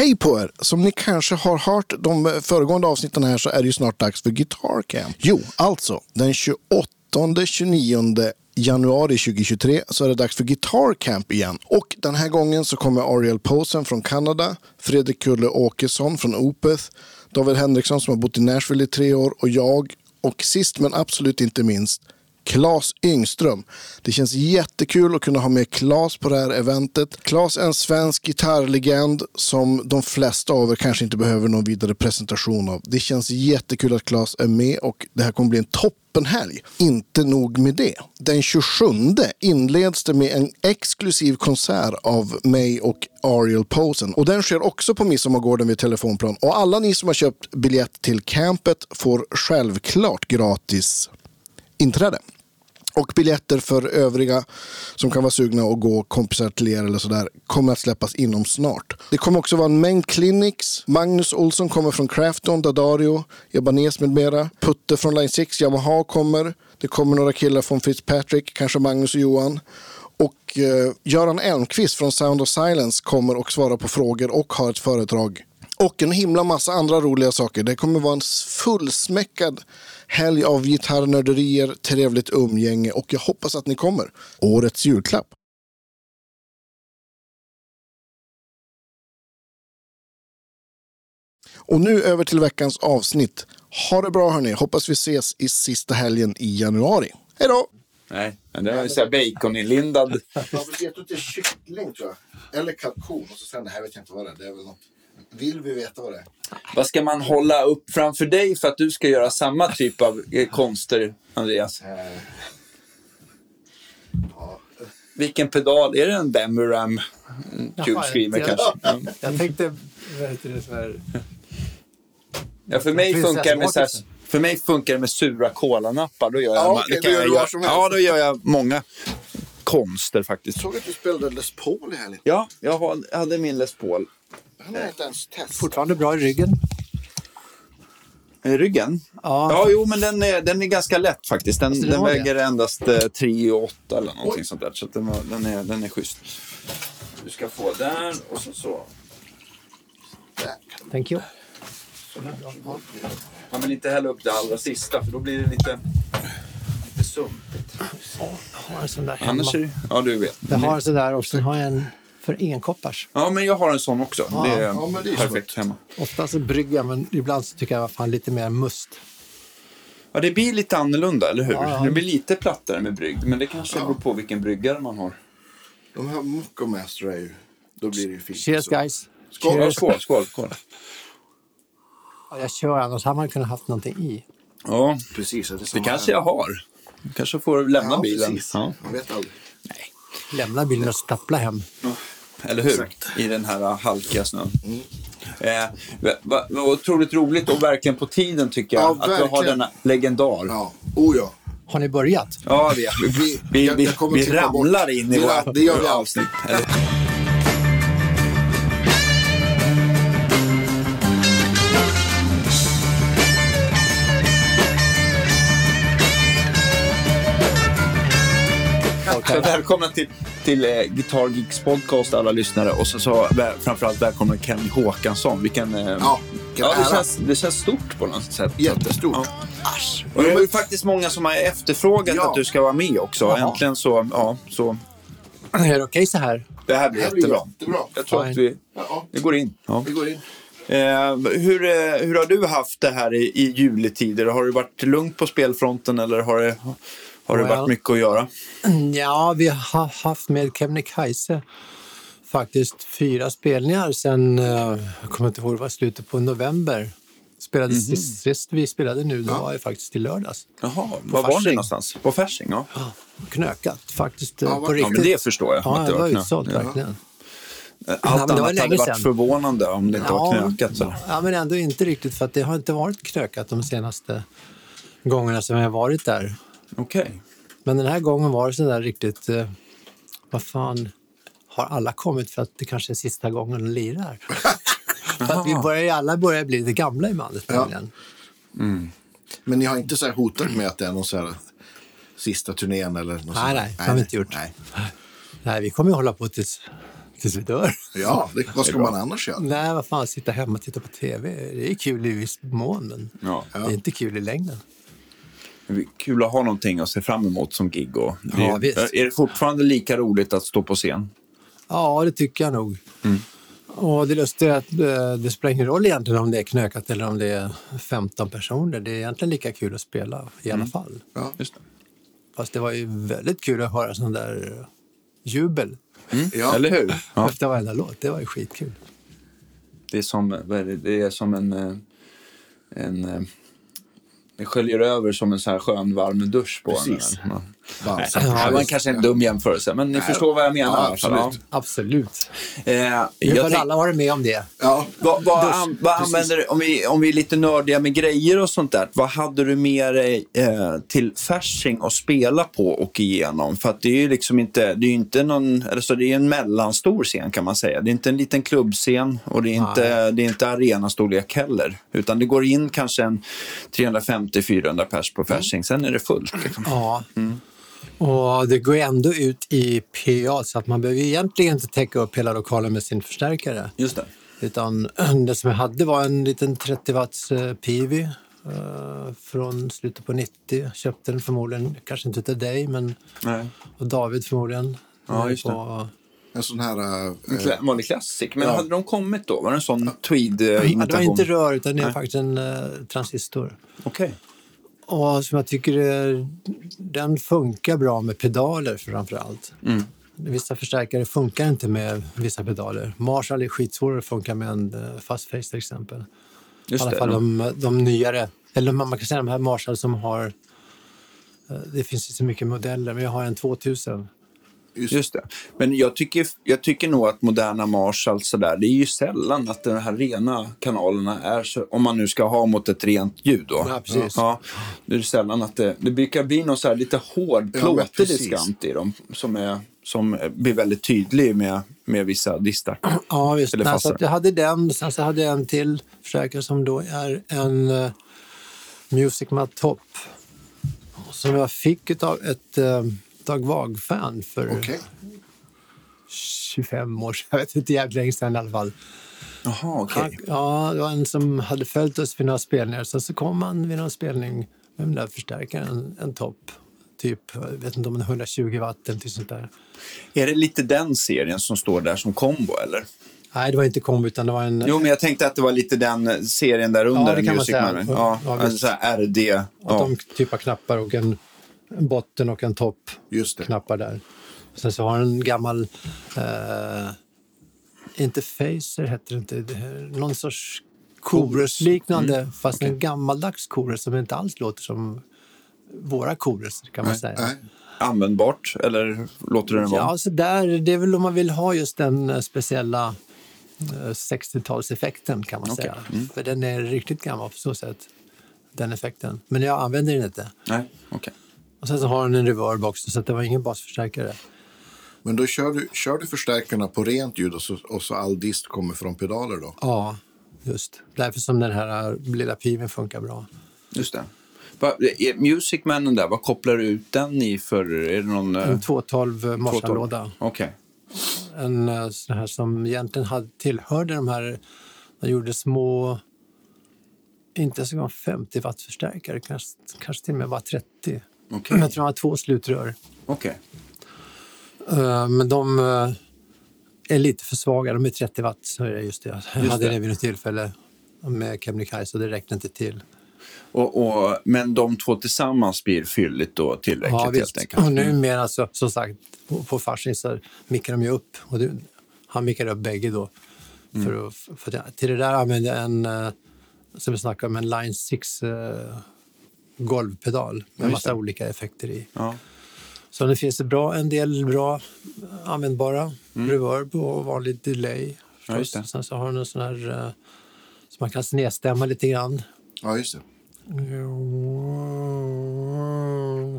Hej på er! Som ni kanske har hört de föregående avsnitten här så är det ju snart dags för Guitar Camp. Jo, alltså den 28-29 januari 2023 så är det dags för Guitar Camp igen. Och den här gången så kommer Ariel Posen från Kanada, Fredrik Kulle Åkesson från Opeth, David Henriksson som har bott i Nashville i tre år och jag. Och sist men absolut inte minst Klas Yngström. Det känns jättekul att kunna ha med Klas på det här eventet. Klas är en svensk gitarrlegend som de flesta av er kanske inte behöver någon vidare presentation av. Det känns jättekul att Klas är med och det här kommer bli en toppenhelg. Inte nog med det. Den 27 inleds det med en exklusiv konsert av mig och Ariel Posen. Och den sker också på Midsommargården vid Telefonplan. Och alla ni som har köpt biljett till campet får självklart gratis inträde. Och biljetter för övriga som kan vara sugna att gå kompisar till er eller sådär kommer att släppas inom snart. Det kommer också vara en mängd clinics. Magnus Olsson kommer från Crafton, Dadario, Ebanes med mera. Putte från Line 6, Yamaha kommer. Det kommer några killar från Fitzpatrick, kanske Magnus och Johan. Och eh, Göran Elmqvist från Sound of Silence kommer och svarar på frågor och har ett föredrag. Och en himla massa andra roliga saker. Det kommer vara en fullsmäckad helg av gitarrnörderier, trevligt umgänge och jag hoppas att ni kommer. Årets julklapp. Och nu över till veckans avsnitt. Ha det bra hörni. Hoppas vi ses i sista helgen i januari. Hej då! Nej, men det är så här baconinlindad. Jag vet inte kyckling tror jag. Eller kalkon. Och så sen det här vet jag inte vad det är. Det är väl något. Vill vi veta vad det är? Vad ska man hålla upp framför dig för att du ska göra samma typ av eh, konster, Andreas? Eh, Vilken pedal? Är det en Demuram Tube Screamer jag- kanske? Mm. Jag tänkte, vad heter det, så här, Ja, för mig funkar det med så här, för mig funkar det med sura kolanappar. Då gör jag, Ja, gör jag helst. Ja, då gör jag många konster faktiskt. såg att du spelade Les Paul i helgen. Ja, jag har- hade min Les Paul. Han har inte ens testat. fortfarande bra i ryggen. I ryggen? Ja. Ja, jo, men den är, den är ganska lätt faktiskt. Den, Alltså, den har det. väger endast eh, 3,8 eller någonting Oj. sånt där. Så att den, var, den, är, den är schysst. Du ska få där och så så. Thank you. Man vill inte hälla upp det allra sista för då blir det lite, lite sumpigt. Jag har en sån där hemma. Annars är ja du vet. Jag har en sån där och sen har jag en för enkoppars. Ja, men jag har en sån också. det är, ja, men det är perfekt hemma. Ofta så brygger jag, men ibland så tycker jag fan lite mer must. Ja, det blir lite annorlunda, eller hur? Ja, ja. Det blir lite plattare med brygd, men det kanske beror på vilken bryggare man har. De här Moco Master är ju... Då blir det ju fint. Cheers Så. guys. Skål, ja, Cheers. skål, skål, skål. Ja, jag kör, annars hade man kunnat haft någonting i. Ja, Precis. Det, det kanske här. jag har. Du kanske får lämna ja, bilen. Precis. Ja. Man vet aldrig. Lämna bilen och stappla hem. Eller hur? Exakt. I den här halkiga snön. Eh, vad va, vad otroligt roligt och verkligen på tiden tycker jag. Ja, att vi har verkligen. denna legendar. Ja. Oh ja. Har ni börjat? Ja, vi, Vi, vi, jag- vi, jag vi klippa bort- ramlar in i våra det gör vi alltid. Avsnitt. Eller? Så välkomna till, till eh, Guitar Geeks podcast alla lyssnare och så, så väl, framförallt välkomna Kenny Håkansson. Vilken, eh, Ja, ja det, känns, det känns stort på något sätt. Jättestort. Ja. Och det är ju faktiskt många som har efterfrågat Ja. att du ska vara med också. Jaha. Äntligen så, ja, så. Är det okej så här? Det här blir Det här blir jättebra. jättebra. Jag tror att vi, Ja, vi går in. Ja. vi går in. Eh, hur, eh, hur har du haft det här i, i juletider? Har det varit lugnt på spelfronten eller har det, har det Well. varit mycket att göra? Ja, vi har haft med Kebnekaise faktiskt fyra spelningar sen, eh, jag kommer inte ihåg, det var slutet på november. Spelade Mhm. sist, sist vi spelade nu, det var ju faktiskt i lördags. Jaha, var var ni Fasching. någonstans? På Fasching? Ja. Knökat faktiskt, eh, Ja, på vad- ja, riktigt. men det förstår jag. Ja, det var utsålt Ja. verkligen. Allt men det var annat länge hade varit förvånande om det inte var knökat. Så. ja, men ändå inte riktigt för det har inte varit knökat de senaste gångerna som jag har varit där. Okej. Men den här gången var det så där riktigt, eh, vad fan, har alla kommit för att det kanske är sista gången de lirar? för att vi börjar, alla börjar bli lite gamla i bandet Ja. nämligen. Men ni har inte så här hotat med att det är någon så här sista turnén eller något sånt Nej, där? nej, det har vi inte gjort. Nej. Nej, vi kommer ju hålla på tills tills vi dör. Ja, det, vad ska man annars göra? Nej, vad fan, sitta hemma och titta på tv. Det är kul i viss mån, men Ja. det är inte kul i längden. Det Kul att ha någonting att se fram emot som gig. Och det, Ja, visst. Är det fortfarande lika roligt att stå på scen? Ja, det tycker jag nog. Mm. Och det lustiga är att eh, det spelar ingen roll egentligen om det är knökat eller om det är 15 personer. Det är egentligen lika kul att spela i Mm. alla fall. Ja. Just det. Fast det var ju väldigt kul att höra sån där eh, jubel Ja. Eller hur? Ja. efter varenda låt. Det var ju skitkul. Det är som, det? Det är som en... eh, en det sköljer över som en så här skön varm dusch på Precis. en. Ja. Balsam. Nej, det var kanske en dum jämförelse, men ni förstår vad jag menar. Ja, absolut. Absolut. Ja. Eh, jag har alla varit med om det. Ja. Vad, vad, an, vad använder du, om vi, om vi är lite nördiga med grejer och sånt där, vad hade du med dig eh, till Fasching att spela på och igenom? För att det är ju liksom inte, det är inte någon, alltså det är en mellanstor scen kan man säga. Det är inte en liten klubbscen och det är inte, det är inte arenastorlek heller. Utan det går in kanske en 350-400 pers på Fasching, sen är det fullt. Liksom. Ja. Mm. Och det går ändå ut i PA så att man behöver egentligen inte täcka upp hela lokalen med sin förstärkare. Just det. Utan det som jag hade var en liten 30 watts eh, Pivi eh, från slutet på 90. Köpte den förmodligen, kanske inte till dig, men Nej. och David förmodligen. Ja, just det. På, En sån här... En eh, klä- vanlig classic. Men Ja. hade de kommit då? Var det en sån ja, tweed-imitation? det var inte rör, utan det är faktiskt en eh, transistor. Okej. Och som jag tycker är, den funkar bra med pedaler framför allt. Mm. Vissa förstärkare funkar inte med vissa pedaler. Marshall är skitsvårare att funka med en eh, fast face till exempel. I Just alla det. fall de, de nyare. Eller man kan säga de här Marshall som har... eh, Det finns ju så mycket modeller, men jag har en 2000. Just det. Men jag tycker, jag tycker nog att moderna Marshall sådär, det är ju sällan att de här rena kanalerna är så, om man nu ska ha mot ett rent ljud då. Ja, precis. Ja, det är sällan att det, det brukar bli någon så här lite hård, plåtig diskant i dem som, är, som blir väldigt tydlig med, med vissa distar. Ja, visst. Eller Nej, så jag hade den, sen så hade jag en till förstärkare som då är en uh, Music Top. Som jag fick av ett uh, Dag Vag-fan för Okej. 25 år sedan. Jag vet inte, jävligt länge sedan i alla fall. Jaha, okej. Han, ja, det var en som hade följt oss vid några spelningar. Sen så kom han vid någon spelning med den där förstärkaren, en topp. Typ, jag vet inte om är 120 watt eller sånt där. Är det lite den serien som står där som kombo eller? Nej, det var inte kombo utan det var en... Jo, men jag tänkte att det var lite den serien där under. Ja, det kan man säga. Ja, Ja, en visst. så här RD. Att Ja. de typ av knappar och en, en botten och en topp. Knappar där. Sen så har den en gammal... Eh, inte Facer heter det inte. Någon sorts Chorus-liknande, fast en gammaldags Chorus som inte alls låter som våra Chorus kan man säga. Nej. Användbart, eller låter den vara? Ja, så där, det är väl om man vill ha just den eh, speciella eh, 60-talseffekten kan man Okej, säga. För den är riktigt gammal på så sätt, den effekten. Men jag använder den inte. Nej, okej. Och sen så har den en reverb också, så att det var ingen basförstärkare. Men då kör du, kör du förstärkarna på rent ljud och så, och så all dist kommer från pedaler då? Ja, just. Därför som den här eh, lilla piven funkar bra. Just det. Va, är Music Manen där, vad kopplar du ut den i för? Är det någon... eh, En 212 Marshall-låda. Okej. En eh, sån här som egentligen hade, tillhörde de här... De gjorde små... Inte så gång 50 watt förstärkare, kanske, kanske till och med bara 30. Okej. Jag tror de har två slutrör. Okej. Eh, Men de eh, är lite för svaga. De är 30 watt. Så är det just det. Jag Just hade det. det vid något tillfälle med Kebnekaise och det räckte inte till. Och, och, men de två tillsammans blir fylligt då tillräckligt Ja, helt visst. enkelt? Och nu mer alltså, som sagt, på, på Fasching så mickar de ju upp. Och det, han mickar upp bägge då. Mm. För att, för till det där använder jag en, eh, som vi snackade om, en Line 6 eh, golvpedal med just massa olika effekter i. Ja. Så det finns bra, en del bra användbara reverb och vanlig delay. Mm. Ja. Sen så har den en sån här eh, så man kan snedstämma lite grann. Ja, just det.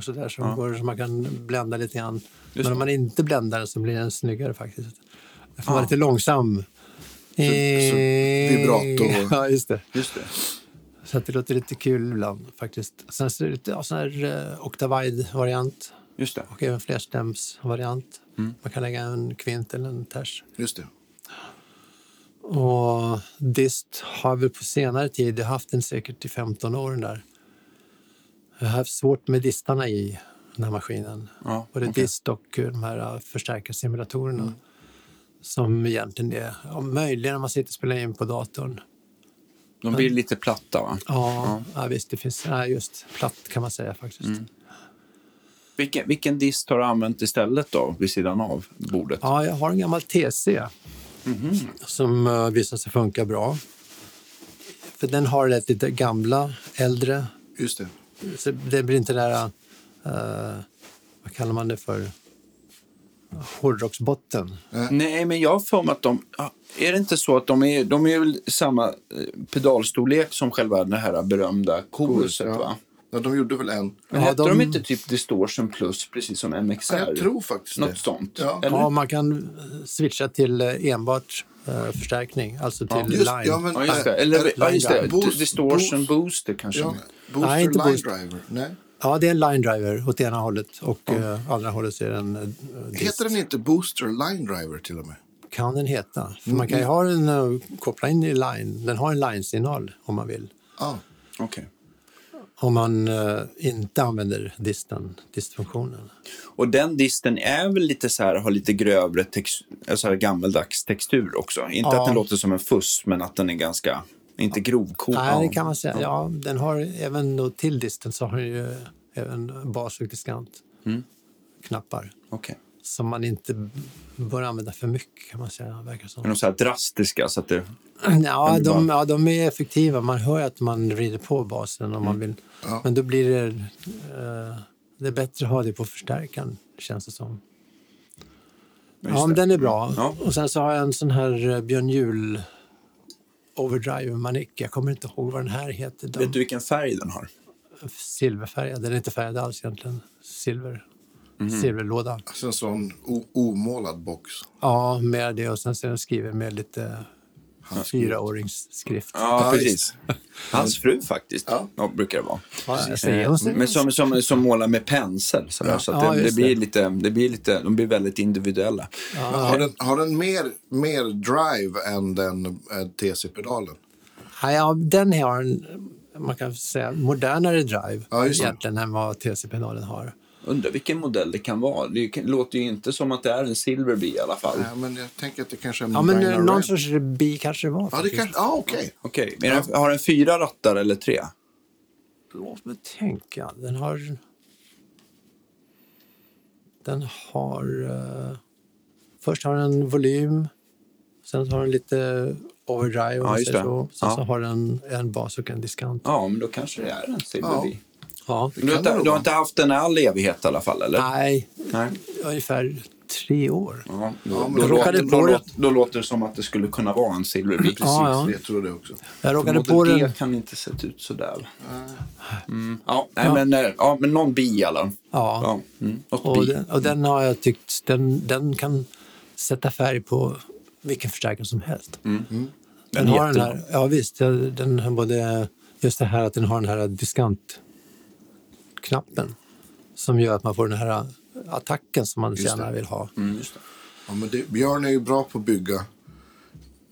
Så där som Ja. går så man kan blända lite grann. Just Men om man inte bländar den så blir den snyggare faktiskt. Den får Ja. vara lite långsam. så vibrato. Ja, just det. Just det. Så det låter lite kul ibland faktiskt. Sen så är det lite ja, sån här uh, Octavide-variant. Just det. och även flerstämsvariant. Man kan lägga en kvint eller en ters. Just det. Och dist har väl på senare tid, jag har haft den säkert i 15 år där. Jag har haft svårt med distarna i den här maskinen. Ja, Både okej. dist och eh, de här eh, förstärkarsimulatorerna. Som egentligen är, ja, möjligen om man sitter och spelar in på datorn. De blir lite platta va? Ja, ja. visst, det finns, ja, just platt kan man säga faktiskt. Mm. Vilken, vilken dist har du använt istället då, vid sidan av bordet? Ja, jag har en gammal TC som uh, visar sig funka bra. För den har ett lite gamla, äldre Just det. Så det blir inte det där, eh, vad kallar man det för, hårdrocksbotten. Nej, men jag har för mig att de... ja, Är det inte så att de är, de är väl samma eh, pedalstorlek som själva det här berömda koruset, ja. va? Ja, de gjorde väl en. Men Ja, hette de... de- inte typ Distortion Plus, precis som MXR? Ja, jag tror faktiskt Något det. sånt? Ja. Eller? Ja, man kan eh, switcha till eh, enbart eh, förstärkning, alltså till Just, line. ja, men, Ja, just det. Eller, äh, ja, just det. Boost- Distortion boost- Booster kanske. Ja, booster Nej, inte line boost. driver. Nej. Ja, det är en line driver åt ena hållet och eh, andra hållet så är det en eh. Heter den inte booster line driver till och med? Kan den heta? För man kan ju ha den uh, koppla in i line. Den har en line-signal om man vill. Ja. Okej. Om man eh, inte använder disten, distfunktionen. Och den disten är väl lite så här, har lite grövre tex, alltså här gammaldags textur också. Inte Ja. att den låter som en fuss, men att den är ganska, inte grovkorn. Nej, det kan man säga. Ja, den har även då till disten så har den ju även bas och diskant knappar Okej. som man inte bör använda för mycket kan man säga. Verkar som. de så här drastiska så att det... Ja, de, bara- ja, de är effektiva. Man hör att man rider på basen om man vill. Men då blir det, eh, det är bättre att ha det på förstärkaren känns det som. Just Ja, det. den är bra. Ja. Och sen så har jag en sån här eh, Björn Juhl Overdrive Manic. Jag kommer inte ihåg vad den här heter. De, Vet du vilken färg den har? Silverfärgad. Den är inte färgad alls egentligen. Silver. Mhm. Silverlåda. Alltså en sån omålad box. Ja, med det. Och sen så är den skriven med lite fyraåringsskrift. Ja, Ja, precis. Hans fru faktiskt, Ja. ja. brukar det vara. Ja, Men som, som, som målar med pensel. Så, där, så att Ja, det, det, just blir det. lite, det blir lite, de blir väldigt individuella. Har den, har den mer, mer drive än den äh, TC-pedalen? Ja, ja, den har en, man kan säga, modernare drive Ja, det. egentligen än vad TC-pedalen har. Undrar vilken modell det kan vara. Det låter ju inte som att det är en Silverby i alla fall. Nej, men jag tänker att det kanske är en Ja, men någon Red. sorts bi kanske det var. Ja, det faktiskt. kanske... Ja, okej. Okej, men den- har den fyra rattar eller tre? Låt mig tänka. Den har... Den har... eh, först har den volym. Sen har den lite overdrive. om Ja, man just säger det. Så. Sen Ja. så har den en bas och en diskant. Ja, men då kanske det är en Silverby. Ja. Du, inte, det du har inte haft den i all evighet i alla fall, eller? Nej, Nej. ungefär tre år. Ja, då, Ja, då, jag råkade då, det. låter, då låter det som att det skulle kunna vara en Silverby. Precis, Ja, ja. det tror jag också. Jag råkade på G den... kan inte sett ut sådär. Mm. Ja, nej, Men, eh, ja, men någon bi i alla fall. Ja. Ja, mm. Och den, och den har jag tyckt, den, den kan sätta färg på vilken förstärkare som helst. Den Den är har den jättebra. här, ja visst, den den har både, just det här att den har den här diskantknappen som gör att man får den här attacken som man gärna det. vill ha. Mm, just det. Ja, men det, Björn är ju bra på att bygga,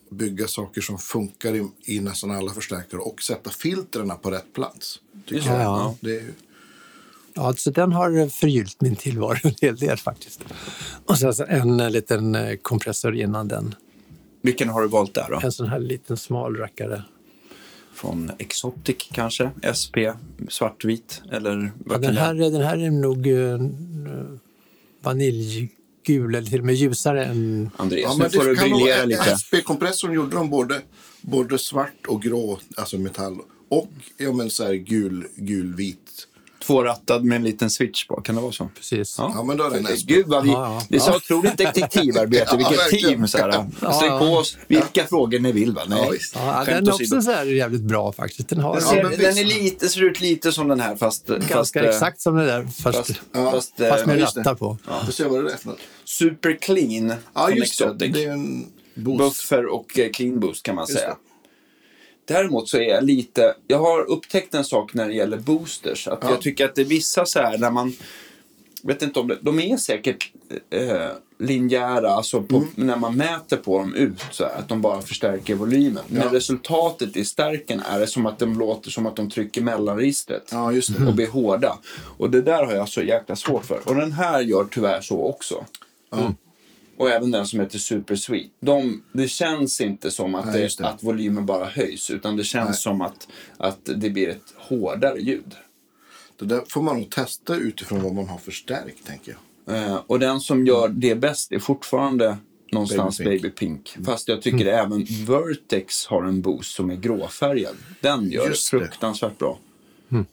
bygga saker som funkar i, i nästan alla förstärkare och sätta filtrerna på rätt plats. Tycker Just jag. ja. Det är, ju- Ja, så den har förgyllt min tillvaro en hel del faktiskt. Och sen så en eh, liten eh, kompressor innan den. Vilken har du valt där då? En sån här liten smal rackare. Från Exotic kanske? SP, svartvit? Eller Ja, den, här, den här är nog uh, vaniljgul eller till och med ljusare än... Andreas, ja, nu men får du kan nog- briljera lite. SP-kompressorn gjorde de både, både svart och grå, alltså metall, och ja, men så här gul, gulvit. Tvårattad med en liten switch på, kan det vara så? Precis. Ja, men då är den SP. Gud vad vi... Ja, ja. Det är så otroligt detektivarbete, Ja, vilket team. Så här. Ja, Släng ja. på oss vilka frågor ni vill. Va? Nej, Ja. Ja, den är också så här jävligt bra faktiskt. Den har Den, Ja, ser, den är lite, ser ut lite som den här fast... ganska fast, eh, exakt som det där fast, Fast, Ja, fast, fast eh, med det. rattar på. Du ser vad det är för något. super clean Ja, just det. Det är en boost. Buffer och eh, clean boost kan man Just säga. Däremot så är jag lite, jag har upptäckt en sak när det gäller boosters. Att Ja. Jag tycker att det är vissa så här när man, vet inte om det, de är säkert eh, linjära, alltså på, när man mäter på dem ut, så här, att de bara förstärker volymen. Men resultatet i stärken är det som att de låter som att de trycker mellanregistret Ja, just det. och blir hårda. Och det där har jag så jäkla svårt för. Och den här gör tyvärr så också. Och även den som heter Super Sweet. De, det känns inte som att, Nej, det, det. att volymen bara höjs, utan det känns Nej. som att, att det blir ett hårdare ljud. Det där får man nog testa utifrån vad man har förstärkt, tänker jag. Eh, och den som gör det bäst är fortfarande någonstans Baby Baby Pink. Fast jag tycker även Vertex har en boost som är gråfärgad. Den gör Just det fruktansvärt bra.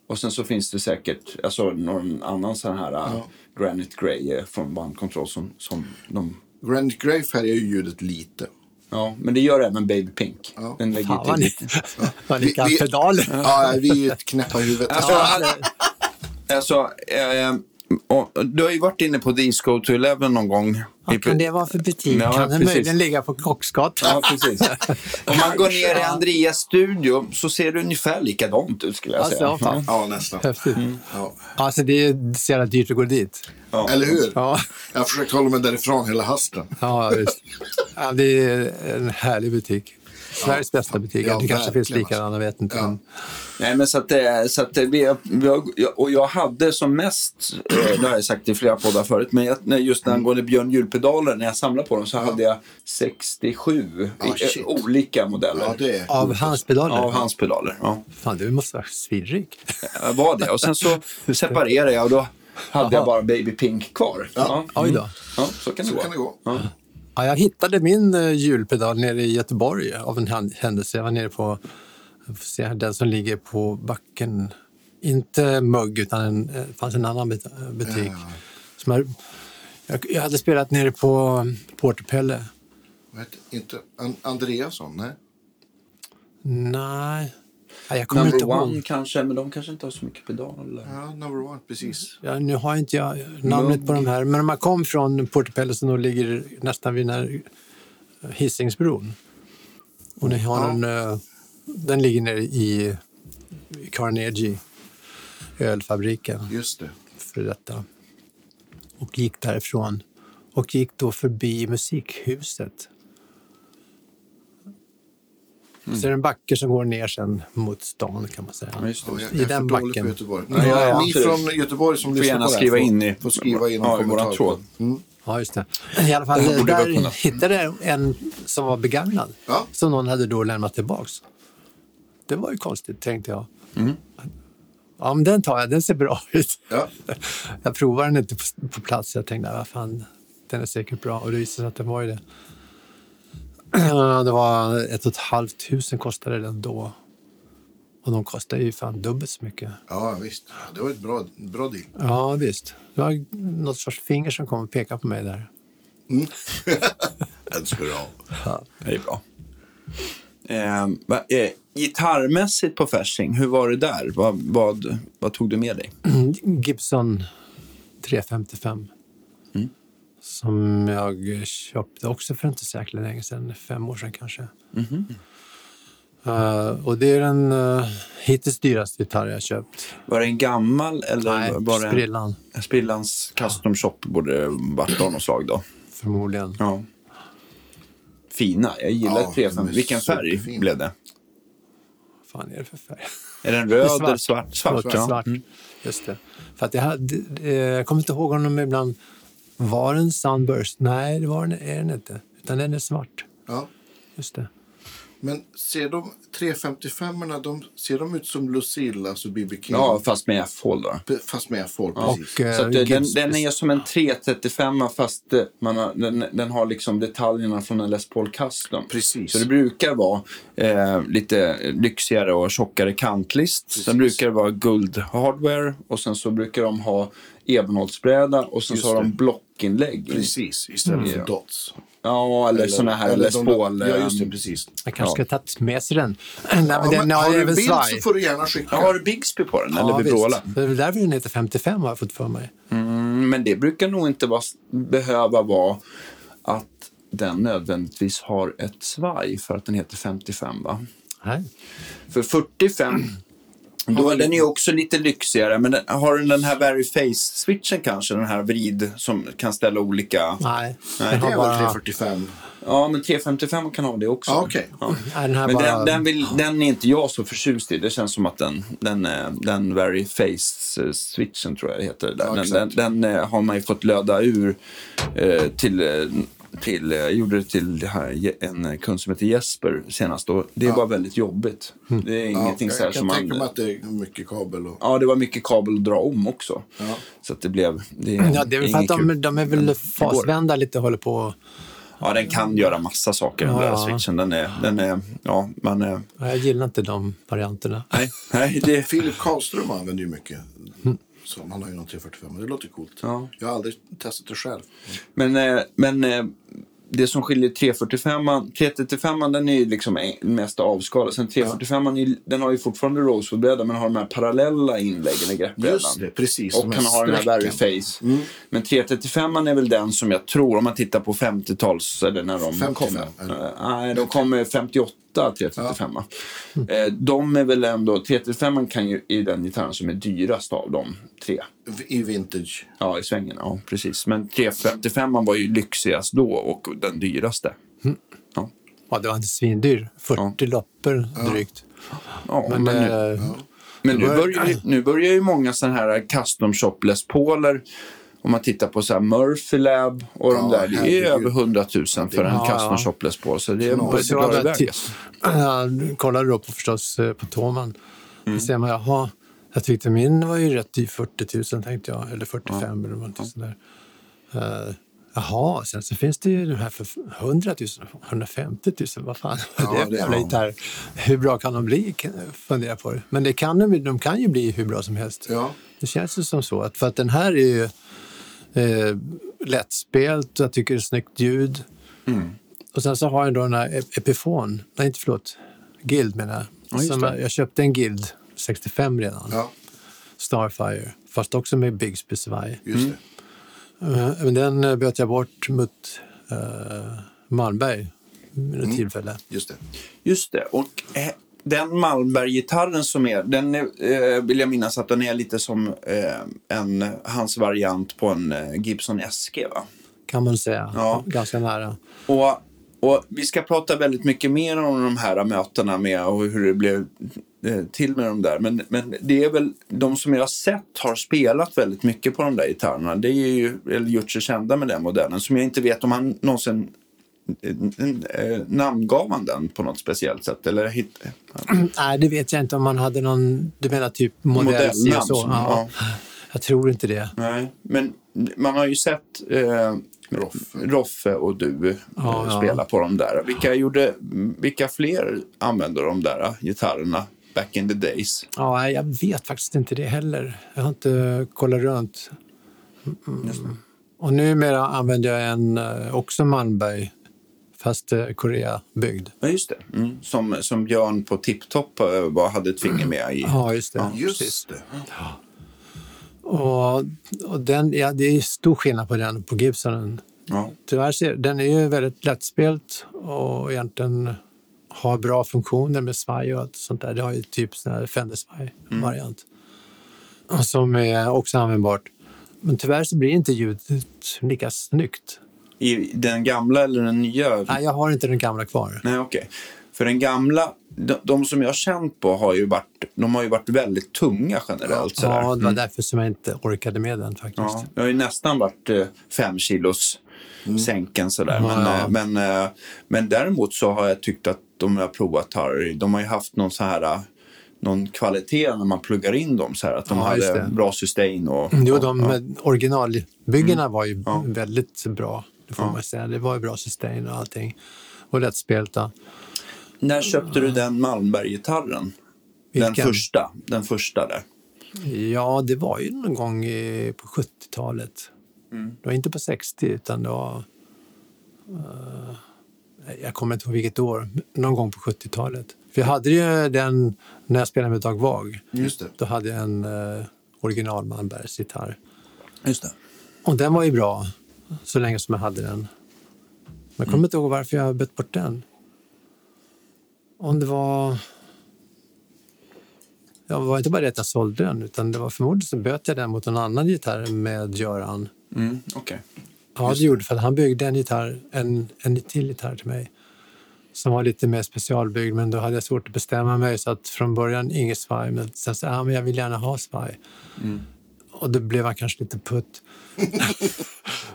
Och sen så finns det säkert alltså, någon annan sån här uh, Granite Grey eh, från Band Control som, som de... Granite Grey färgar ju ljudet lite. Ja, men det gör även Baby Pink. Ja. Den lägger Fan vad till ni, lite. vad ni Vi- kan pedaler. Ja, vi är ju ett knäppa huvudet. Alltså, alltså eh, och, du har ju varit inne på Disco to Eleven någon gång. Vad kan det vara för butik? Ja, kan den precis. möjligen ligga på Kocksgatan? Ja, precis. Om man går ner i Andreas studio så ser det ungefär likadant ut skulle jag Alltså, säga. ja. Ja, nästan. Häftigt. Ja. Alltså det är så jävla dyrt att gå dit. Ja. Eller hur? Ja, Jag har försökt hålla mig därifrån hela hösten. ja visst. Ja, det är en härlig butik. Sveriges bästa butik. Ja, det kanske finns likadana, vet inte. Ja. Men, Nej, men så att, det- så att det- vi, har- vi har, och jag hade som mest, eh, det har jag sagt i flera poddar förut, men jag, när- just angående Björn Hjulpedaler, när jag samlade på dem så hade jag 67 Ah, i, eh, olika modeller. Ja, det är... av hans pedaler? Av hans pedaler. Ja. Fan, du måste vara svinrik. Jag var det. Och sen så separerade jag och då hade jag bara Baby Pink kvar. Ja. Oj då. Ja, så kan det Så gå. kan det gå. Ja. Ja, jag hittade min uh, hjulpedal nere i Göteborg av en hän- händelse. Jag var nere på se, den som ligger på backen. Inte Mugg, utan en, eh, det fanns en annan bet- butik. Som jag, jag, jag hade spelat nere på Porterpelle. Vad heter- Inte An- Andreasson, nej? Nej, Inte Number ihåg. one kanske, men de kanske inte har så mycket pedaler. Ja, number one, precis. Ja, nu har inte jag namnet på de här, men man kom från Porterpelle som då ligger nästan vid när Hisingsbron. Och ni har Ja. en, eh, den ligger nere i i Carnegie, ölfabriken Just det. för detta. Och gick därifrån och gick då förbi musikhuset. Så är det en backe som går ner sen mot stan kan man säga. Ja, just det. Ja, jag, I jag den för backen. på Göteborg. Ja, Ni, ja, ni från Göteborg som Får lyssnar gärna på det här skriva in i- får skriva in ja, kommentar. tråd. Mm. Ja, just det. I alla fall, Det där hittade jag en som var begagnad. Ja. Som någon hade då lämnat tillbaks. Det var ju konstigt, tänkte jag. Mm. Ja, men den tar jag. Den ser bra ut. Ja. Jag provade den inte på, på plats. Jag tänkte, vad fan, den är säkert bra. Och det visade sig att den var ju det. Det var ett och ett halvt tusen kostade den då. Och de kostar ju fan dubbelt så mycket. ja, visst. Ja, Det var ett bra, bra deal. Ja, visst. Det var något sorts finger som kom och pekade på mig där. Den ska du ha. Det är bra. Eh, va, eh, gitarrmässigt på Fasching, hur var det där? Vad, vad, vad tog du med dig? Gibson 355. Mm. Som jag köpte också för inte jäkla länge sedan, fem år sedan kanske. Mhm. Eh, och det är den uh, hittills dyraste gitarr jag köpt. Var det en gammal eller Nej, var det Sprillan en Sprillans custom shop borde det varit av något slag då? förmodligen. Ja. Fina, jag gillar Ja, 350. de är Vilken färg superfina. blev det? Vad fan är det för färg? Är den röd Svart. eller svart? Svart, Svart. ja. svart. Mm. Just det. För att jag, hade, eh, jag kommer inte ihåg om de ibland... Var den Sunburst? Nej, det var den, är den inte. Utan den är svart. Ja. Just det. Men ser de 355 de ser de ut som Lucille, alltså B.B. King? Ja, fast med F-hål då. Fast med folk, precis. Och, eh, Så att det, den, den är som en 335 fast eh, man har, den, den har liksom detaljerna från en Les Paul Custom. Precis. Så det brukar vara eh, lite lyxigare och tjockare kantlist. Sen brukar det vara guld hardware och sen så brukar de ha ebenholtsbräda och sen så har de blockinlägg. Precis, istället Mm. för dots. Ja, eller, såna här Les de- Paul. Ja, just det, precis. Jag kanske Ja. ska ta med sig den. Nej, men Ja, den men har du även bild svaj. så får du gärna skicka. Ja, har du Bixby på den? eller visst. Vibrola? Det är väl därför den heter 55 har jag fått för mig. Mm, men det brukar nog inte vara, behöva vara att den nödvändigtvis har ett svaj för att den heter 55 va? Nej. För 45 Då, den är ju också lite lyxigare, men den, har den den här Very Face-switchen kanske? Den här vrid som kan ställa olika... Nej, Nej, den Det har är väl bara... 345? Ja, men 355 kan ha det också. Ja, okej. Ja. Nej, den här Men bara... den, den, vill, den är inte jag så förtjust i. Det känns som att den, den, eh, den Very Face-switchen tror jag det heter. Ja, Den, den, exakt. den, eh, har man ju fått löda ur eh, till, eh, till eh, jag gjorde det till det här, en kund som heter Jesper senast. Och det var väldigt jobbigt. Det är ingenting så här jag som kan tänka man... mig att det är mycket kabel. Och... Ja, det var mycket kabel att dra om också. Ja. Så att det blev... Det, Ja, det är väl för att de, de är väl fasvända lite håller på. Ja, den kan göra massa saker, den Ja, där ja. switchen. Den är... Den är ja, man är... Ja, Jag gillar inte de varianterna. Nej, nej det... Philip Karlström använder ju mycket. Så han har ju någon 345, men det låter coolt. Ja. Jag har aldrig testat det själv. Men, eh, men eh, det som skiljer 345 335 den är liksom mest avskalad. Sen 345 är ju- den har ju fortfarande rosewoodbräda men har de här parallella inläggen i greppbrädan. Just det, precis. Och kan ha den här Very strecken. Face. Men 335 är väl den som jag tror, om man tittar på 50-tals, eller när de 55, kom. eller? Eh, Nej, de kom 58, 335. Eh, de är väl ändå, 335 kan ju, är den gitarren som är dyrast av de tre. I vintage. Ja, i svängen. Ja, precis. Men 355 var ju lyxigast då och den dyraste. Ja, Ja, det var inte svindyr. 40 loppor drygt. ja men, Men, nu, eh, men nu, bör- börjar, ju- nu börjar ju många sådana här custom shop Les Pauler om man tittar på så här Murphy Lab och de Ja, där, det är över 100 000 för en Ja, custom ja. shop Les Paul. Så det är Knas. det Så drar jag kollade då på, förstås eh, på Toman. Mm. Då ser man, jaha, jag tyckte min var ju rätt dyr, 40 000 tänkte jag, eller 45 eller något sånt där. Uh, jaha, sen så finns det ju de här för 100 000, 150 000, vad fan Ja, det är för det- jävla ja. gitarr. Hur bra kan de bli? Fundera på det. Men det kan de, de kan ju bli hur bra som helst. Ja. Det känns ju som så, att för att den här är ju eh, lättspelt, jag tycker det är snyggt ljud. Mm. Och sen så har jag då den här Ep- Epifon, nej inte förlåt, Guild menar jag. Ja, Som jag, jag köpte en Guild 65 redan, Ja, Starfire, fast också med Bigsby-svaj. just Mm. det. Eh, Men den eh, bytte jag bort mot uh, Malmberg vid Mm. ett tillfälle. Just det. Just det. Och eh, den Malmberg-gitarren som är, den är, eh, vill jag minnas att den är lite som eh, en, hans variant på en eh, Gibson SG va? Kan man säga. Ja. Ganska nära. Och, och vi ska prata väldigt mycket mer om de här mötena med och hur det blev till med de där. Men, men det är väl de som jag har sett har spelat väldigt mycket på de där gitarrerna. Det är ju, eller gjort sig kända med den modellen. Som jag inte vet om han någonsin namngav han den på något speciellt sätt? Eller hit, Nej, det vet jag inte om man hade någon, du menar typ modell Modellnamn och så. som- Ja. Jag tror inte det. Nej, men man har ju sett eh, Roffe. Roffe och du eh, Ja, ja. spela på de där. Vilka, gjorde, vilka fler använde de där eh, gitarrerna back in the days? Ja, jag vet faktiskt inte det heller. Jag har inte kollat runt. Mm. Och numera använder jag en eh, också Malmberg, fast eh, Korea-byggd. Ja, just det. Mm. Som, som Björn på Tipptopp eh, hade ett finger med i. Ja, just det. Just Precis. det. Och, och den, ja, det är stor skillnad på den och på Gibsonen. Ja. Tyvärr ser, den är ju väldigt lättspelt och egentligen har bra funktioner med svaj och allt sånt där. Det har ju typ sån här Fender-svaj-variant. Och Som är också användbart. Men tyvärr så blir inte ljudet lika snyggt. I den gamla eller den nya? Nej, jag har inte den gamla kvar. Nej, okej. För den gamla, de, de som jag har känt på har ju varit, de har ju varit väldigt tunga generellt. sådär. Ja, det var därför som jag inte orkade med den faktiskt. Ja, jag har ju nästan varit eh, fem kilos sänken sådär. Mm. Ja, men, ja. eh, men, eh, men däremot så har jag tyckt att de jag har provat har, de har ju haft någon så här eh, någon kvalitet när man pluggar in dem så här att de Ja, hade bra sustain och... Jo, och- de ja. originalbyggena var ju Mm. Ja. väldigt bra. Det får Ja. man säga. Det var ju bra sustain och allting. Och lättspelta. När köpte du den Malmberg-gitarren? Den första, den första där. Ja, det var ju någon gång på 70-talet. Mm. Det var inte på 60 utan det var... eh, jag kommer inte ihåg vilket år. Någon gång på 70-talet. För jag hade ju den när jag spelade med Dag Vag. Just det. Då hade jag en uh, original Malmbergs gitarr. Just det. Och den var ju bra så länge som jag hade den. Jag kommer inte ihåg varför jag bytt bort den. Om det var... Jag var inte bara det att jag sålde den, utan det var förmodligen så böt jag den mot en annan gitarr med Göran. Mm, Okej. Ja, det gjorde för att han byggde en gitarr, en, en till gitarr till mig som var lite mer specialbyggd, men då hade jag svårt att bestämma mig så att från början inget svaj, men sen så, ja, men jag vill gärna ha svaj. Och då blev han kanske lite putt.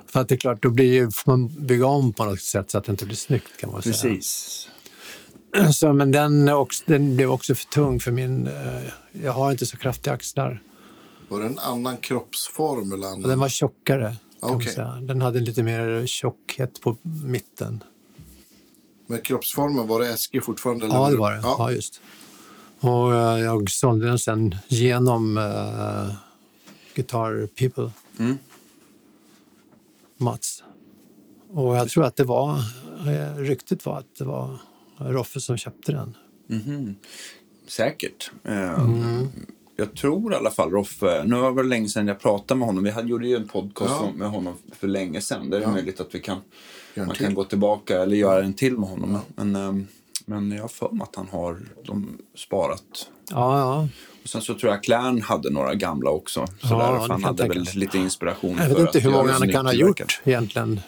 För att det är klart, då blir ju, får man bygga om på något sätt så att det inte blir snyggt kan man säga. Precis. Så, men den, också, den blev också för tung för min... Eh, jag har inte så kraftiga axlar. Var det en annan kroppsform? Eller annan? Och den var tjockare. Kan man Okej. säga. Den hade lite mer tjockhet på mitten. Men kroppsformen, var det Eske fortfarande? eller Ja, det var det. Ja. Ja. just. Och eh, jag sålde den sen genom uh, Guitar People. Mm. Mats. Och jag tror att det var... eh, Ryktet var att det var Roffe som köpte den. Mhm. Säkert. Eh, Mm. Jag tror i alla fall Roffe, nu var det länge sedan jag pratade med honom. Vi hade, gjorde ju en podcast Ja. med honom för länge sedan. Det är Ja. möjligt att vi kan, man till. kan gå tillbaka eller göra en till med honom. Men, ehm, men jag har för mig att han har de sparat. Ja, ja. Sen så tror jag Klärn hade några gamla också. För kan han hade väl lite inspiration Jag för vet inte att hur många han kan ha gjort egentligen.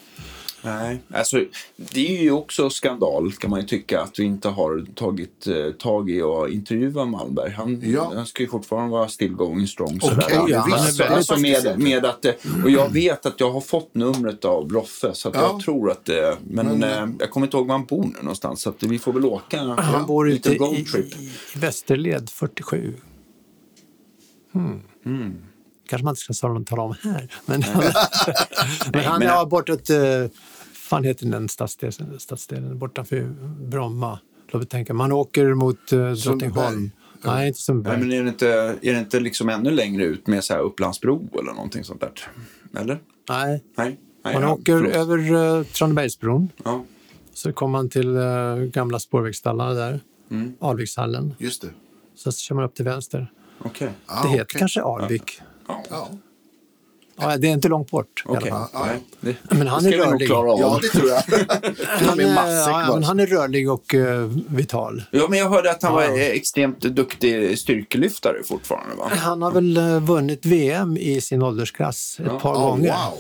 Nej, alltså det är ju också skandal kan man ju tycka att vi inte har tagit eh, tag i och intervjua Malmberg. Han, Ja. han ska ju fortfarande vara still going strong. Okej, sådär. ja, han är väldigt alltså faktiskt med, inte. med att, det- och jag vet att jag har fått numret av Roffe så att Ja. jag tror att det, men, Men, eh, jag kommer inte ihåg var han bor nu någonstans så att vi får väl åka Han bor ute i, i Västerled 47. Hmm. kanske man inte ska tala om- här. Men, men han är bortåt... Uh, fan heter den stadsdelen, stadsdelen bortanför Bromma? Låt mig tänka. Man åker mot uh, Drottningholm. Nej, inte Nej, Sundbyberg. men är det inte, är det inte liksom ännu längre ut med så här Upplandsbro eller någonting sånt där? Eller? Nej. Nej? Nej Man ja, åker förlåt. över uh, Tranebergsbron. Ja. Så kommer man till uh, gamla spårvägsstallarna där. Mm. Alvikshallen. Just det. Så kör man upp till vänster. Okej. Ah, det heter okej. kanske Alvik. Ja. Ja. Ja, det är inte långt bort. Ja, Nej, Men han är rörlig. ja, det tror jag. Han är, matsäck ja, men han är rörlig och eh, vital. Ja, men jag hörde att han Ja. var eh, extremt duktig styrkelyftare fortfarande. Va? Han har väl eh, vunnit VM i sin åldersklass ett Ja. par Oh, gånger. wow.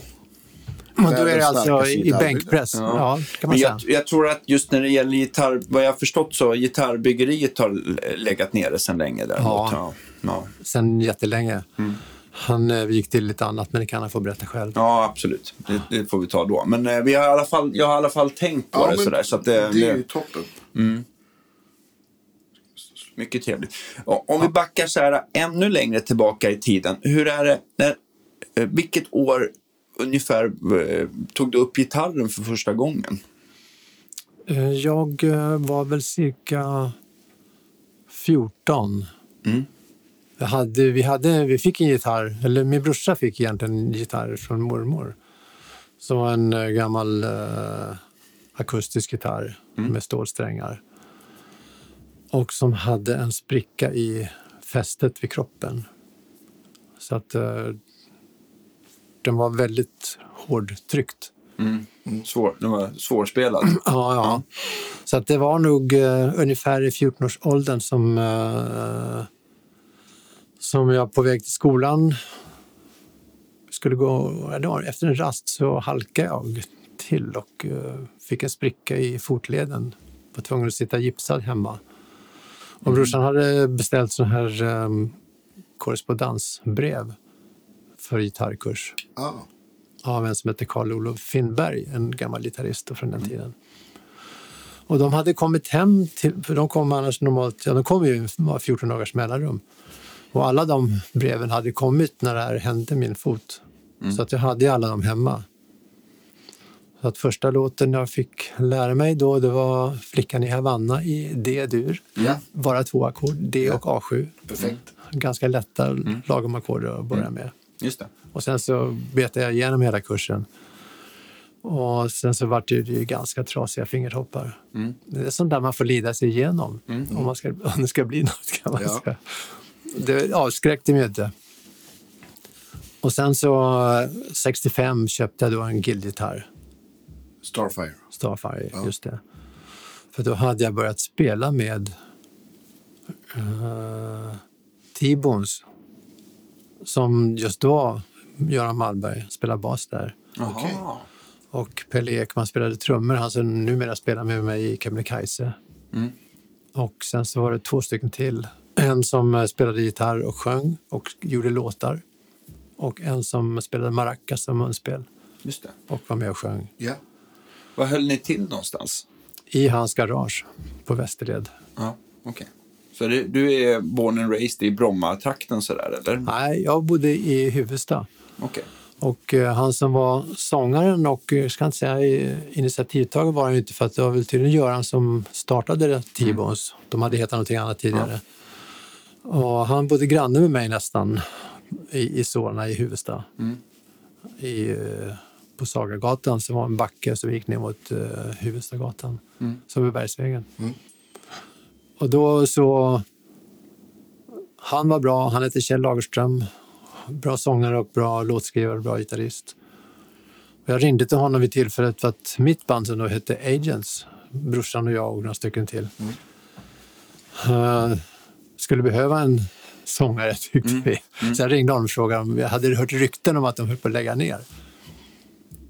Och då är det alltså i bänkpress. Ja. Ja. kan man Men säga. jag, jag tror att just när det gäller gitarr, vad jag har förstått så gitarrbyggeriet har legat nere sedan länge. Däremot. Ja. Ja. Ja. Sen jättelänge. Mm. Han eh, gick till lite annat, men det kan han få berätta själv. ja, absolut. Det, det får vi ta då. Men eh, vi har i alla fall, jag har i alla fall tänkt på Ja, det sådär. Så att det, det är ju toppen. mycket trevligt. Och Om vi backar så här ännu längre tillbaka i tiden. Hur är det, när, eh, vilket år ungefär eh, tog du upp gitarren för första gången? Eh, Jag eh, var väl cirka 14. Mm. Jag hade, vi, hade, vi fick en gitarr, eller min brorsa fick egentligen en gitarr från mormor. Som var en eh, gammal eh, akustisk gitarr med stålsträngar. Och som hade en spricka i fästet vid kroppen. Så att eh, den var väldigt hårdtryckt. Svår, den var svårspelad. Ja, ja. Så att det var nog eh, ungefär i 14-årsåldern som, eh, som jag på väg till skolan skulle gå... Efter en rast så halkade jag till och eh, fick en spricka i fotleden. Var tvungen att sitta gipsad hemma. Och brorsan hade beställt sån här eh, korrespondansbrev för gitarrkurs Ah. av en som heter Carl-Olof Finnberg, en gammal gitarrist från den tiden. Och de hade kommit hem till, för de kom annars normalt, ja de kom ju var 14 dagars mellanrum. Och alla de breven hade kommit när det här hände min fot. Så att jag hade alla dem hemma. Så att första låten jag fick lära mig då, det var Flickan i Havanna i D-dur. Ja. Bara två ackord, D och A7. Perfekt. Ganska lätta, lagom ackord att börja med. Just det. Och sen så betade jag igenom hela kursen. Och sen så vart det ju ganska trasiga fingertoppar. Det är sånt där man får lida sig igenom om, man ska, om det ska bli något kan man Ja. säga. Det avskräckte mig inte. Och sen så eh, 65 köpte jag då en guildgitarr, Starfire. Starfire, just det. För då hade jag börjat spela med uh, T-Bones som just då Göran Malmberg spelade bas där. Jaha. Och Pelle Ekman spelade trummor, han som numera spelar med mig i Kebnekaise. Mm. Och sen så var det två stycken till. En som eh, spelade gitarr och sjöng och gjorde låtar. Och en som spelade maracas som munspel Just det. och var med och sjöng. Ja. Var höll ni till någonstans? I hans garage på Västerled. Ja, okej. Så det, du är born and raised i Bromma-trakten sådär, eller? Nej, jag bodde i Huvudsta. Okej. Och eh, han som var sångaren och, eh, ska inte säga initiativtagare var han inte för att det var väl tydligen Göran som startade T-Bones. De hade hetat någonting annat tidigare. Och han bodde granne med mig nästan i, i Solna i Huvudsta. I, eh, på Sagagatan som var en backe som gick ner mot uh, Huvudstagatan, som är Bergsvägen. Och då så... Han var bra, han hette Kjell Lagerström. Bra sångare och bra låtskrivare och bra gitarrist. Och Jag ringde till honom vid tillfället för att mitt band som då hette Agents, brorsan och jag och några stycken till, eh, skulle behöva en sångare tyckte vi. Så jag ringde honom och frågade om jag hade hört rykten om att de höll på att lägga ner.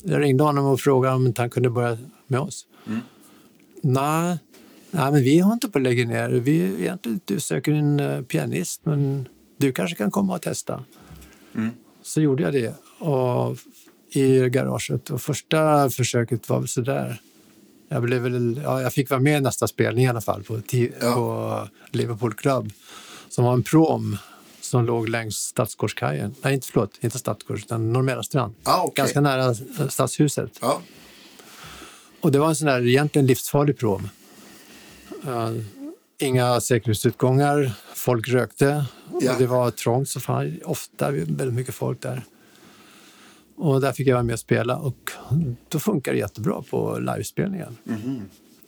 Jag ringde honom och frågade om inte han kunde börja med oss. Nej, nej, men vi har inte på att lägga ner. Vi egentligen du söker en eh, pianist, men du kanske kan komma och testa. Så gjorde jag det och, i garaget. Och första försöket var sådär. Jag, blev väl, ja, jag fick vara med i nästa spelning i alla fall på, Ja. på Liverpool Club som var en prom som låg längs Stadsgårdskajen. Nej, inte förlåt, inte Stadsgårds, utan Norr strand. Ah, okej. Ganska nära Stadshuset. Ja. Och det var en sån där egentligen livsfarlig prom. Eh, inga säkerhetsutgångar, folk rökte Ja. och det var trångt så fan, ofta väldigt mycket folk där. Och där fick jag vara med och spela och då funkar det jättebra på livespelningen.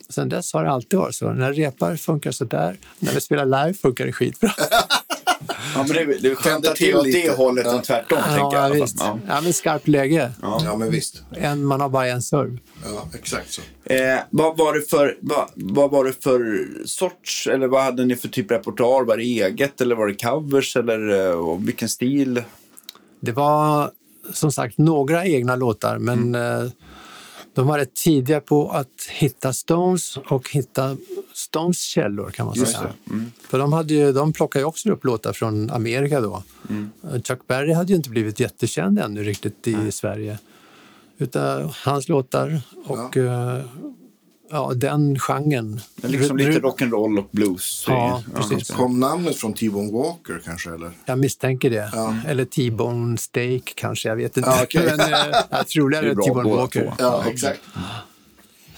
Sen dess har det alltid varit så. När repar funkar det så där. När vi spelar live funkar det skitbra. Ja, men det, det är till åt det hållet Ja. än tvärtom, tänker jag. i ja, fall. visst. Ja. Ja, men skarpt läge. ja, men visst. En, man har bara en serve. Ja, exakt så. Eh, vad, var det för, vad, vad var det för sorts, eller vad hade ni för typ repertoar? Var det eget eller var det covers eller eh, och vilken stil? Det var som sagt några egna låtar, men eh, de var rätt tidiga på att hitta Stones och hitta Stones källor kan man Just säga. Mm. För de, hade ju, de plockade ju också upp låtar från Amerika då. Mm. Eh, Chuck Berry hade ju inte blivit jättekänd ännu riktigt i Sverige. Utan hans låtar och ja. Ja, den genren. Men liksom lite rock'n'roll och blues. Ja, precis. Kom namnet från T-Bone Walker kanske? Eller? Jag misstänker det. Ja. Eller T-bone steak kanske, jag vet inte. Ja, okej. Men eh, jag tror det Det är är bra T-bone Walker. Ja, exakt.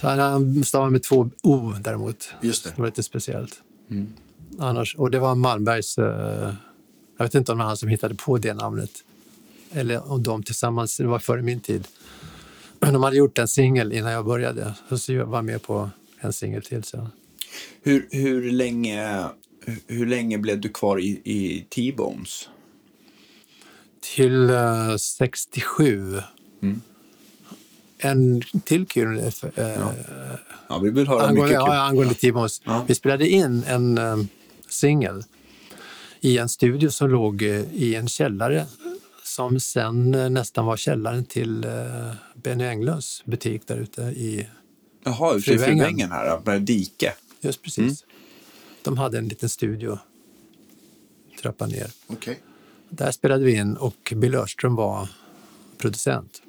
Så han- stavar med två O däremot. Just det. Det var lite speciellt. Annars, och det var Malmbergs... eh, jag vet inte om det var han som hittade på det namnet. Eller om de tillsammans, det var före min tid. De hade gjort en singel innan jag började. Så jag var med på en singel till sen. Hur, hur, länge, hur, länge blev du kvar i, i T-Bones? Till eh, 67. Mm. En till kul eh, Ja, vi vill höra angående, mycket kul. ja, angående T-Bones. Ja. Vi spelade in en um, singel i en studio som låg i en källare som sen eh, nästan var källaren till uh, Benny Englunds butik där ute i... Jaha, ute i. Fruvängen här, med dike. Just precis. Mm. De hade en liten studio trappan ner. Okej. Där spelade vi in och Bill Örström var producent.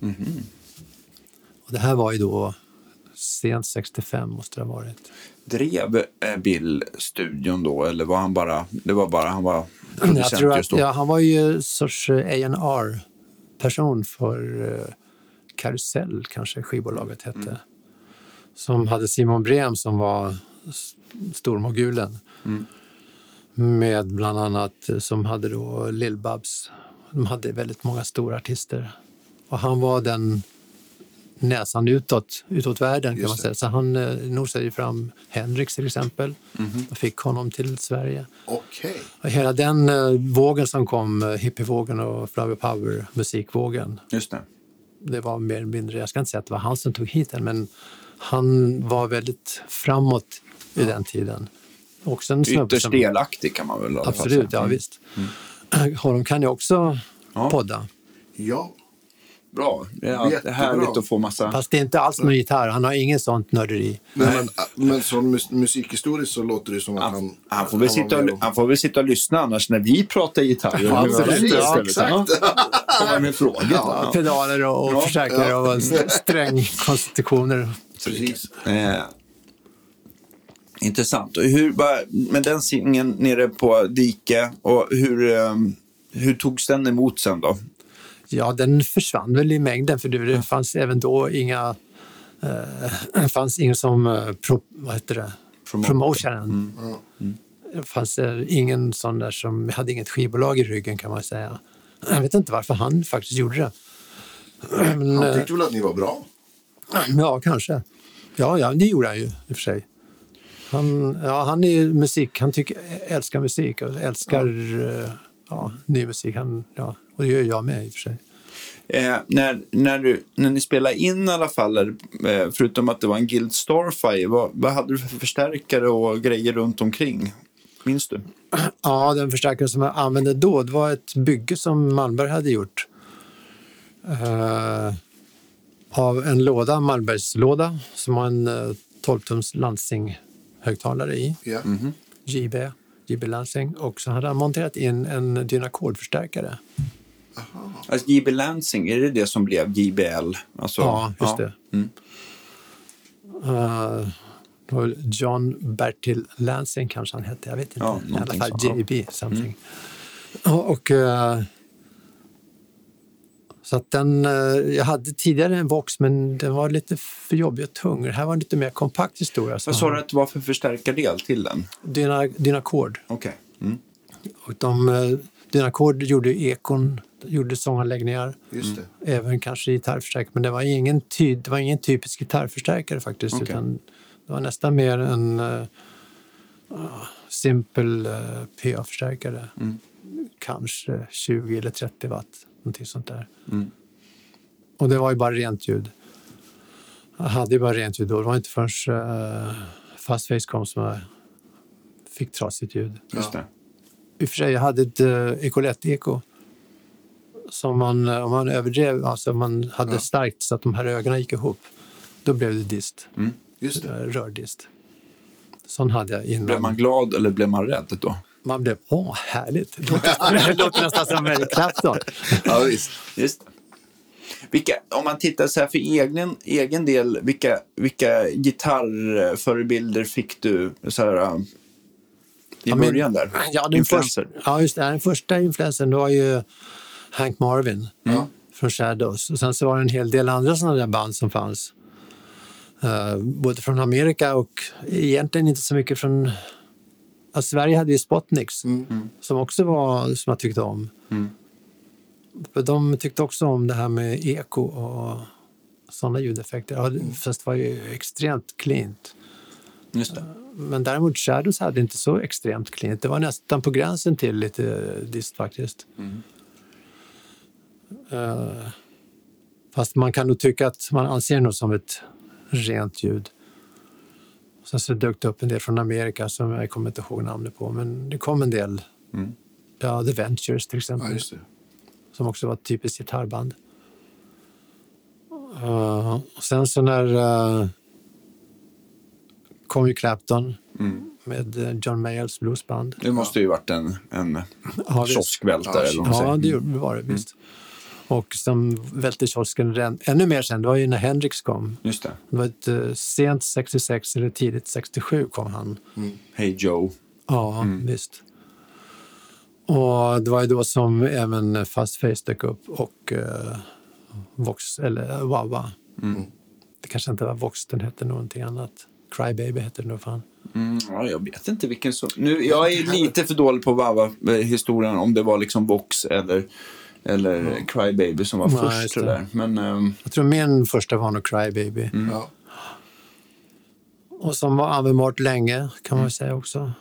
Mhm. Och det här var ju då sent 65 måste det ha varit. Drev eh, Bill studion då, eller var han bara, det var bara, han var Jag tror att, ja, han var ju en sorts eh, A&R person för uh, Karusell, kanske skivbolaget hette. Mm. Som hade Simon Brem som var stormogulen. Mm. Med bland annat, eh, som hade då Lill-Babs. De hade väldigt många stora artister. Och han var den näsan utåt, utåt världen kan man säga. Så han eh, nosade fram Hendrix till exempel. Mhm. Och fick honom till Sverige. Okej. Och hela den eh, vågen som kom, eh, hippievågen och flower power musikvågen, Just det. det var mer eller mindre, jag ska inte säga att det var han som tog hit den, men han var väldigt framåt i den tiden. Också en Ytterst som... delaktig kan man väl Absolut, säga. ja visst. Honom kan ju också Ja. podda. Ja. Bra. Det är Jättebra. härligt att få massa... Fast det är inte alls någon gitarr. Han har ingen sånt nörderi. Nej, men, men som mus musikhistoriskt så låter det som att han... Han, han, får väl var sitta och, han får väl sitta och lyssna annars när vi pratar gitarr. Ja, absolut. Precis, Ja, exakt. Komma med frågor. Ja, pedaler och, och Ja, förstärkare ja. och strängkonstruktioner. Precis. Eh, intressant. Och hur, bara, med den singeln nere på Dike, och hur, eh, hur togs den emot sen då? Ja, den försvann väl i mängden för det det fanns även då inga... Eh, det fanns ingen som... Eh, pro, vad heter det? Promotionen. Det fanns eh, ingen sån där som hade inget skivbolag i ryggen kan man säga. Jag vet inte varför han faktiskt gjorde det. Men, Han eh, tyckte väl att ni var bra? Ja, kanske. Ja, ja, det gjorde han ju i och för sig. Han, ja, han är ju musik, han tycker, älskar musik och älskar ja. Ja, ny musik. Han, ja, och det gör jag med i och för sig. Eh, när, när, du, när ni spelade in i alla fall, eh, förutom att det var en Guild Starfire, vad, vad hade du för förstärkare och grejer runt omkring? Minns du? Ja, den förstärkare som jag använde då det var ett bygge som Malmberg hade gjort. Eh, av en låda, Malmbergslåda, som har en eh, 12-tums Lansing-högtalare i. Ja. JB, JB Lansing. Och så hade han monterat in en Dynacordförstärkare. Alltså, JB Lansing, är det det som blev JBL? Alltså, Ja, just ja. det. Mm. Väl John Bertil Lansing kanske han hette, jag vet inte. Ja, I alla fall. Mm. JB something. Och, och, eh, så att den, eh, jag hade tidigare en Vox men den var lite för jobbig och tung. Det här var en lite mer kompakt historia. Vad sa du att det var för förstärkardel till den? Dyna, Dynacord. Okej. Mm. Och de, eh, Dynacord gjorde ekon, gjorde sånganläggningar. Just det. även kanske gitarrförstärkare, men det var ingen, ty, det var ingen typisk gitarrförstärkare faktiskt. Okej. Utan det var nästan mer en uh, simpel uh, PA-förstärkare. Mm. Kanske 20 eller 30 watt, någonting sånt där. Mm. Och det var ju bara rent ljud. Jag hade ju bara rent ljud då. Det var inte förrän uh, Fastface kom som jag fick trasigt ljud. Just det. I och för sig, jag hade ett uh, Ecolette-eko som man, eh, om man överdrev, alltså om man hade Ja. starkt så att de här ögonen gick ihop, då blev det dist, Just det. eh, rördist. Sån hade jag innan. Blev man glad eller blev man rädd då? Man blev, åh, härligt. Det låter, det låter nästan som Eric Clapton. Ja, visst. Just. Vilka, om man tittar så här för egen, egen del, vilka, vilka gitarrförebilder fick du så här, i Ja, men- början där? Ja, den, Influencer? första, ja, just det. Den första influensen var ju Hank Marvin Ja. från Shadows. Och sen så var det en hel del andra sådana där band som fanns. Eh, både från Amerika och egentligen inte så mycket från... Ja, Sverige hade ju Spotniks som också var som jag tyckte om. För de tyckte också om det här med eko och sådana ljudeffekter. Ja, Fast det var ju extremt cleant. Just det. Men däremot Shadows hade inte så extremt cleant. Det var nästan på gränsen till lite dist faktiskt. Eh, fast man kan nog tycka att man anser det nog som ett rent ljud. Sen så dök det upp en del från Amerika som jag kommer inte ihåg namnet på. Men det kom en del. Ja, The Ventures till exempel. Ja, som också var ett typiskt gitarrband. Uh, och sen så när uh, kom ju Clapton med eh, John Mayalls bluesband. Det måste ju varit en, en Ja, kioskvältare. Ja, det var det visst. Och som välte kiosken ännu mer sen, det var ju när Hendrix kom. Just det. Det var ett eh, sent 66 eller tidigt 67 kom han. Hey Joe. Ja, visst. Och det var ju då som även Fastface dök upp och uh, Vox, eller uh, Wawa. Det kanske inte var Vox, den hette någonting annat. Crybaby hette den då fan. Mm, ja, jag vet inte vilken som... Nu, jag är lite för dålig på varva eh, historien om det var liksom Vox eller, eller Crybaby som var Nej, först. just Det det. där. Men ehm, Jag tror min första var nog Crybaby. Ja. Och som var användbart länge kan man väl säga också.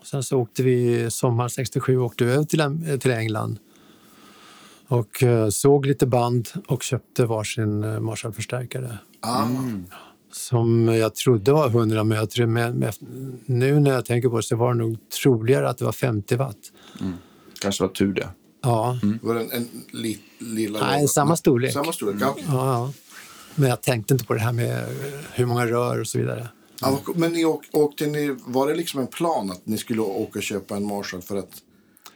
Och sen så åkte vi sommar 67 åkte vi över till, Am- till England. Och eh, såg lite band och köpte varsin Marshall-förstärkare. Ah, som jag trodde var 100, men jag tror, med, med, nu när jag tänker på det så var det nog troligare att det var 50 watt. Kanske var tur det. Ja, Var det en, en li, lilla... Nej, samma storlek. Samma storlek, ja. okej. ja, ja. Men jag tänkte inte på det här med hur många rör och så vidare. Ja, men ni åk, åkte ni, var det liksom en plan att ni skulle åka och köpa en Marshall för att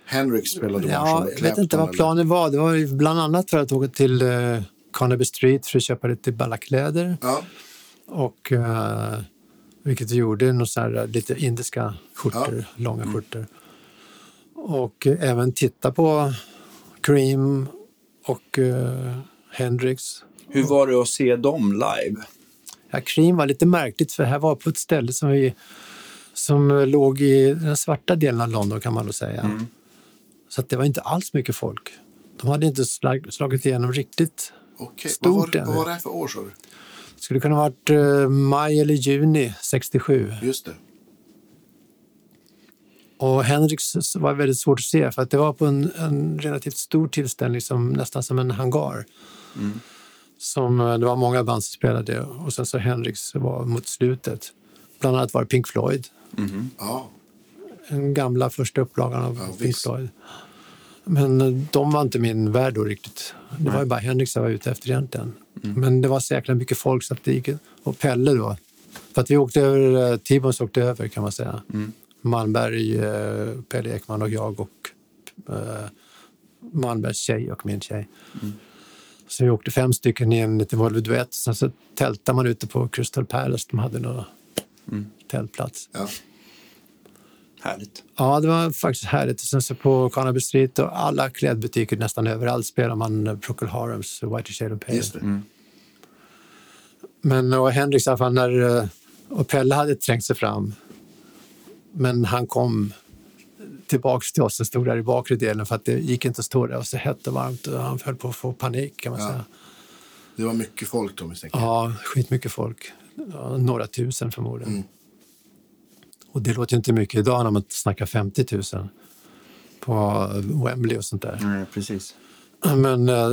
Henrik spelade Ja, Marshall med jag vet inte vad eller? planen var. Det var bland annat för att åka till eh, Carnaby Street för att köpa lite ballakläder. Ja, Och, eh, vilket vi gjorde, någon här, lite indiska skjortor, långa Mm. skjortor. Och eh, även titta på Cream och eh, Hendrix. Hur var det att se dem live? Ja, Cream var lite märkligt för här var på ett ställe som, vi, som eh, låg i den svarta delen av London kan man då säga. Mm. Så att det var inte alls mycket folk. De hade inte slag, slagit igenom riktigt. okej. Stort Vad, var, det- vad var det här för år, skulle kunna ha varit eh, maj eller juni 67. Just det. Och Hendrix var väldigt svårt att se för att det var på en, en relativt stor tillställning som nästan som en hangar. Som, eh, det var många band som spelade och sen så Hendrix var mot slutet. Bland annat var det Pink Floyd. Ja, Den gamla första upplagan av Ja, Pink visst. Floyd. Men eh, de var inte min värld då riktigt. Det var ju bara Hendrix jag var ute efter egentligen. Men det var så jäkla mycket folk så att det gick, och Pelle då. För att vi åkte över, eh, T-Bones åkte över kan man säga. Malmberg, eh, Pelle Ekman och jag och eh, Malmbergs tjej och min tjej. Så vi åkte fem stycken i en liten Volvo Duett. Sen så tältade man ute på Crystal Palace. De hade någon tältplats. ja. Härligt. Ja, det var faktiskt härligt. Och Sen så på Carnaby Street och alla klädbutiker nästan överallt spelar man Procol Harums White Shade of Pale. just det. Men och Hendrix i alla fall, när, eh, och Pelle hade trängt sig fram. Men han kom tillbaks till oss och stod där i bakre delen för att det gick inte att stå där och så hett och varmt och han höll på att få panik kan man Ja. säga. Det var mycket folk då misstänker jag. Ja, skitmycket folk. Ja, några tusen förmodligen. Mm. Och det låter ju inte mycket idag när man snackar 50 000 på Wembley och sånt där. Nej, precis. Men eh,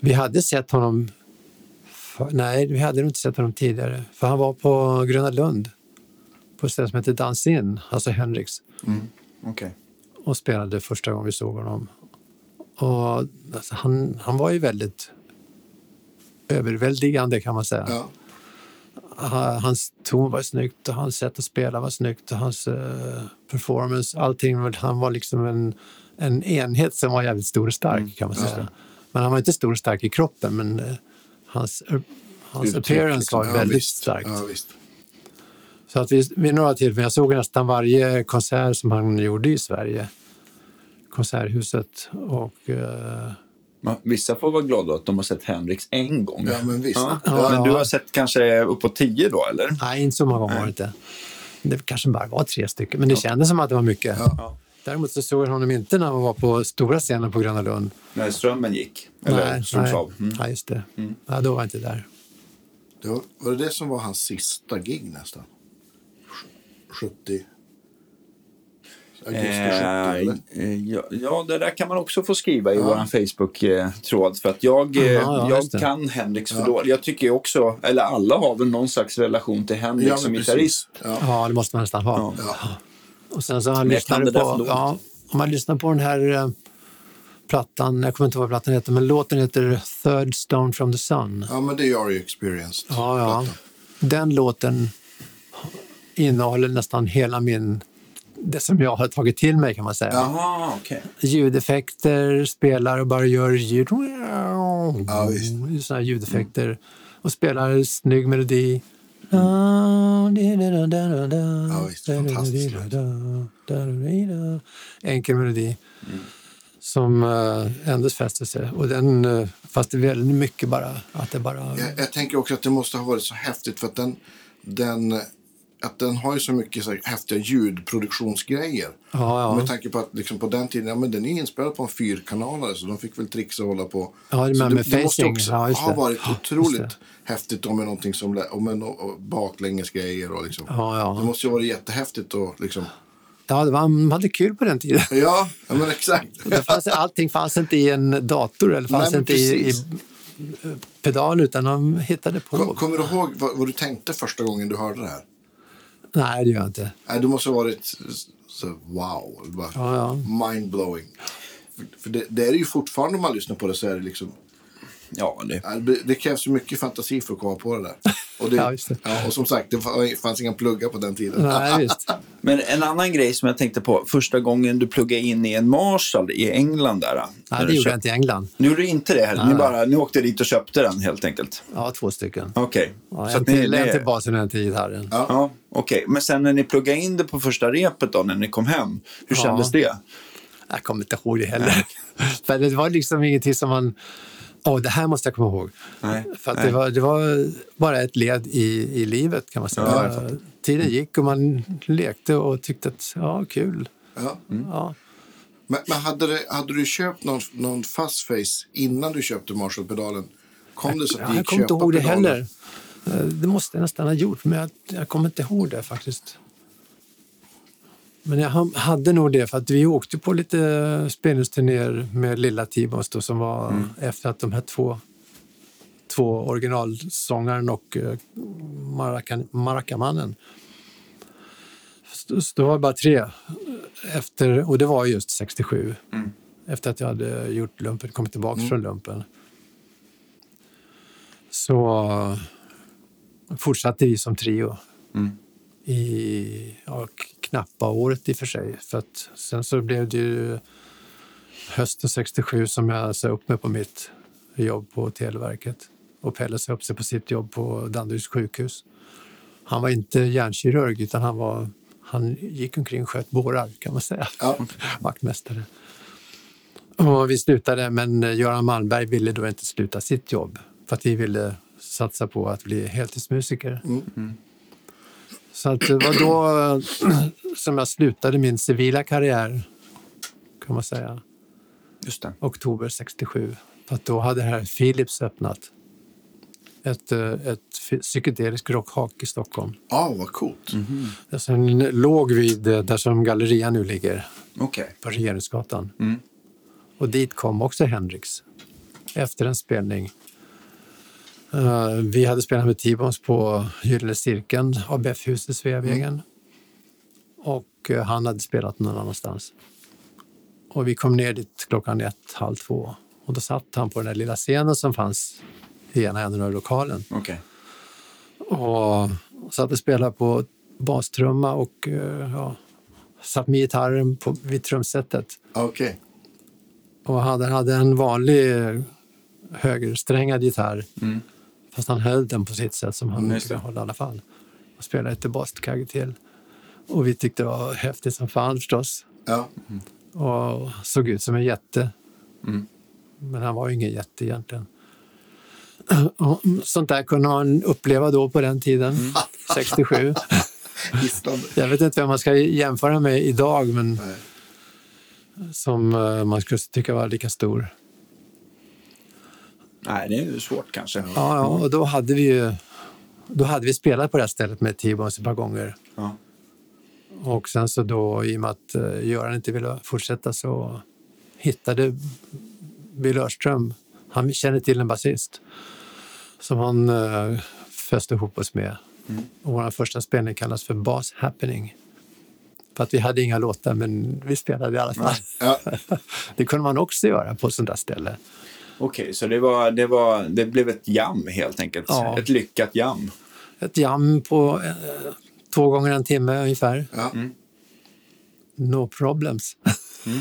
vi hade sett honom... För, nej, vi hade nog inte sett honom tidigare. För han var på Gröna Lund på ett ställe som heter Dance In, alltså Hendrix, Okej. och spelade första gången vi såg honom. Och alltså, han, han var ju väldigt överväldigande kan man säga. Ja. Ha- Hans ton var snyggt och hans sätt att spela var snyggt och hans eh, performance, allting. Han var liksom en, en enhet som var jävligt stor och stark kan man säga. Men han var inte stor och stark i kroppen, men eh, hans, hans appearance liksom. var Ja, väldigt visst. starkt. Ja, visst. Så att vi, vid några tillfällen, jag såg nästan varje konsert som han gjorde i Sverige. Konserthuset och eh, Men Vissa får vara glada att de har sett Hendrix en gång. Ja, men visst. Ja. Ja. Men du har sett kanske uppåt tio då, eller? Nej, inte så många gånger var det inte. Det kanske bara var tre stycken, men det kändes som att det var mycket. Ja. Däremot så såg jag honom inte när han var på stora scenen på Gröna Lund. När strömmen gick. Eller slogs av. Mm. nej, just det. Ja, då var jag inte där. Det var, var det det som var hans sista gig nästan? 70? Augusti 70 eller? Eh, eh, ja, ja, det där kan man också få skriva i vår Facebook-tråd. För att jag, eh, ja, jag kan Hendrix för dåligt. Jag tycker också, eller alla har väl någon slags relation till Hendrix Ja, som gitarrist. precis. Ja. Ja, det måste man nästan ha. Och sen så han för på, ja, om man lyssnar på den här eh, plattan, jag kommer inte ihåg vad plattan heter, men låten heter Third Stone from the Sun. ja, men det är Are You Experienced. Ja, ja. plattan. Den låten innehåller nästan hela min, det som jag har tagit till mig kan man säga. Jaha, okej. ljudeffekter, spelar och bara gör ljud. Ja, här ljudeffekter. Och spelar snygg melodi. Ja, visst. Fantastiskt. Enkel melodi. Som uh, ändå fäster sig. Och den, eh, fast det är väldigt mycket bara att det bara... Jag, jag tänker också att det måste ha varit så häftigt för att den, den, att den har ju så mycket så här häftiga ljudproduktionsgrejer. Ja, ja. Med tanke på att liksom på den tiden, ja, men den är inspelad på en fyrkanalare så de fick väl trixa och hålla på. Ja, det så med- med det måste också Ja, ha det. varit otroligt Just häftigt om någonting som, om en baklängesgrejer och liksom. Ja, ja. Det måste ju ha varit jättehäftigt och liksom. Ja, det var, man hade kul på den tiden. Ja, ja men exakt. Det fanns, allting fanns inte i en dator eller fanns Nej, inte i, i, pedal utan de hittade på. Kom, kommer du ihåg vad, vad du tänkte första gången du hörde det här? Nej, det gör jag inte. Nej, du måste ha varit så, wow, bara Ja, ja. mindblowing. För, för det, det är ju fortfarande om man lyssnar på det så är det liksom Ja, det, Ja, Det krävs ju mycket fantasi för att komma på det där. Och, det, Ja, just det. Ja, och som sagt, det fa- fanns inga pluggar på den tiden. Nej. Men en annan grej som jag tänkte på, första gången du pluggade in i en Marshall i England där. Nej, det gjorde jag inte i England. Nu gjorde du inte det heller, ni, bara, ni åkte dit och köpte den helt enkelt? Ja, två stycken. Okej. Ja, Så en, ni- till, en till basen och en till gitarren. Ja. Ja, okej. Men sen när ni pluggade in det på första repet då, när ni kom hem, hur Ja. kändes det? Jag kommer inte ihåg det heller. För det var liksom ingenting som man... Åh, det här måste jag komma ihåg. Nej, För nej. det, var, det var bara ett led i, i livet kan man säga. Ja, jag. Tiden gick och man lekte och tyckte att ja, kul. Ja. Ja. Men, men hade, det, hade du köpt någon, någon fast face innan du köpte Marshall-pedalen? Kom det så att Jag gick kommer inte ihåg det heller. Eh, Det måste jag nästan ha gjort, men jag, jag kommer inte ihåg det faktiskt. Men jag ha- hade nog det, för att vi åkte på lite spelningsturnéer med lilla Tibons då, som var efter att de här två, två originalsångaren och uh, Maracan, Maracamannen. Så, så det var bara tre, efter, och det var just 67. Efter att jag hade gjort lumpen, kommit tillbaka från lumpen. Så fortsatte vi som trio i ja, knappa året i och för sig. För att sen så blev det ju hösten 67 som jag sa upp mig på mitt jobb på Televerket. Och Pelle sa upp sig på sitt jobb på Danderyds sjukhus. Han var inte hjärnkirurg utan han, var, han gick omkring och sköt bårar kan man säga. Ja. Vaktmästare. Och vi slutade, men Göran Malmberg ville då inte sluta sitt jobb för att vi ville satsa på att bli heltidsmusiker. Så att det var då eh, som jag slutade min civila karriär, kan man säga, Just det. oktober 67. För då hade här Philips öppnat ett, eh, ett f- psykedelisk rockhak i Stockholm. Ja, vad coolt. Det som låg vid där som Galleria nu ligger, Okej. på Regeringsgatan. Mm. Och dit kom också Hendrix efter en spelning. Eh, vi hade spelat med T-Bones på Gyllene Cirkeln, ABF-huset Sveavägen. Och eh, han hade spelat någon annanstans. Och vi kom ner dit klockan ett, halv två. Och då satt han på den där lilla scenen som fanns i ena änden av lokalen. Okej. Och satt och spelade på bastrumma och eh, ja, satt med gitarren på, vid trumsetet. Okej. Och han hade en vanlig högersträngad gitarr. Fast han höll den på sitt sätt som han Mm, det. hålla i alla fall. Och spelade ett baskagge till. Och vi tyckte det var häftigt som fan förstås. Ja. Och såg ut som en jätte. Mm. Men han var ju ingen jätte egentligen. Och sånt där kunde man uppleva då på den tiden, Mm. 67. Hisnande. Jag vet inte vem man ska jämföra med idag, men Nej. som eh, man skulle tycka var lika stor. Nej, det är ju svårt kanske. Ja, ja, och då hade vi ju då hade vi spelat på det här stället med T-Bones ett par gånger. Ja. Och sen så då, i och med att uh, Göran inte ville fortsätta så hittade Bill Örström, han kände till en basist som han uh, föste ihop oss med. Och vår första spelning kallas för Bass Happening. För att vi hade inga låtar, men vi spelade i alla fall. Ja. det kunde man också göra på ett sånt där ställe. Okej, så det, var, det, var, det blev ett jam helt enkelt. Ja. Ett lyckat jam. Ett jam på eh, två gånger en timme ungefär. Ja. No problems.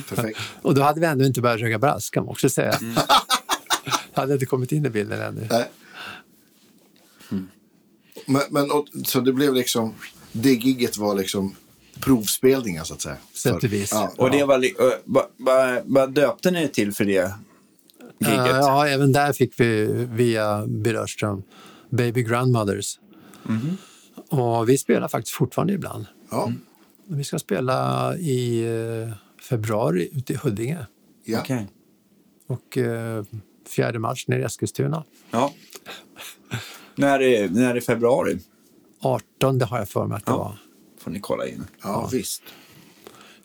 Perfekt. Och då hade vi ändå inte börjat röka brass kan man också säga. Jag hade inte kommit in i bilden ännu. Nej. Men, men, och, så det blev liksom, det gigget var liksom provspelningar så att säga. Sätt och vis. Ja. Och det var, vad vad- vad döpte ni till för det Eh, ja, även där fick vi via Bill Örström Baby Grandmothers. Och vi spelar faktiskt fortfarande ibland. Ja. Vi ska spela i eh, februari ute i Huddinge Ja. Okej. och eh, fjärde mars nere i Eskilstuna. Ja. när, är, när är februari? 18 har jag för mig att det Ja. var. Får ni kolla in. ja, visst.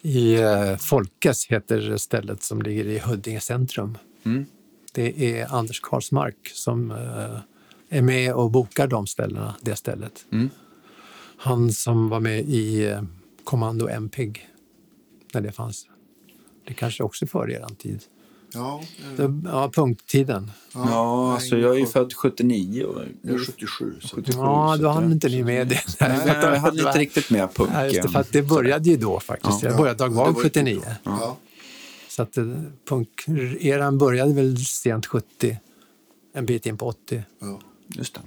I eh, Folkes heter stället som ligger i Huddinge centrum. Det är Anders Karlsmark som eh, är med och bokar de ställena, det stället. Han som var med i eh, Kommando MPEG när det fanns. Det kanske också är före er tid. Ja, Det, ja, punkttiden. Ja, alltså jag är ju född 79. Och, jag är 77. Så. 77, Ja, då hann inte ni med det. Nej, jag hann inte riktigt med punken. Ja, just det, för att det började ju då faktiskt. Jag började Ja, Dag det Vag var ju 79. typ då. Ja. Så att eh, punkeran började väl sent 70, en bit in på 80. Ja. Just det.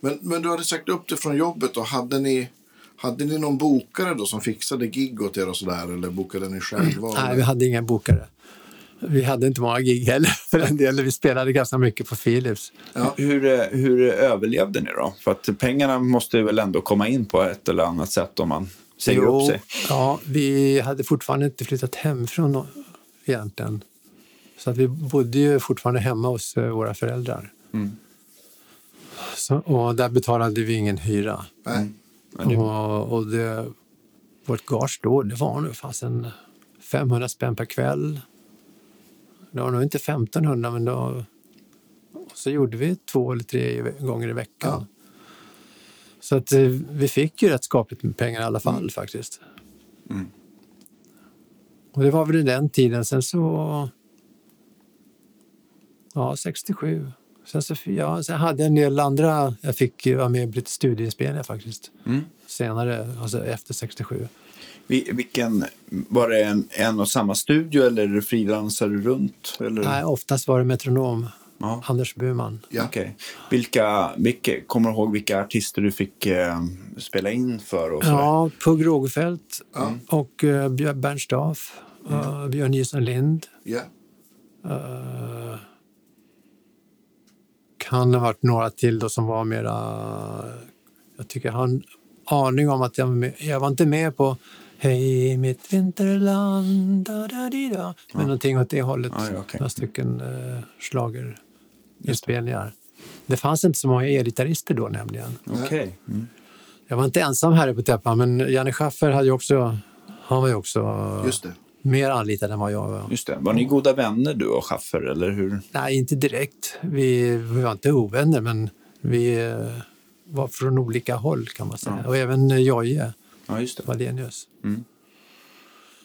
Men, men du hade sagt upp det från jobbet och hade ni, hade ni någon bokare då som fixade gig åt er och sådär eller bokade ni själva? Nej, eller? vi hade inga bokare. Vi hade inte många gig heller för den delen. Vi spelade ganska mycket på Philips. Ja. Hur, hur överlevde ni då? För att pengarna måste väl ändå komma in på ett eller annat sätt om man säger Jo, upp sig. Ja, vi hade fortfarande inte flyttat hemifrån egentligen. Så att vi bodde ju fortfarande hemma hos eh, våra föräldrar. Så, och där betalade vi ingen hyra. Nej. Och, och det, vårt gage då, det var nog fasen 500 spänn per kväll. Det var nog inte 1500, men då, och så gjorde vi två eller tre gånger i veckan. Så att eh, vi fick ju rätt skapligt med pengar i alla fall faktiskt. Och det var väl i den tiden. Sen så... Ja, 67. Sen, så, ja, sen hade jag en del andra... Jag fick vara med på lite studieinspelningar faktiskt. Senare, alltså efter 67. Vi- Vilken, var det en, en och samma studio eller frilansade du runt? Eller? Nej, oftast var det metronom. Ja. Anders Burman. Ja. Okej. Vilka, vilka, kommer du ihåg vilka artister du fick eh, spela in för? Och sådär? Ja, Pugh Rogefeldt och uh, Bernt Staff. Uh, Björn Nilsson Lind. Ja. Eh, kan ha varit några till då som var mera... Jag tycker jag har en aning om att jag var, jag var inte med på Hej mitt vinterland, da, da, di, da. Men någonting åt det hållet. Ja, ja, okej. Några stycken uh, schlagerinspelningar. Det fanns inte så många elgitarrister då nämligen. Okej. Mm. Jag var inte ensam här på täppan, men Janne Schaffer hade ju också, han var ju också Just det. Mer anlitad än vad jag var. Just det. Var ni goda vänner du och Schaffer? Eller hur? Nej, inte direkt. Vi, vi var inte ovänner, men vi eh, var från olika håll kan man säga. Och även eh, Jojje Ja, just det. Wallenius. Mm.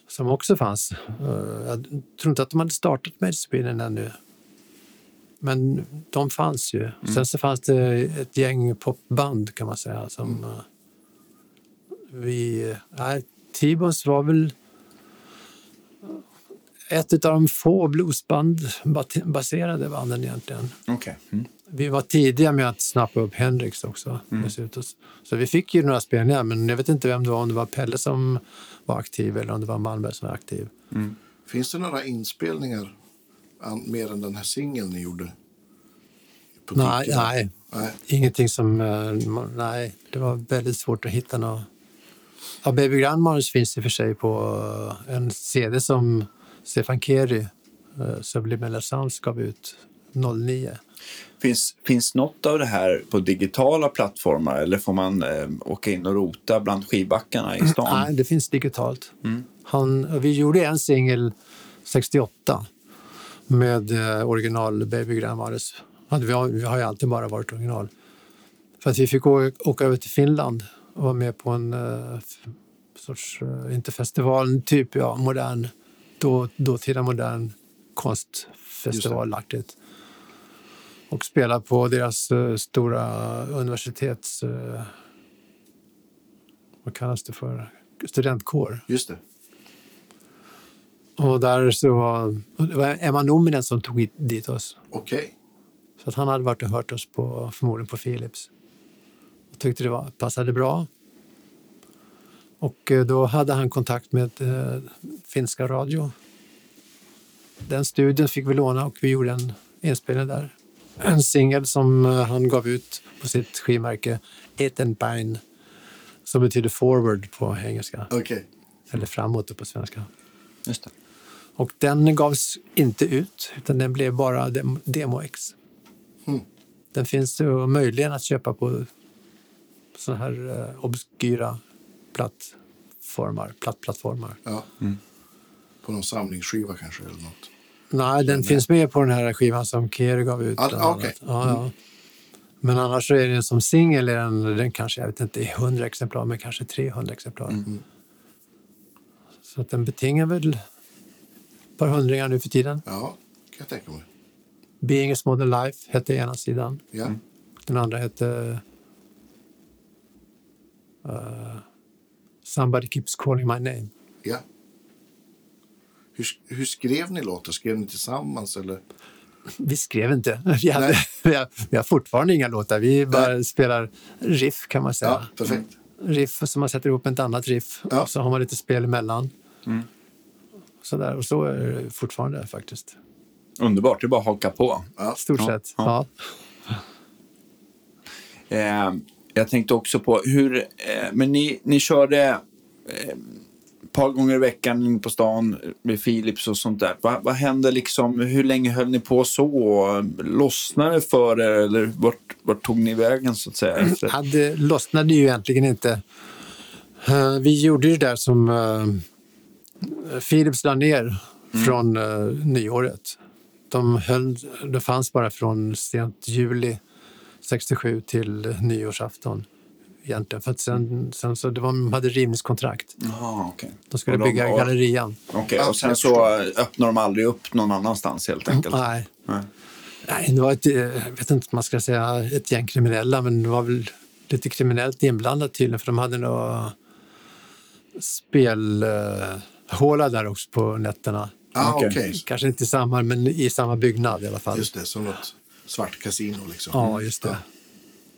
Som också fanns. Eh, Jag tror inte att de hade startat Medspelen ännu. Men de fanns ju. Sen så fanns det ett gäng popband kan man säga. Som eh, vi... Nej, T-Bones var väl ett av de få bluesband-baserade banden egentligen. Okej. Mm. Vi var tidiga med att snappa upp Hendrix också. dessutom. Så vi fick ju några spelningar, men jag vet inte vem det var. Om det var Pelle som var aktiv eller om det var Malmberg som var aktiv. Finns det några inspelningar mer än den här singeln ni gjorde? Nej, nej, nej. ingenting som... eh, Nej, det var väldigt svårt att hitta något. Ja, Baby Grandmothers finns i och för sig på eh, en CD som Stefan Keri, eh, Subliminal Sounds, gav ut 09. Finns, finns något av det här på digitala plattformar eller får man eh, åka in och rota bland skivbackarna i stan? Nej, det finns digitalt. Han, vi gjorde en singel 68 med eh, original Baby Grandmothers. Ja, Vi har, vi har ju alltid bara varit original. För att vi fick åka över till Finland och vara med på en eh, sorts, eh, inte festival, typ ja, modern, då, dåtida modern konstfestivalaktigt. Och spela på deras eh, stora universitets... Eh, vad kallas det för? Studentkår. Just det. Och där så och det var Emma Nominen som tog dit oss. Okej. Så att han hade varit och hört oss på, förmodligen på Philips. Och tyckte det var, passade bra. Och eh, då hade han kontakt med eh, finska radio. Den studion fick vi låna och vi gjorde en inspelning där. En singel som eh, han gav ut på sitt skivmärke Ettenbein som betyder forward på engelska, Okej. eller framåt på svenska. Just det. Och den gavs inte ut, utan den blev bara dem- Demo-X. Mm. Den finns möjligen att köpa på såna här eh, obskyra plattformar, plattplattformar. Ja. På någon samlingsskiva kanske eller något. Nej, den finns med på den här skivan som Keri gav ut. Ah, annat. Ja, ja. Men annars så är den som singel, den, den kanske, jag vet inte, är 100 exemplar, men kanske 300 exemplar. Mm. Så att den betingar väl ett par hundringar nu för tiden. Ja, kan jag tänka mig. Being a Smaller Life hette ena sidan. Ja. Den andra hette eh, Somebody Keeps Calling My Name. ja. Hur, hur skrev ni låtar? Skrev ni tillsammans? Eller? Vi skrev inte. Vi, hade, Nej. vi, har, vi har fortfarande inga låtar. Vi bara spelar riff kan man säga. Ja, perfekt. Riff som man sätter ihop med ett annat riff. Ja. Och så har man lite spel emellan. Sådär. Och så är det fortfarande faktiskt. Underbart, det är bara att haka på. Ja. Stort Ja, sett. ja. Ja. Eh, jag tänkte också på hur, eh, men ni, ni körde eh, ett par gånger i veckan in på stan med Philips och sånt där. Va, vad hände liksom, hur länge höll ni på så? Lossnade det för er eller vart, vart tog ni vägen så att säga? Efter? Ja, det lossnade ju egentligen inte. Eh, Vi gjorde ju det där som Philips la ner från eh, nyåret. De, höll, det fanns bara från sent juli 67 till nyårsafton. Egentligen. För att sen, sen så det var, de hade rivningskontrakt. Okej. De skulle de- bygga och- gallerian. Okej, och sen så öppnar de aldrig upp någon annanstans helt enkelt? Nej. Nej. Nej, det var ett, eh, jag vet inte om man ska säga ett gäng kriminella, men det var väl lite kriminellt inblandat tydligen, för de hade några spelhåla där också på nätterna. Ah, okej. Kanske inte i samma, men i samma byggnad i alla fall. Just det, som något svart kasino liksom. Ja, just det.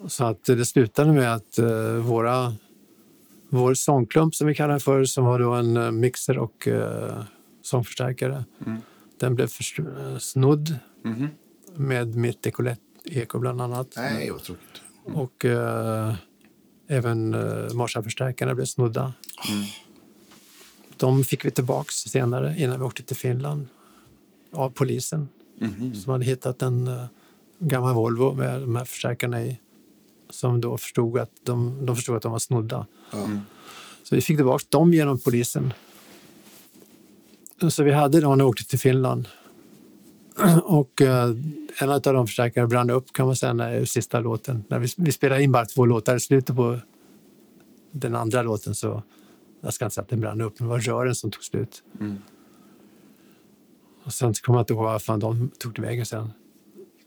Så att det slutade med att eh, våra, vår sångklump, som vi kallar den för, som var då en eh, mixer och uh, sångförstärkare, den blev snodd Mhm. med mitt Ecolette-eko bland annat. Nej, vad tråkigt. Och eh, även uh, Marshallförstärkarna blev snodda. De fick vi tillbaks senare innan vi åkte till Finland av polisen som hade hittat en uh, gammal Volvo med de här förstärkarna i som då förstod att de, de förstod att de var snodda. Ja. Så vi fick tillbaka dem genom polisen. Så vi hade dem när vi åkte till Finland. Och eh, en av de förstärkarna brann upp kan man säga när sista låten. När vi, vi spelade in bara två låtar i slutet på den andra låten så jag ska inte säga att den brann upp, men det var rören som tog slut. Och sen så kommer jag inte ihåg fan de tog till vägen sen.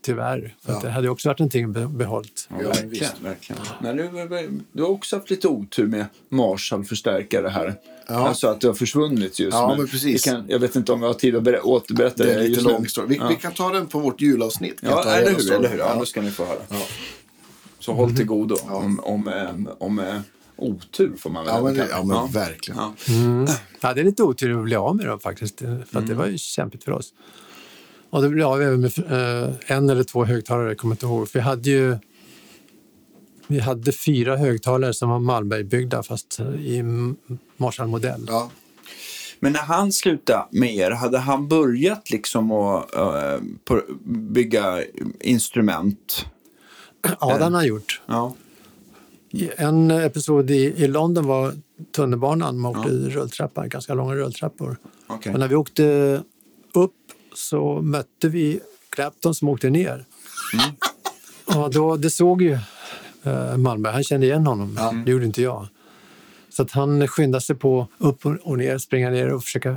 Tyvärr. För att Ja. det hade också varit någonting be- behållt. Ja, Ja, verkligen. visst. verkligen. Men du, du har också haft lite otur med Marshall-förstärkare här. Ja. Alltså att det har försvunnit just. Ja, men precis. vi Kan, jag vet inte om vi har tid att ber- återberätta Det är lite nu. lång historia. Vi, Ja. vi kan ta den på vårt julavsnitt. Jag Ja, eller hur? Eller hur? Ja, Ja. då ska ni få höra. Ja. Så håll till godo om, om, om, om eh, otur får man väl Ja, men, ja, men verkligen. Ja. Jag hade lite otur att bli av med dem faktiskt. För att Mm. det var ju kämpigt för oss. Och det blev av även med eh, en eller två högtalare, jag kommer inte ihåg. För vi hade ju vi hade fyra högtalare som var Malmbergbyggda fast i Marshall-modell. Ja. Men när han slutade med er, hade han börjat liksom att på- bygga instrument? Ja, har han gjort. Ja. En episod i, i London var tunnelbanan. Man åkte i rulltrappa, ganska långa rulltrappor. Okej. Och när vi åkte upp så mötte vi Clapton som åkte ner. Och då, det såg ju eh, Malmberg. Han kände igen honom. Det gjorde inte jag. Så att han skyndade sig på upp och- ner, springa ner och försöka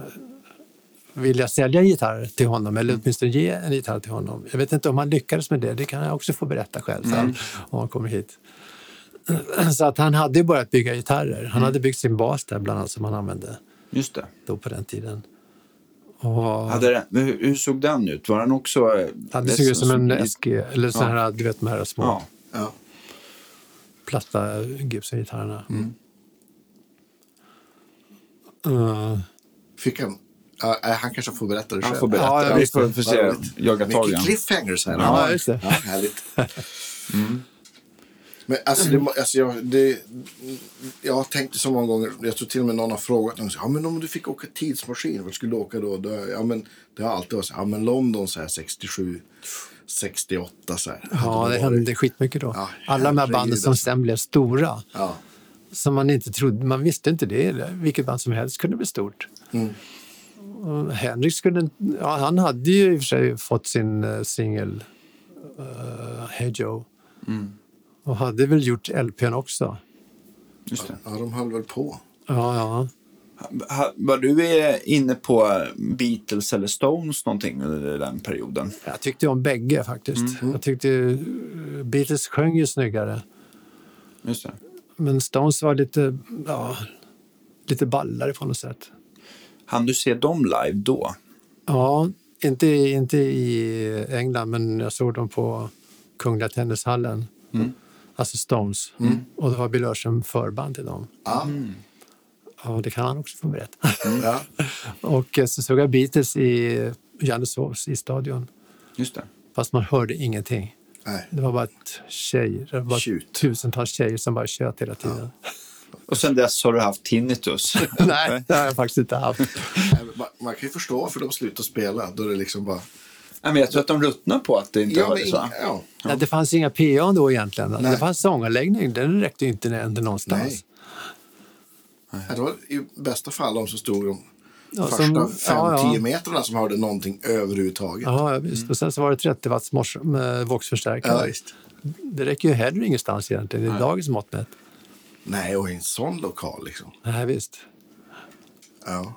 vilja sälja gitarrer till honom eller åtminstone ge en gitarr till honom. Jag vet inte om han lyckades med det. Det kan jag också få berätta själv sen, om han kommer hit. Så att han hade börjat bygga gitarrer. Han hade byggt sin bas där bland annat som han använde Just det. då på den tiden. Och Hade den, men hur, hur såg den ut? Var den också... eh, Ja, det såg ut som en SG, eller så här, du vet de här små Ja. Ja. platta Gibson-gitarrerna. Mm. Uh, Fick han... Ja, nej, han kanske får berätta det själv. Han får berätta. Ja, ja, vi får, får se. Jaga tag i Mycket cliffhangers här. Ja, just det. Ja, härligt. Men alltså, det, alltså jag, det, jag har tänkt det så många gånger. Jag tror till och med någon har frågat någon, ja, men om du fick åka tidsmaskin, vart skulle du åka då? då ja, men, det har alltid varit så ja, men London så här 67, 68 så här. ja, det hände skitmycket då. Ja, Alla de här banden som alltså. sen blev stora, Ja, som man inte trodde, man visste inte det. Vilket band som helst kunde bli stort. Mm. Henrik skulle... Ja, han hade ju i och för sig fått sin uh, singel uh, Hey Joe. Och hade väl gjort LPn också. Just det. Ja, de höll väl på. Ja, ja. Var du eh, inne på Beatles eller Stones någonting under den perioden? Jag tyckte om bägge faktiskt. Jag tyckte uh, Beatles sjöng ju snyggare. Just det. Men Stones var lite, ja, lite ballare på något sätt. Han du se dem live då? Ja, inte, i- inte i England, men jag såg dem på Kungliga Tennishallen. Alltså Stones. Och det var Bill Örström förband till dem. Ja. Ja, det kan han också få berätta. Ja. och eh, så såg jag Beatles i Janneshovs i stadion. Just det. Fast man hörde ingenting. Nej. Det var bara ett tjejer, det var Tjut. tusentals tjejer som bara tjöt hela tiden. Och sen dess har du haft tinnitus? Nej, det har jag faktiskt inte haft. Man, kan ju förstå varför de slutar spela. Då är det liksom bara... Nej, men jag tror att de ruttnar på att det inte Ja, var men, det så. ja. Ja. Det fanns inga PA då egentligen. Nej. Det fanns sånganläggning, den räckte inte ända någonstans. Nej. Ja, Det var i bästa fall de som stod de Ja, första som- 5-10 ja, ja. metrarna som hörde någonting överhuvudtaget. Ja, ja, visst. Och sen så var det 30 watts voxförstärkare. Ja, visst. Det räcker ju heller ingenstans egentligen i dagens mått mätt. Nej, och i en sån lokal liksom. Nej, visst. Ja.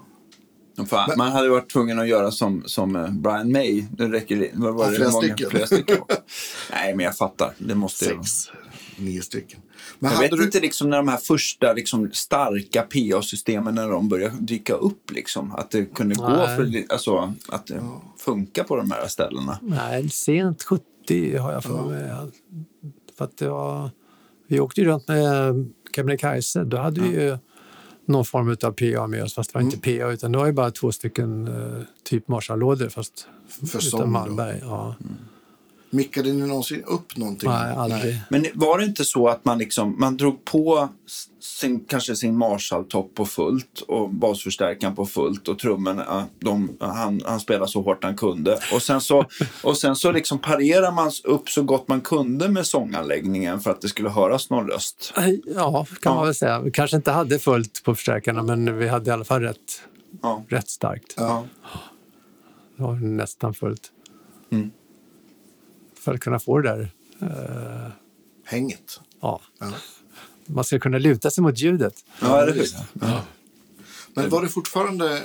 Fan, man hade varit tvungen att göra som, som eh, Brian May. Det räcker det. Vad var Ja, det? flera många- stycken. Flera stycken. Nej, men jag fattar. Det måste ju... Sex, nio stycken. Men Jag hade vet du... inte liksom när de här första liksom, starka PA-systemen när de började dyka upp. Liksom, att det kunde gå Nej. för alltså, att det funkar på de här ställena. Nej, sent 70 har jag för mig. För att det var, vi åkte ju runt med Kebnekaise. Då hade vi ju någon form av PA med oss. Fast det var inte PA, utan det var ju bara två stycken uh, typ Marshall-lådor. Fast För utan? Malmberg. Ja. Mickade ni någonsin upp någonting? Nej, aldrig. Men var det inte så att man, liksom, man drog på sin, kanske sin Marshall-topp på fullt och basförstärkaren på fullt och trummorna, de, han, han spelade så hårt han kunde. Och sen så, och sen så liksom parerar man upp så gott man kunde med sånganläggningen för att det skulle höras någon röst. Nej, Ja, kan man väl säga. Vi kanske inte hade fullt på förstärkarna, men vi hade i alla fall rätt, Ja. rätt starkt. Ja. Det var nästan fullt. Mm. För att kunna få det där. Hänget. Ja. Ja. Man ska kunna luta sig mot ljudet. Ja, eller hur? Men var det fortfarande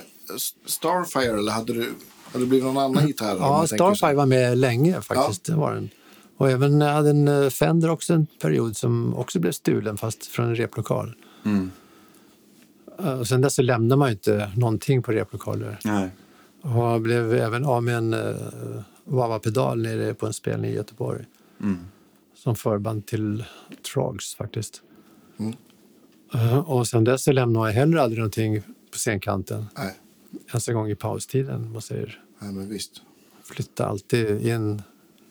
Starfire eller hade du, hade det blivit någon annan gitarr? om Ja? Starfire var med länge faktiskt. Det var den. Och även jag hade en eh, Fender också en period som också blev stulen fast från en replokal. Mm. Eh, Och sen dess så lämnade man ju inte någonting på replokaler. Nej. Och blev även av med en uh, Wawa-pedal nere på en spelning i Göteborg. Mm. Som förband till Trogs faktiskt. Eh, och sen dess så lämnade jag heller aldrig någonting på scenkanten. Nej. Ens en gång i paustiden. Man säger. Nej, men visst. Flytta alltid in,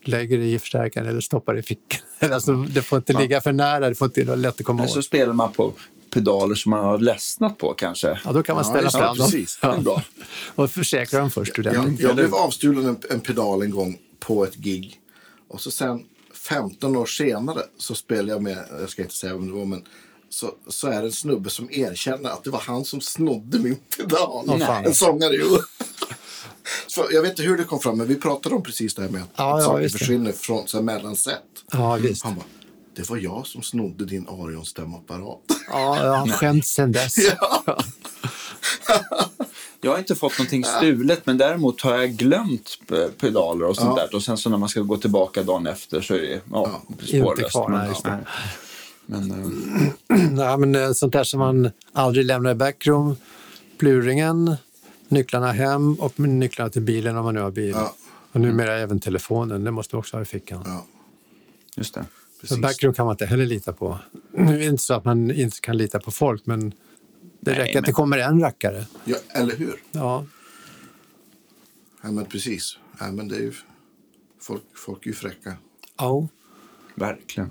lägger det i förstärkaren eller stoppar det i fickan. alltså, det får inte ligga för nära, det får inte vara lätt att komma Men så åt. spelar man på pedaler som man har ledsnat på kanske. Ja, då kan man Ja, ställa det, fram dem. precis. Är bra. Och försäkra dem först Jag, jag blev avstulen en, en pedal en gång på ett gig. Och så sen 15 år senare så spelade jag med, jag ska inte säga vem det var, men så, så är det en snubbe som erkänner att det var han som snodde min pedal. Fan. En sångare ju. Så jag vet inte hur det kom fram, men vi pratade om precis det här med att, Ja, ja, saker visst det. försvinner från så här mellansätt. Ja, visst. Han bara, det var jag som snodde din Arion-stämapparat. Ja, jag har skämt sen dess. ja. Jag har inte fått någonting stulet, men däremot har jag glömt pedaler och sånt där. Och sen så när man ska gå tillbaka dagen efter så är det ja, spårlöst. kvar, men, nej, ja. men, eh, Nej, men eh, sånt där som man aldrig lämnar i backroom. Pluringen, nycklarna hem och nycklarna till bilen om man nu har bil. Ja. Och numera även telefonen, det måste man också ha i fickan. ja, just det. För precis. backroom kan man inte heller lita på. Nu är det inte så att man inte kan lita på folk, men det Nej, räcker att men- det kommer en rackare. Ja, eller hur? Ja, Ja, men precis. Ja, men det är ju, folk, folk är ju fräcka. ja. Verkligen.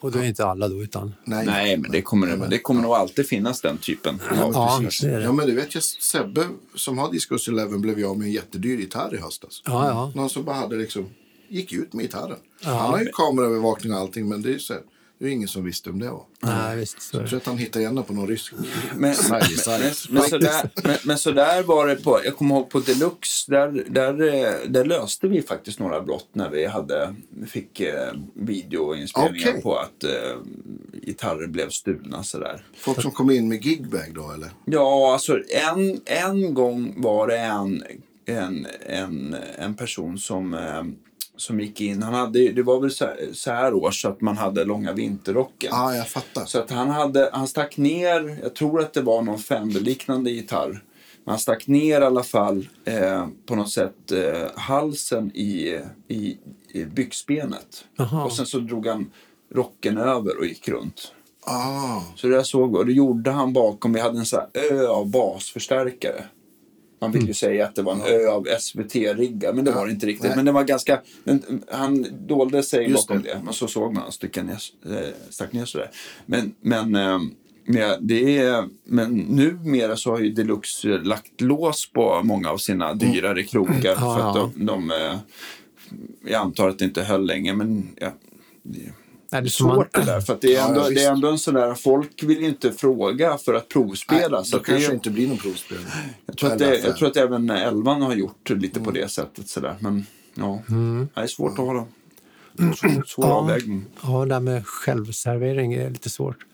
och det är inte alla då, utan... Nej, Nej, men det kommer, det kommer nog alltid finnas den typen. av- Ja, precis. det det. Ja, men det vet jag. Sebbe som har Discus 11 blev jag med en jättedyr gitarr i höstas. Ja, ja. Någon som bara hade liksom, gick ut med gitarren. Han har ju kameraövervakning och allting, men det är ju så här, Det är ingen som visste om det var. Nej, visst. Så Jag tror att han hittade gärna på någon rysk Men, men, men, så där, men, men så där var det på, jag kommer ihåg på Deluxe, där, där, eh, där löste vi faktiskt några brott när vi hade, fick eh, videoinspelningar Okej. på att eh, gitarrer blev stulna sådär. Folk som kom in med gigbag då eller? Ja, alltså en, en gång var det en, en, en, en person som, eh, som gick in. Han hade, det var väl så här, så här års att man hade långa vinterrocken. Ja, ah, jag fattar. Så att han, hade, han stack ner, jag tror att det var någon Fender-liknande gitarr. Men han stack ner i alla fall eh, på något sätt eh, halsen i, i, i byxbenet. Jaha. Och sen så drog han rocken över och gick runt. Ah, Så det jag såg och det gjorde han bakom, vi hade en sån här ö av basförstärkare. Man vill ju säga att det var en ö av SVT-riggar, men det var det inte riktigt. Nej. Men det var ganska, han dolde sig Just bakom det. det. Men så såg man sticka ner, eh, stack ner sådär. Men, men, eh, men, det är, men numera så har ju Deluxe lagt lås på många av sina dyrare krokar. För att Ja, de, de, eh, jag antar att det inte höll länge, men ja, det, det är som man, svårt det där. För att det är, ändå, ja, det är ändå en sån där, folk vill ju inte fråga för att provspela. Nej, så då det kanske är, inte blir någon provspel. jag, tror att det, jag tror att även Elvan har gjort lite på det sättet. Sådär. Men ja, det är svårt att hålla. Svår, svår Ja. avvägning. ja, det här med självservering är lite svårt.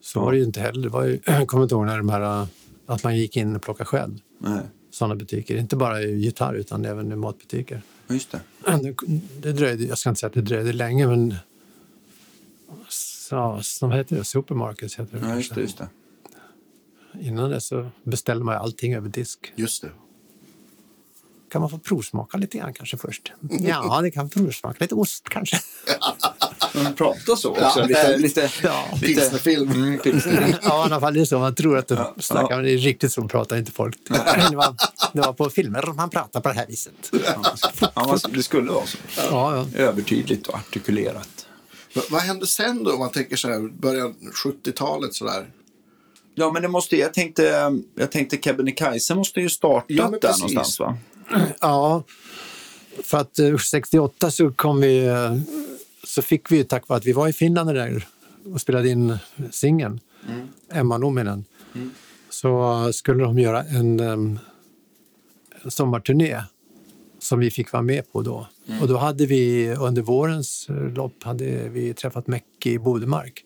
Så var det ju inte heller. Det var ju, jag kommer inte ihåg när de här, att man gick in och plockade själv. Nej, Sådana butiker. Inte bara i gitarr utan även i matbutiker. Just det. Det, dröjde, jag ska inte säga att det dröjde länge, men så, vad heter det? Supermarkets heter det. Ja, just det, just det. Innan det så beställde man allting över disk. Just det. Kan man få provsmaka lite grann kanske först? Ja, det kan provsmaka lite ost kanske. Man pratar så också. Ja, lite, lite, Ja. lite, Pilsnerfilm. Mm, pilsner. Ja, i alla fall det är så. Man tror att de snackar, ja. men det är riktigt så pratar inte folk. Det var, det var på filmer man pratar på det här viset. Ja, man- det skulle vara så. Ja, ja. Övertydligt och artikulerat. Va- Vad hände sen då? Om man tänker så här, början 70-talet sådär. Ja, men det måste, jag tänkte, jag tänkte Kebnekaise måste ju startat Ja, men där precis. någonstans va? Ja, för att eh, 68 så kom vi, eh, så fick vi tack vare att vi var i Finland där och spelade in singeln, Emma Nominen, så skulle de göra en, en sommarturné som vi fick vara med på då. Och då hade vi under vårens lopp hade vi träffat Mecke i Bodemark.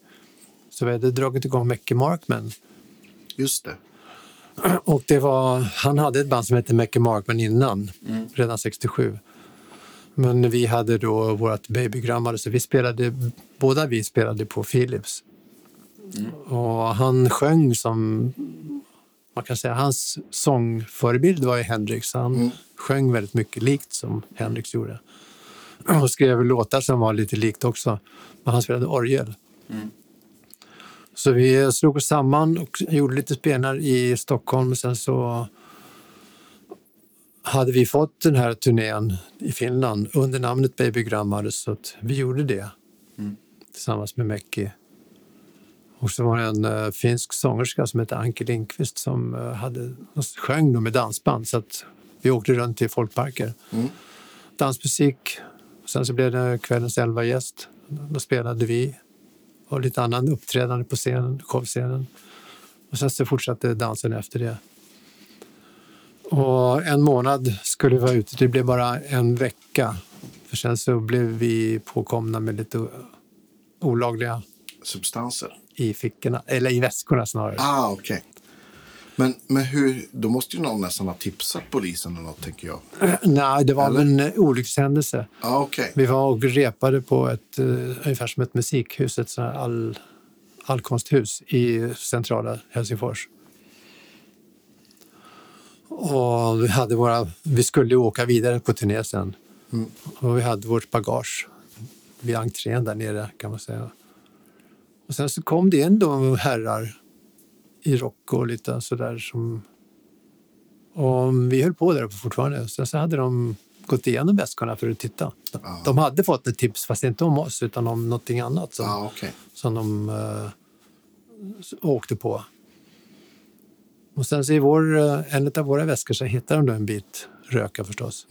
Så vi hade dragit igång Mecke Markman Just det. och det var, han hade ett band som hette Mecke Markman innan, redan 67. Men vi hade då vårt babygrammar, så vi spelade, båda vi spelade på Philips. Och han sjöng som, man kan säga, hans sångförebild var ju Hendrix. Han sjöng väldigt mycket likt som Hendrix gjorde. Och skrev låtar som var lite likt också. Men han spelade orgel. Så vi slog oss samman och gjorde lite spelningar i Stockholm. Sen så hade vi fått den här turnén i Finland under namnet Baby Grammar så att vi gjorde det tillsammans med Mecki. Och så var det en eh, finsk sångerska som hette Anke Lindqvist som uh, hade, sjöng då med dansband så att vi åkte runt till folkparker. Dansmusik. Sen så blev det kvällens elva gäst. Då spelade vi och lite annan uppträdande på scenen, showscenen. Och sen så fortsatte dansen efter det. Och en månad skulle vi vara ute. Det blev bara en vecka. För sen så blev vi påkomna med lite olagliga Substanser. i fickorna, eller i väskorna snarare. Ah, okej. Men, men hur, då måste ju någon nästan ha tipsat polisen eller något, tänker jag. Nej, det var Eller? en olyckshändelse. Ah, okej. Vi var och repade på ett, eh, ungefär som ett musikhus, ett all, allkonsthus i centrala Helsingfors. Och vi, hade våra, vi skulle åka vidare på turné sen. Och vi hade vårt bagage vid entrén där nere kan man säga. Och sen så kom det in då herrar i rock och lite sådär som... Och vi höll på där uppe fortfarande. Sen så hade de gått igenom väskorna för att titta. De, de hade fått ett tips, fast inte om oss utan om någonting annat som, Ah, okej. som de eh, åkte på. Och sen så i vår, eh, en av våra väskor så hittade de en bit röka förstås.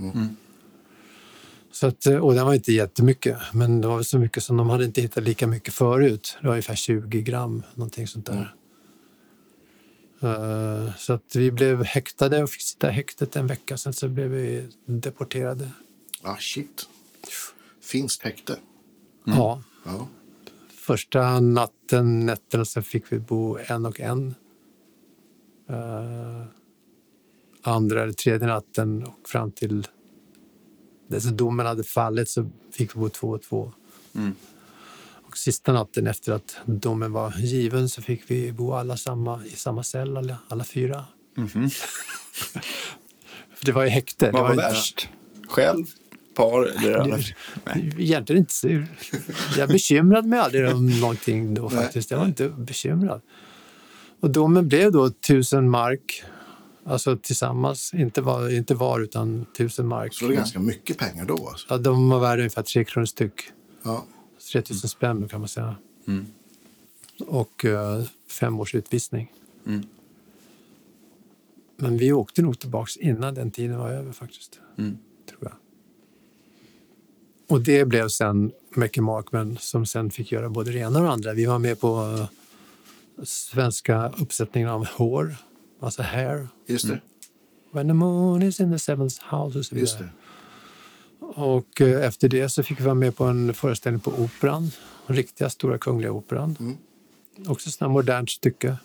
Så att, och den var inte jättemycket, men det var väl så mycket som de hade inte hittat lika mycket förut. Det var ungefär 20 gram, någonting sånt där. Eh, så att vi blev häktade och fick sitta i häktet en vecka. Sen så blev vi deporterade. Ah, shit. Finskt häkte. Ja, Ja. första natten, nätterna, så fick vi bo en och en. Eh, andra eller tredje natten och fram till dess domen hade fallit så fick vi bo två och två. Och sista natten efter att domen var given så fick vi bo alla samma, i samma cell, alla, alla fyra. För det var ju häkte. Vad var inte- värst? Själv? Par? Eller annars? Nej. Egentligen inte. Jag bekymrade mig aldrig om någonting då faktiskt. Jag var inte bekymrad. Och domen blev då tusen mark. Alltså tillsammans, inte var, inte var utan tusen mark. Så det är ganska mycket pengar då. Alltså. Ja, de var värda ungefär tre kronor styck. Ja. 3000 spänn då kan man säga. Och eh, fem års utvisning. Men vi åkte nog tillbaks innan den tiden var över faktiskt. Tror jag. Och det blev sen Mackie Markman som sen fick göra både det ena och det andra. Vi var med på eh, svenska uppsättningen av Hår, alltså Hair. Just det. When the moon is in the seventh house och så vidare. Och efter det så fick vi vara med på en föreställning på Operan, riktiga Stora Kungliga Operan. Mm. Också ett modernt stycke.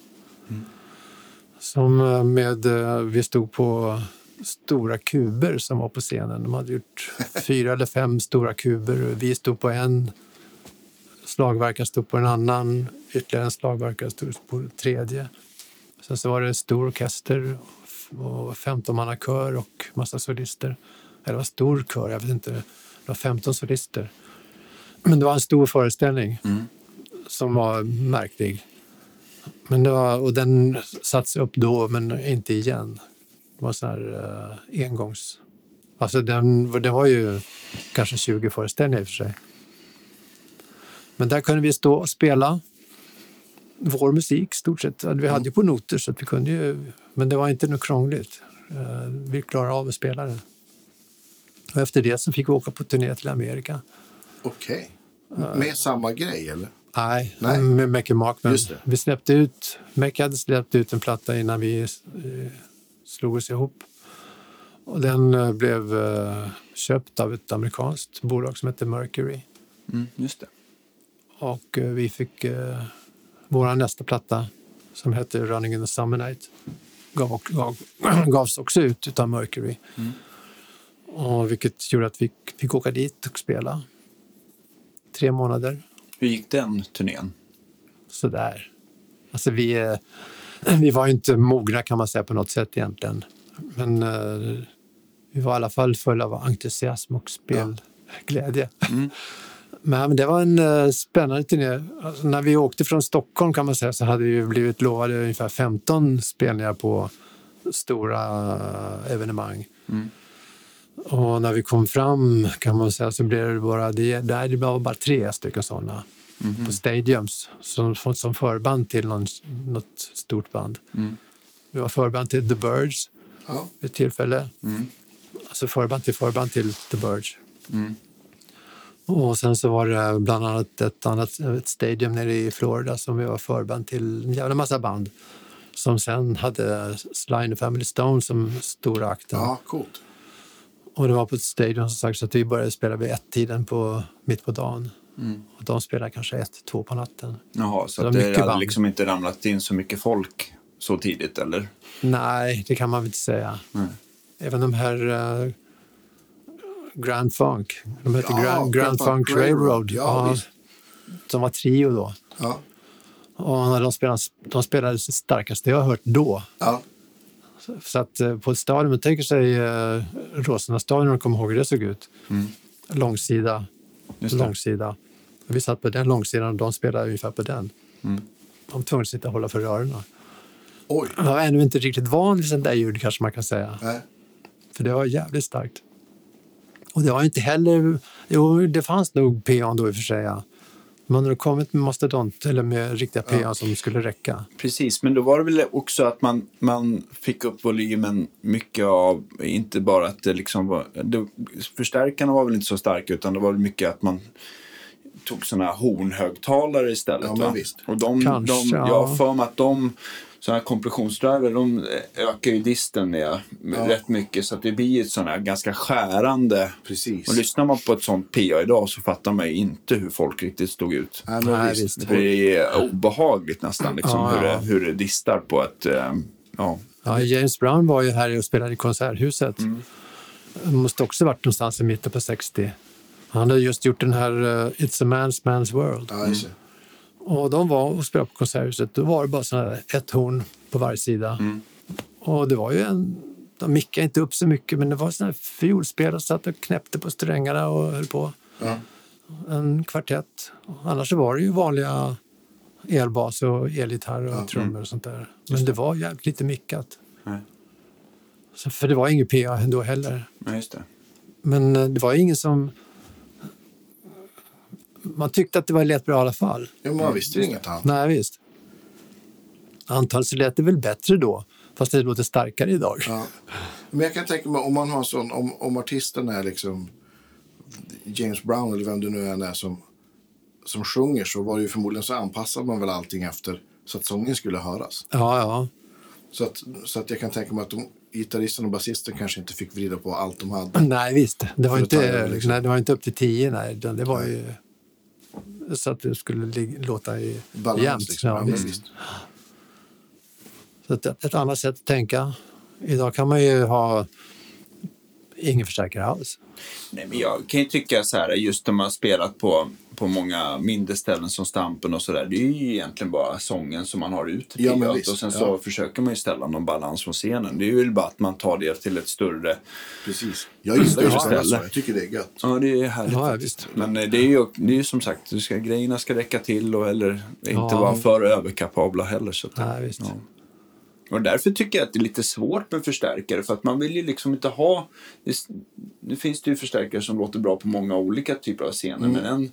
Som eh, med, eh, vi stod på stora kuber som var på scenen. De hade gjort fyra eller fem stora kuber. Vi stod på en, slagverkaren stod på en annan, ytterligare en slagverkare stod på en tredje. Sen så var det en stor orkester och 15 kör och massa solister. Eller det var stor kör, jag vet inte. Det var 15 solister. Men det var en stor föreställning som var märklig. Men det var, och den sattes upp då, men inte igen. Det var så här uh, engångs... Alltså den, det var ju kanske 20 föreställningar i och för sig. Men där kunde vi stå och spela vår musik stort sett. Vi hade ju på noter så att vi kunde ju, men det var inte något krångligt. Eh, Vi klarade av att spela det. Och efter det så fick vi åka på turné till Amerika. Okej. Med samma grej eller? Nej, Nej. med Mackie Markman. Just det. Vi släppte ut, Mackie hade släppt ut en platta innan vi eh, slog oss ihop. Och den eh, blev eh, köpt av ett amerikanskt bolag som heter Mercury. Mm, just det. Och eh, vi fick eh, vår nästa platta som hette Running in the Summer Night. Gav, gav, gavs också ut av Mercury. Och vilket gjorde att vi fick åka dit och spela. Tre månader. Hur gick den turnén? Sådär. Alltså vi, eh, vi var ju inte mogna kan man säga på något sätt egentligen. Men eh, vi var i alla fall fulla av entusiasm och spelglädje. Men det var en eh, spännande turné. Alltså, när vi åkte från Stockholm kan man säga så hade vi blivit lovade ungefär 15 spelningar på stora eh, evenemang. Och när vi kom fram kan man säga så blev det bara, det, där det var bara tre stycken sådana på stadiums som, som förband till någon, något stort band. Vi var förband till The Birds Ja. vid ett tillfälle. Alltså förband till förband till The Birds. Och sen så var det bland annat ett annat ett stadium nere i Florida som vi var förband till en jävla massa band. Som sen hade Sly and the Family Stone som stora akten. Ja, coolt. Och det var på ett stadion som sagt så att vi började spela vid ett-tiden på, mitt på dagen. Och de spelade kanske ett, två på natten. Jaha, så Det var det mycket hade band. liksom inte ramlat in så mycket folk så tidigt, eller? Nej, det kan man väl inte säga. Även de här eh, Grand Funk, de hette Ja, Grand, Grand Funk Railroad. Ja, visst. de var trio då. Ja. Och de spelade, de spelade det starkaste jag har hört då. Ja. Så att eh, på ett stadion, man tänker sig eh, Råsunda-stadion, om du kommer ihåg hur det såg ut. Långsida, Just det. långsida. Vi satt på den långsidan och de spelade ungefär på den. De var tvungna att sitta och hålla för rörerna. Oj. Jag var ännu inte riktigt van vid sånt där ljud kanske man kan säga. Nej. För det var jävligt starkt. Och det var inte heller... Jo, det fanns nog peon då i och för sig. Ja. Man har kommit med mastodont eller med riktiga PA som skulle räcka. Precis, men då var det väl också att man, man fick upp volymen mycket av, inte bara att det liksom var, det, förstärkarna var väl inte så starka utan det var väl mycket att man tog sådana hornhögtalare istället. Ja. Och de, Kanske, de, ja. Jag har för mig att de sådana här kompressionsdriver, de ökar ju disten med, med rätt mycket så att det blir ett sånt här ganska skärande. Precis. Och lyssnar man på ett sånt PA idag så fattar man ju inte hur folk riktigt stod ut. Men Nej, visst. det är obehagligt nästan liksom, Ja, hur, ja. det, hur det distar på ett... eh, ja. Ja, James Brown var ju här och spelade i Konserthuset. Det måste också varit någonstans i mitten på 60. Han hade just gjort den här eh, It's a man's man's world. Ja, det. Och de var och spelade på Konserthuset. Då var det bara såna här, ett horn på varje sida. Och det var ju en... De mickade inte upp så mycket, men det var såna här fiolspelare som satt och knäppte på strängarna och höll på. Ja. En kvartett. Annars var det ju vanliga elbas och elgitarr och trummor och sånt där. Men det var jävligt lite mickat. Nej. Så, för det var ingen PA då heller. Ja, det. Men eh, det var ingen som... Man tyckte att det var lät bra i alla fall. Ja, man visste ju inget annat. Nej, visst. Antagligen så lät det väl bättre då, fast det låter starkare idag. Ja. Men jag kan tänka mig om man har sån, om, om artisten är liksom James Brown eller vem det nu än är som, som sjunger så var det ju förmodligen så anpassade man väl allting efter så att sången skulle höras. Ja, ja. Så att, så att jag kan tänka mig att de, gitarristen och basisten kanske inte fick vrida på allt de hade. Nej, visst. Det var, inte, liksom. nej, det var inte upp till tio, nej. Det var ju så att det skulle låta i, Balans jämnt. liksom. Ja. Så att ett, ett annat sätt att tänka. Idag kan man ju ha ingen förstärkare alls. Nej, men jag kan ju tycka så här, just när man har spelat på, på många mindre ställen som Stampen och sådär. Det är ju egentligen bara sången som man har ut Ja, men visst. Och sen så Ja. försöker man ju ställa någon balans från scenen. Det är ju bara att man tar det till ett större... Precis. Jag gillar ju eller? Jag tycker det är gött. Ja, det är härligt Ja, ja, faktiskt. Men eh, det är ju det är ju som sagt, du ska, grejerna ska räcka till och eller inte Ja. vara för överkapabla heller. Så att, Nej, visst. Ja. Och därför tycker jag att det är lite svårt med förstärkare för att man vill ju liksom inte ha... Nu finns det ju förstärkare som låter bra på många olika typer av scener men en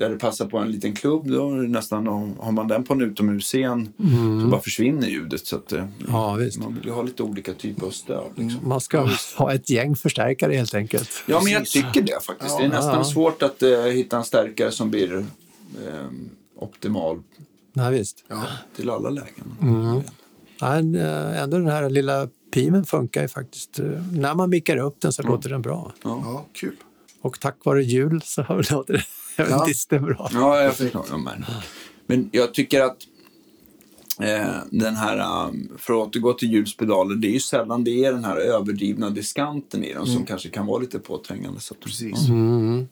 där det passar på en liten klubb då nästan, har man den på en utomhusscen så bara försvinner ljudet. Så att, eh, Ja, visst. Man vill ju ha lite olika typer av stöd. Liksom. Man ska ha ett gäng förstärkare helt enkelt. Ja, men jag tycker det faktiskt. det är nästan ja. svårt att eh, hitta en stärkare som blir eh, optimal Nej, visst. Ja. till alla lägen. Nej, eh, ändå den här lilla pimen funkar ju faktiskt. När man mickar upp den så låter den bra. ja, kul. Och tack vare jul så låter det Ja. ja. bra. Ja, jag förstår. Ja, men, men jag tycker att eh, den här, um, för att återgå till ljuspedaler, det är ju sällan det är den här överdrivna diskanten i dem som kanske kan vara lite påträngande. Så att, Precis. Mm.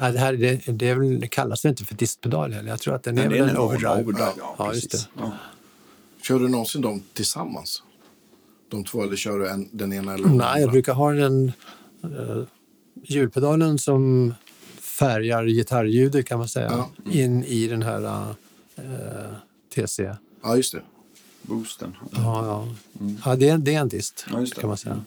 Nej, det, här, det, det, är väl, det kallas väl inte för diskpedal heller. Jag tror att den Nej, är det är en overdrive. overdrive, ja, ja, just det. Ja. Kör du någonsin dem tillsammans? De två eller kör du en, den ena eller den Nej, jag andra? brukar ha den uh, hjulpedalen som färgar gitarrljudet kan man säga Ja. in i den här eh, TC. Ja, just det. Boosten. Ja, ja. ja det, är, det är en dist Ja, just det. kan man säga.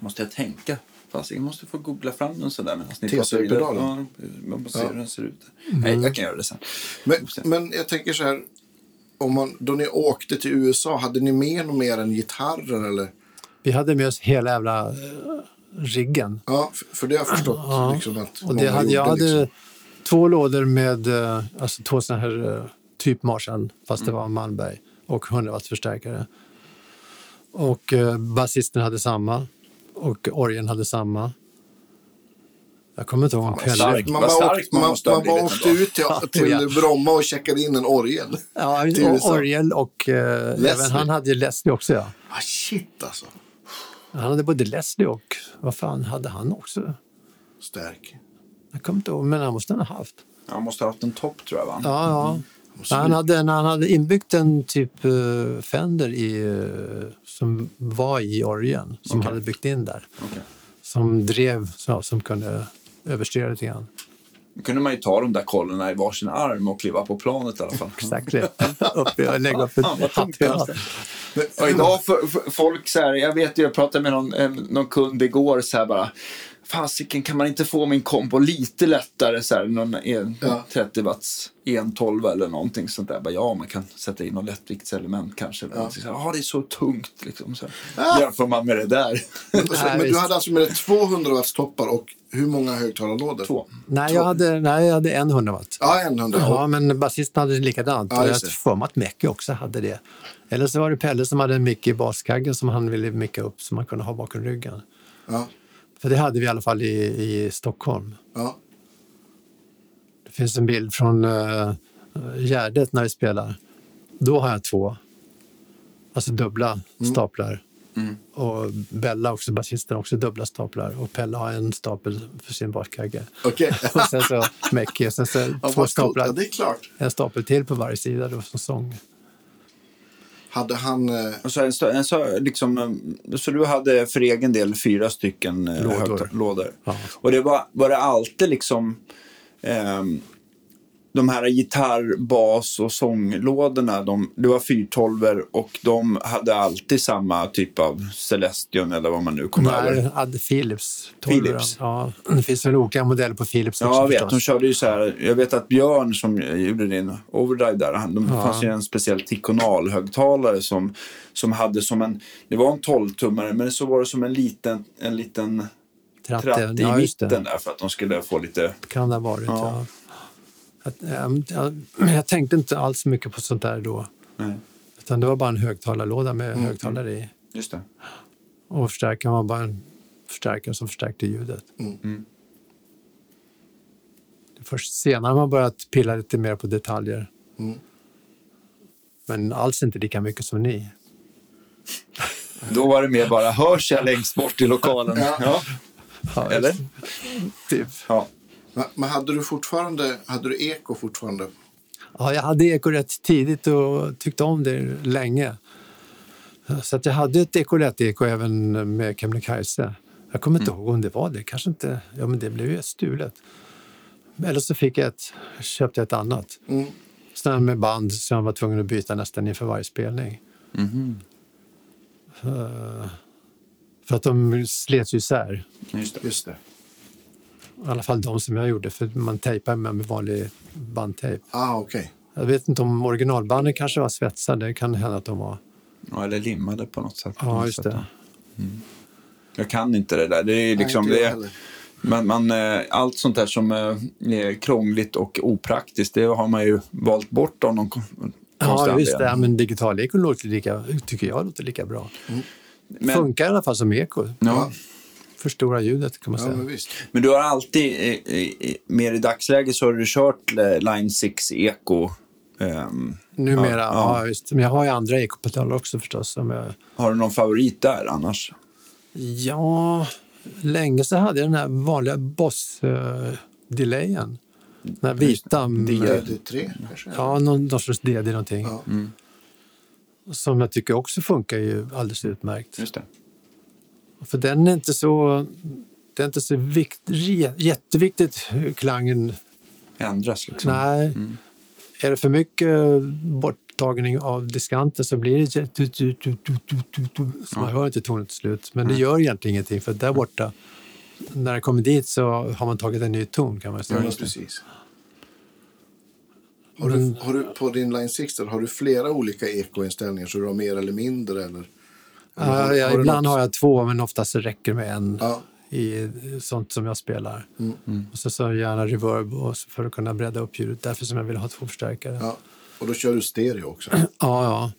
Måste jag tänka? Fast jag måste få googla fram den sådär medan ni TC-pedalen? pratar vidare. Ja, man måste se Ja. hur den ser ut. Nej, jag kan göra det sen. Men, men jag tänker så här. Om man, då ni åkte till USA, hade ni med något mer än gitarrer? Eller? Vi hade med oss hela jävla eh, riggen. Ja, för, det har jag förstått. Ja. Liksom, Och det hade, jag hade liksom. två lådor med eh, alltså två såna här eh, typ Marshall, fast det var Malmberg, och 100 watts förstärkare. Och eh, basisten hade samma och orgeln hade samma. Jag kommer inte ihåg om vad Pelle... starkt. Man bara, starkt åkte, man man, man bara åkte ut till, till. Bromma och checkade in en orgel. Ja, orgel och eh, även han hade ju Leslie också. Ja. Ah, shit alltså. Han hade både Leslie och, vad fan hade han också? Stärk. Jag kommer inte ihåg, men han måste han ha haft. Jag måste ha haft en topp tror jag va? Ja, ja. Måste Han hade, han hade inbyggt en typ uh, Fender i, eh, som var i orgeln, som Okej. hade byggt in där. Okej. Som drev, så, som kunde överstyra lite grann. Då kunde man ju ta de där kollarna i varsin arm och kliva på planet i alla fall. Exakt lägga upp ett Fan, vad tungt hatt. det är. Och idag, för, för folk så här, jag vet ju, jag pratade med någon, eh, någon kund igår så här bara. Fasiken kan man inte få min kombo lite lättare så här, någon en, Ja. 30 watts 112 eller någonting sånt där. Bara, ja, man kan sätta in något lättviktselement kanske. så här, Ja, det är så tungt liksom. Så här. Jämför man med det där. Men, så, men du hade alltså med dig 200 watts toppar och hur många högtalarlådor? Två. Nej, jag hade, nej, jag hade en 100 watt. Ja, en hundra. Ja, men basisten hade likadant. Ja, jag har för mig att Mecke också hade det. Eller så var det Pelle som hade en mick i baskaggen som han ville micka upp så man kunde ha bakom ryggen. Ja, För det hade vi i alla fall i, i Stockholm. ja. Det finns en bild från uh, Gärdet när vi spelar. Då har jag två. Alltså dubbla staplar. Och Bella, också basisten, också dubbla staplar. Och Pelle har en stapel för sin baskagge. Okej. Och sen så Mecke, sen så Ja, två staplar. Ja. En stapel till på varje sida då som sång. Hade han... Eh, Och så, en, en, så, liksom, eh, så du hade för egen del fyra stycken eh, Lådor. lådor. Ja. Och det var, var det alltid liksom ehm, de här gitarr, bas och sånglådorna, de, det var 412 och de hade alltid samma typ av Celestion eller vad man nu kom Nej, över. hade Philips. 12 Philips. Ja, det finns väl olika modeller på Philips Ja, också jag vet. förstås. De körde ju så här. Jag vet att Björn som gjorde din overdrive där, han, de Ja. fanns ju en speciell Ticonal-högtalare som, som hade som en, det var en 12-tummare, men så var det som en liten, en liten Tratt, tratt i ja, mitten det. där för att de skulle få lite... Kan det ha varit, Ja. ja. Att, ehm, jag, jag tänkte inte alls mycket på sånt där då. Nej, Utan det var bara en högtalarlåda med Mm. högtalare i. just det. Och förstärkaren var bara en förstärkare som förstärkte ljudet. Mm. Det är Först senare har man börjat pilla lite mer på detaljer. Mm. Men alls inte lika mycket som ni. Då var det mer bara, hörs jag längst bort i lokalen? Ja. Ja. Ja, Eller? Typ. ja. Men- hade du fortfarande... Hade du eko fortfarande? Ja, jag hade eko rätt tidigt och tyckte om det länge. Så att jag hade ett ekolett-eko även med Kebnekaise. Jag kommer inte ihåg om det var det. Kanske inte. Ja, men det blev ju stulet. Eller så fick jag ett, köpte jag ett annat. Mm. Sådär med band som jag var tvungen att byta nästan inför varje spelning. Mhm. Eh, För att de slets ju isär. Just det. Just det. I alla fall de som jag gjorde, för man tejpar med med vanlig bandtejp. Ah, okej. Jag vet inte om originalbanden kanske var svetsade, det kan hända att de var. Ja, eller limmade på något sätt. Ja, just det. ja. Jag kan inte det där. Det är liksom, Nej, det, man, man, eh, allt sånt där som eh, är krångligt och opraktiskt, det har man ju valt bort av någon Ja, visst. Ja, men digital eko låter lika, tycker jag låter lika bra. Men, Funkar i alla fall som eko. ja, Förstora ljudet kan man Ja, säga. men visst. men du har alltid, eh, eh, mer i dagsläget så har du kört eh, Line 6 Eco. ehm, Numera, Ja, ja, ja. visst. Men jag har ju andra ekopedaler också förstås. Som jag, har du någon favorit där annars? ja, länge så hade jag den här vanliga Boss-delayen. den här vita. med- DD3 kanske? Ja, någon, någon sorts DD någonting. Ja. Som jag tycker också funkar ju alldeles utmärkt. Just det. För den är inte så... Det är inte så vikt, jätteviktigt hur klangen... Ändras liksom. Nej. Är det för mycket borttagning av diskanten så blir det... tu- tu- tu- Så man hör inte tonen till slut. Men det gör egentligen ingenting för där borta, när det kommer dit så har man tagit en ny ton kan man säga. Ja, precis. Har du, har du på din Line 6 har du flera olika ekoinställningar så du har mer eller mindre? Eller? Ja, har- ja, har ibland något- har jag två, men oftast räcker det med en Ja. i sånt som jag spelar. Och så, så gärna reverb och så för att kunna bredda upp ljudet. Därför som jag vill ha två förstärkare. Ja, Ja. Och då kör du stereo också? ja.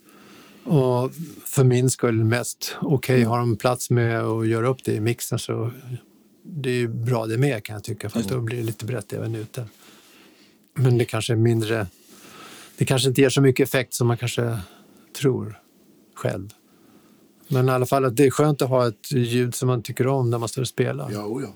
Och för min skull mest. Okej, har de plats med att göra upp det i mixen så det är ju bra det med kan jag tycka. För att då blir det lite brett även ute. Men det kanske är mindre... Det kanske inte ger så mycket effekt som man kanske tror själv. Men i alla fall att det är skönt att ha ett ljud som man tycker om när man står och spelar. Ja, oh ja.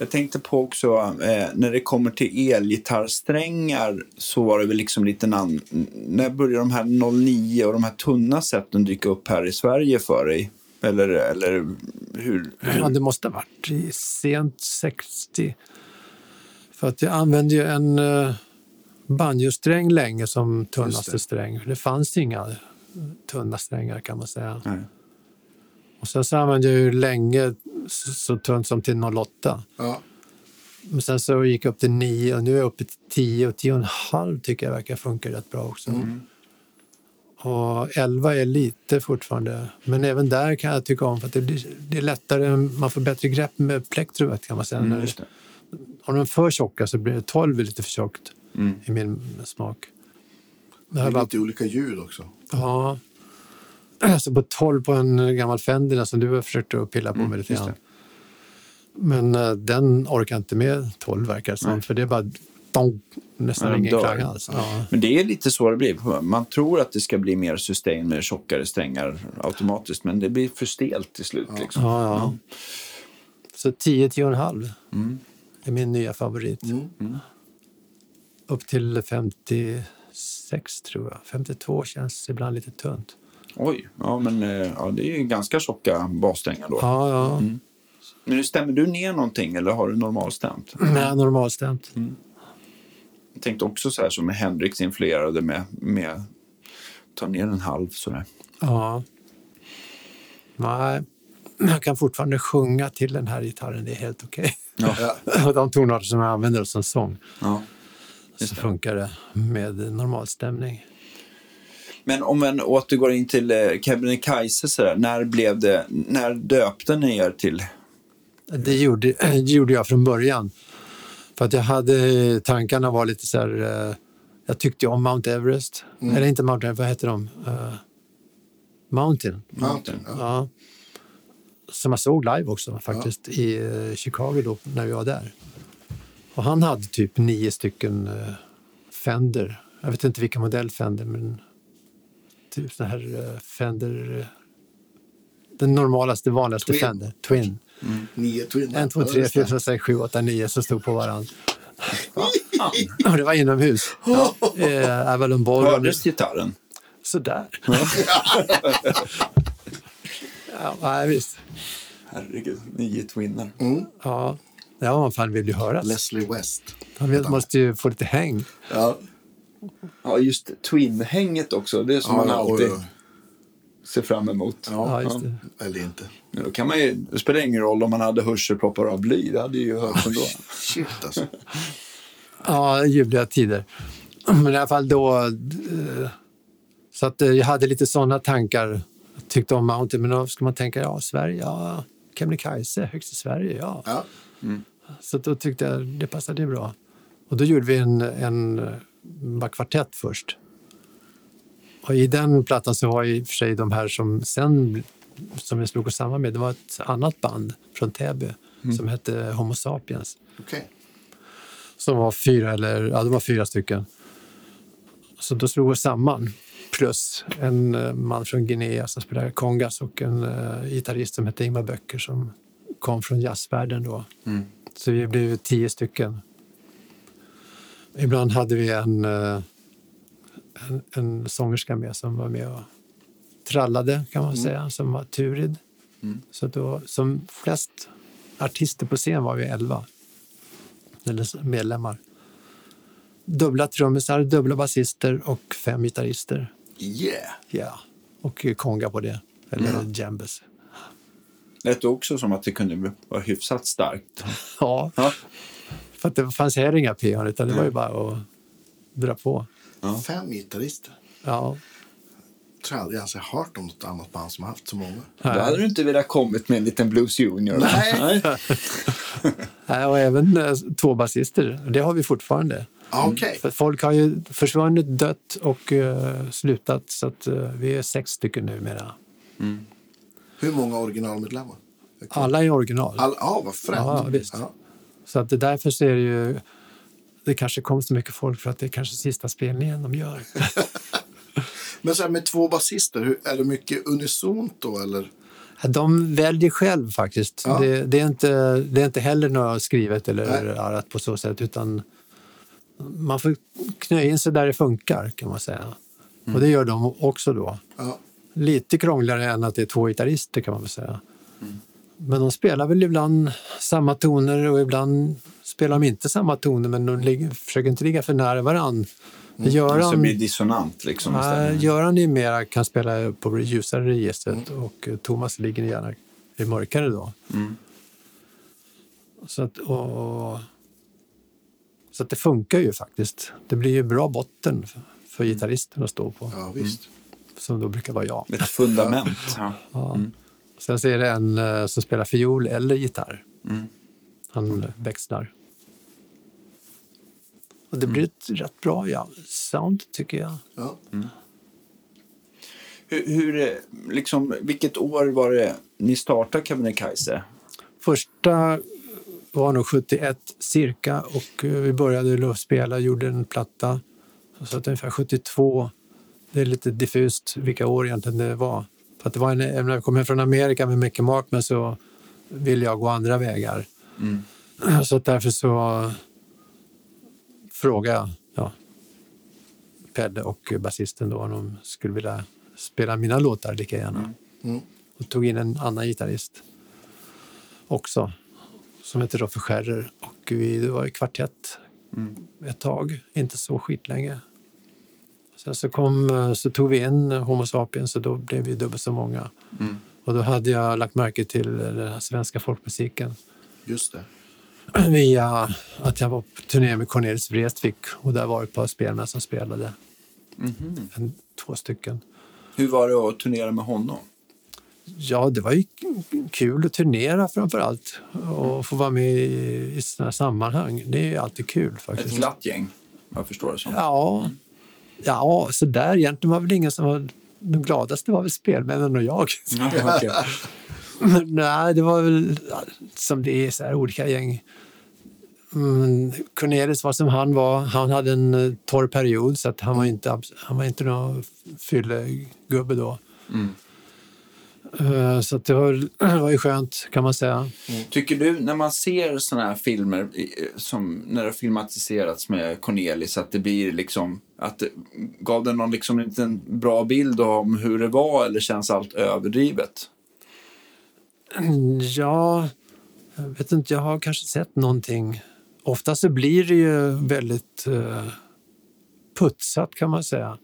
Jag tänkte på också, eh, när det kommer till elgitarrsträngar så var det väl liksom lite an... När började de här 09 och de här tunna sätten dyka upp här i Sverige för dig? Eller, eller hur? Ja, det måste ha varit i sent 60. För att jag använde ju en uh, banjosträng länge som tunnaste det. sträng. Det fanns inga eh, tunna strängar kan man säga. Nej. Och sen så använde jag ju länge så, tunt som till 08. Ja. Men sen så gick jag upp till 9 och nu är jag uppe till 10 och 10,5 tycker jag verkar funka rätt bra också. Och 11 är lite fortfarande, men även där kan jag tycka om för att det, blir, det är lättare, man får bättre grepp med plektrumet kan man säga. Mm. Har de för tjocka så blir det 12 är lite för tjockt Mm. i min smak. Det Det är var, lite olika ljud också. ja, alltså på 12 på en gammal Fender som du har försökt att pilla på med lite Mm, grann. Men eh, den orkar inte med 12 verkar det som, för det är bara dong, nästan Ja, ingen klang alls. Ja. Men det är lite så det blir. Man tror att det ska bli mer sustain med tjockare strängar automatiskt, men det blir för stelt till slut. Liksom. Ja, ja. Så 10 10,5 Mm. är min nya favorit. Mm. Upp till 56 tror jag. 52 känns ibland lite tunt. Oj, ja, men eh, ja, det är ju ganska tjocka bassträngar då. Ja, ja. Men stämmer du ner någonting eller har du normalstämt? Nej, normalstämt. Jag tänkte också så här som Hendrix influerade med, med ta ner en halv sådär. Ja. Nej, jag kan fortfarande sjunga till den här gitarren. Det är helt okej. Ja. Och De tonarter som jag använder som sång Ja. så funkar det med normalstämning. Men om man återgår in till eh, Kebnekaise sådär, när blev det, när döpte ni er till? Det gjorde, det gjorde jag från början. För att jag hade, tankarna var lite så här, eh, jag tyckte om Mount Everest. Eller inte Mount Everest, vad heter de? Eh, Mountain. Mountain. Ja. Ja. Som jag såg live också faktiskt i eh, Chicago då när vi var där. Och han hade typ nio stycken Fender. Jag vet inte vilken modell Fender men typ sån här eh, Fender eh, den normalaste, vanligaste Twin. Fender. Twin. Nio Twin. En, två, Ja, tre, fyra, sex, sju, åtta, nio som stod på varandra. Och det var inomhus. Eh, Avalon Ball. Hördes gitarren? Sådär. ja, nej, visst. Herregud, nio twinnar. Ja, ja man fan vill ju höras. Leslie West. Man vill- måste ju få lite häng. Ja. Ja, just twin-hänget också. Det är som Ja, man ja, alltid oj, oj. ser fram emot. Ja, just det. Eller inte. Men Då kan man ju, det spelar ingen roll om man hade hörselproppar av bly. Det hade ju hörts ändå. Shit alltså. Ja, ljuvliga tider. Men i alla fall då... eh, Så att eh, jag hade lite sådana tankar. Jag tyckte om Mountain, men då ska man tänka, ja, Sverige, ja, Kebnekaise, högst i Sverige, ja. Ja. Så då tyckte jag det passade bra. Och då gjorde vi en, en bara kvartett först. Och i den plattan så var i och för sig de här som sen som vi slog oss samman med, det var ett annat band från Täby som hette Homo sapiens. Okej. Som var fyra, eller, ja, det var fyra stycken. Så då slog vi oss samman. Plus en eh, man från Guinea som spelade kongas och en uh, gitarrist som hette Ingmar Böcker som kom från jazzvärlden då. Så vi blev tio stycken. Ibland hade vi en, eh, en, en sångerska med som var med och trallade kan man säga, som var Turid. Så då, som flest artister på scen var vi elva eller medlemmar. Dubbla trummisar, dubbla basister och fem gitarrister. Yeah. Ja. Och konga på det, eller djembes. Lät också som att det kunde vara hyfsat starkt. Ja, Ja. För att det fanns här inga pion, utan det var ju bara att dra på. Fem gitarrister. Ja, tror jag aldrig ens jag har hört om något annat band som har haft så många. Då hade du inte velat kommit med en liten Blues Junior. Nej. Nej, och även eh, två basister. Det har vi fortfarande. Ah, Okej. För folk har ju försvunnit, dött och eh, slutat. Så att, eh, vi är sex stycken numera. Hur många originalmedlemmar? Alla är original. All, ja, vad fränt. Ja, visst. Ja. Så att det därför så är det ju... Det kanske kom så mycket folk för att det är kanske sista spelningen de gör. Men så här med två basister, är det mycket unisont då eller? De väljer själv faktiskt. Ja. Det, det, är inte, det är inte heller något skrivet eller Nej. arrat på så sätt utan man får knö in sig där det funkar kan man säga. Och det gör de också då. Ja. Lite krångligare än att det är två gitarrister kan man väl säga. Men de spelar väl ibland samma toner och ibland spelar de inte samma toner men de ligger, försöker inte ligga för nära varann. Så Göran, det blir dissonant liksom istället. Göran är mera, kan spela på det ljusare registret och eh, Thomas ligger gärna i mörkare då. Så att, och, så att det funkar ju faktiskt. Det blir ju bra botten för, för gitarristen att stå på, Ja, visst. som då brukar vara jag. Ett fundament. Ja. Ja. Sen så är det en eh, som spelar fiol eller gitarr. Mm. Han växlar. Och det blir ett rätt bra ja, sound tycker jag. Ja. Hur, hur, eh, liksom, vilket år var det ni startade Kebnekaise? Första var nog 71 cirka och eh, vi började luftspela, gjorde en platta. Så att ungefär 72. Det är lite diffust vilka år egentligen det var. För att det var en, när jag kom hem från Amerika med Mickey Markman så ville jag gå andra vägar. Mm. Så därför så frågade jag ja, Pelle och basisten då om de skulle vilja spela mina låtar lika gärna. Mm. Och tog in en annan gitarrist också som heter Roffe Scherrer. Och vi var i kvartett ett tag, inte så skitlänge. Sen så, kom, så tog vi in Homo sapiens och då blev vi dubbelt så många. Mm. Och då hade jag lagt märke till den här svenska folkmusiken Just det. via att jag var på turné med Cornelis Vreeswijk och där var ett par spelmän som spelade. Mhm. En, två stycken. Hur var det att turnera med honom? Ja, det var ju kul att turnera framför allt och få vara med i, i sådana sammanhang. Det är ju alltid kul Ett faktiskt. glatt gäng, jag förstår det som. Ja, ja så där egentligen var väl ingen som var... De gladaste var väl spelmännen och jag. Ja. Men Nej, det var väl som det är, så här, olika gäng. Mm, Cornelis var som han var. Han hade en eh, torr period så att han var inte, abs- han var inte någon fyllegubbe då. Mm. Eh, Så det, var, var ju skönt kan man säga. Tycker du, när man ser såna här filmer i- som när det filmatiserats med Cornelis, att det blir liksom, att gav det någon liksom liten bra bild om hur det var eller känns allt överdrivet? Ja, jag vet inte, jag har kanske sett någonting. Ofta så blir det ju väldigt eh, putsat kan man säga.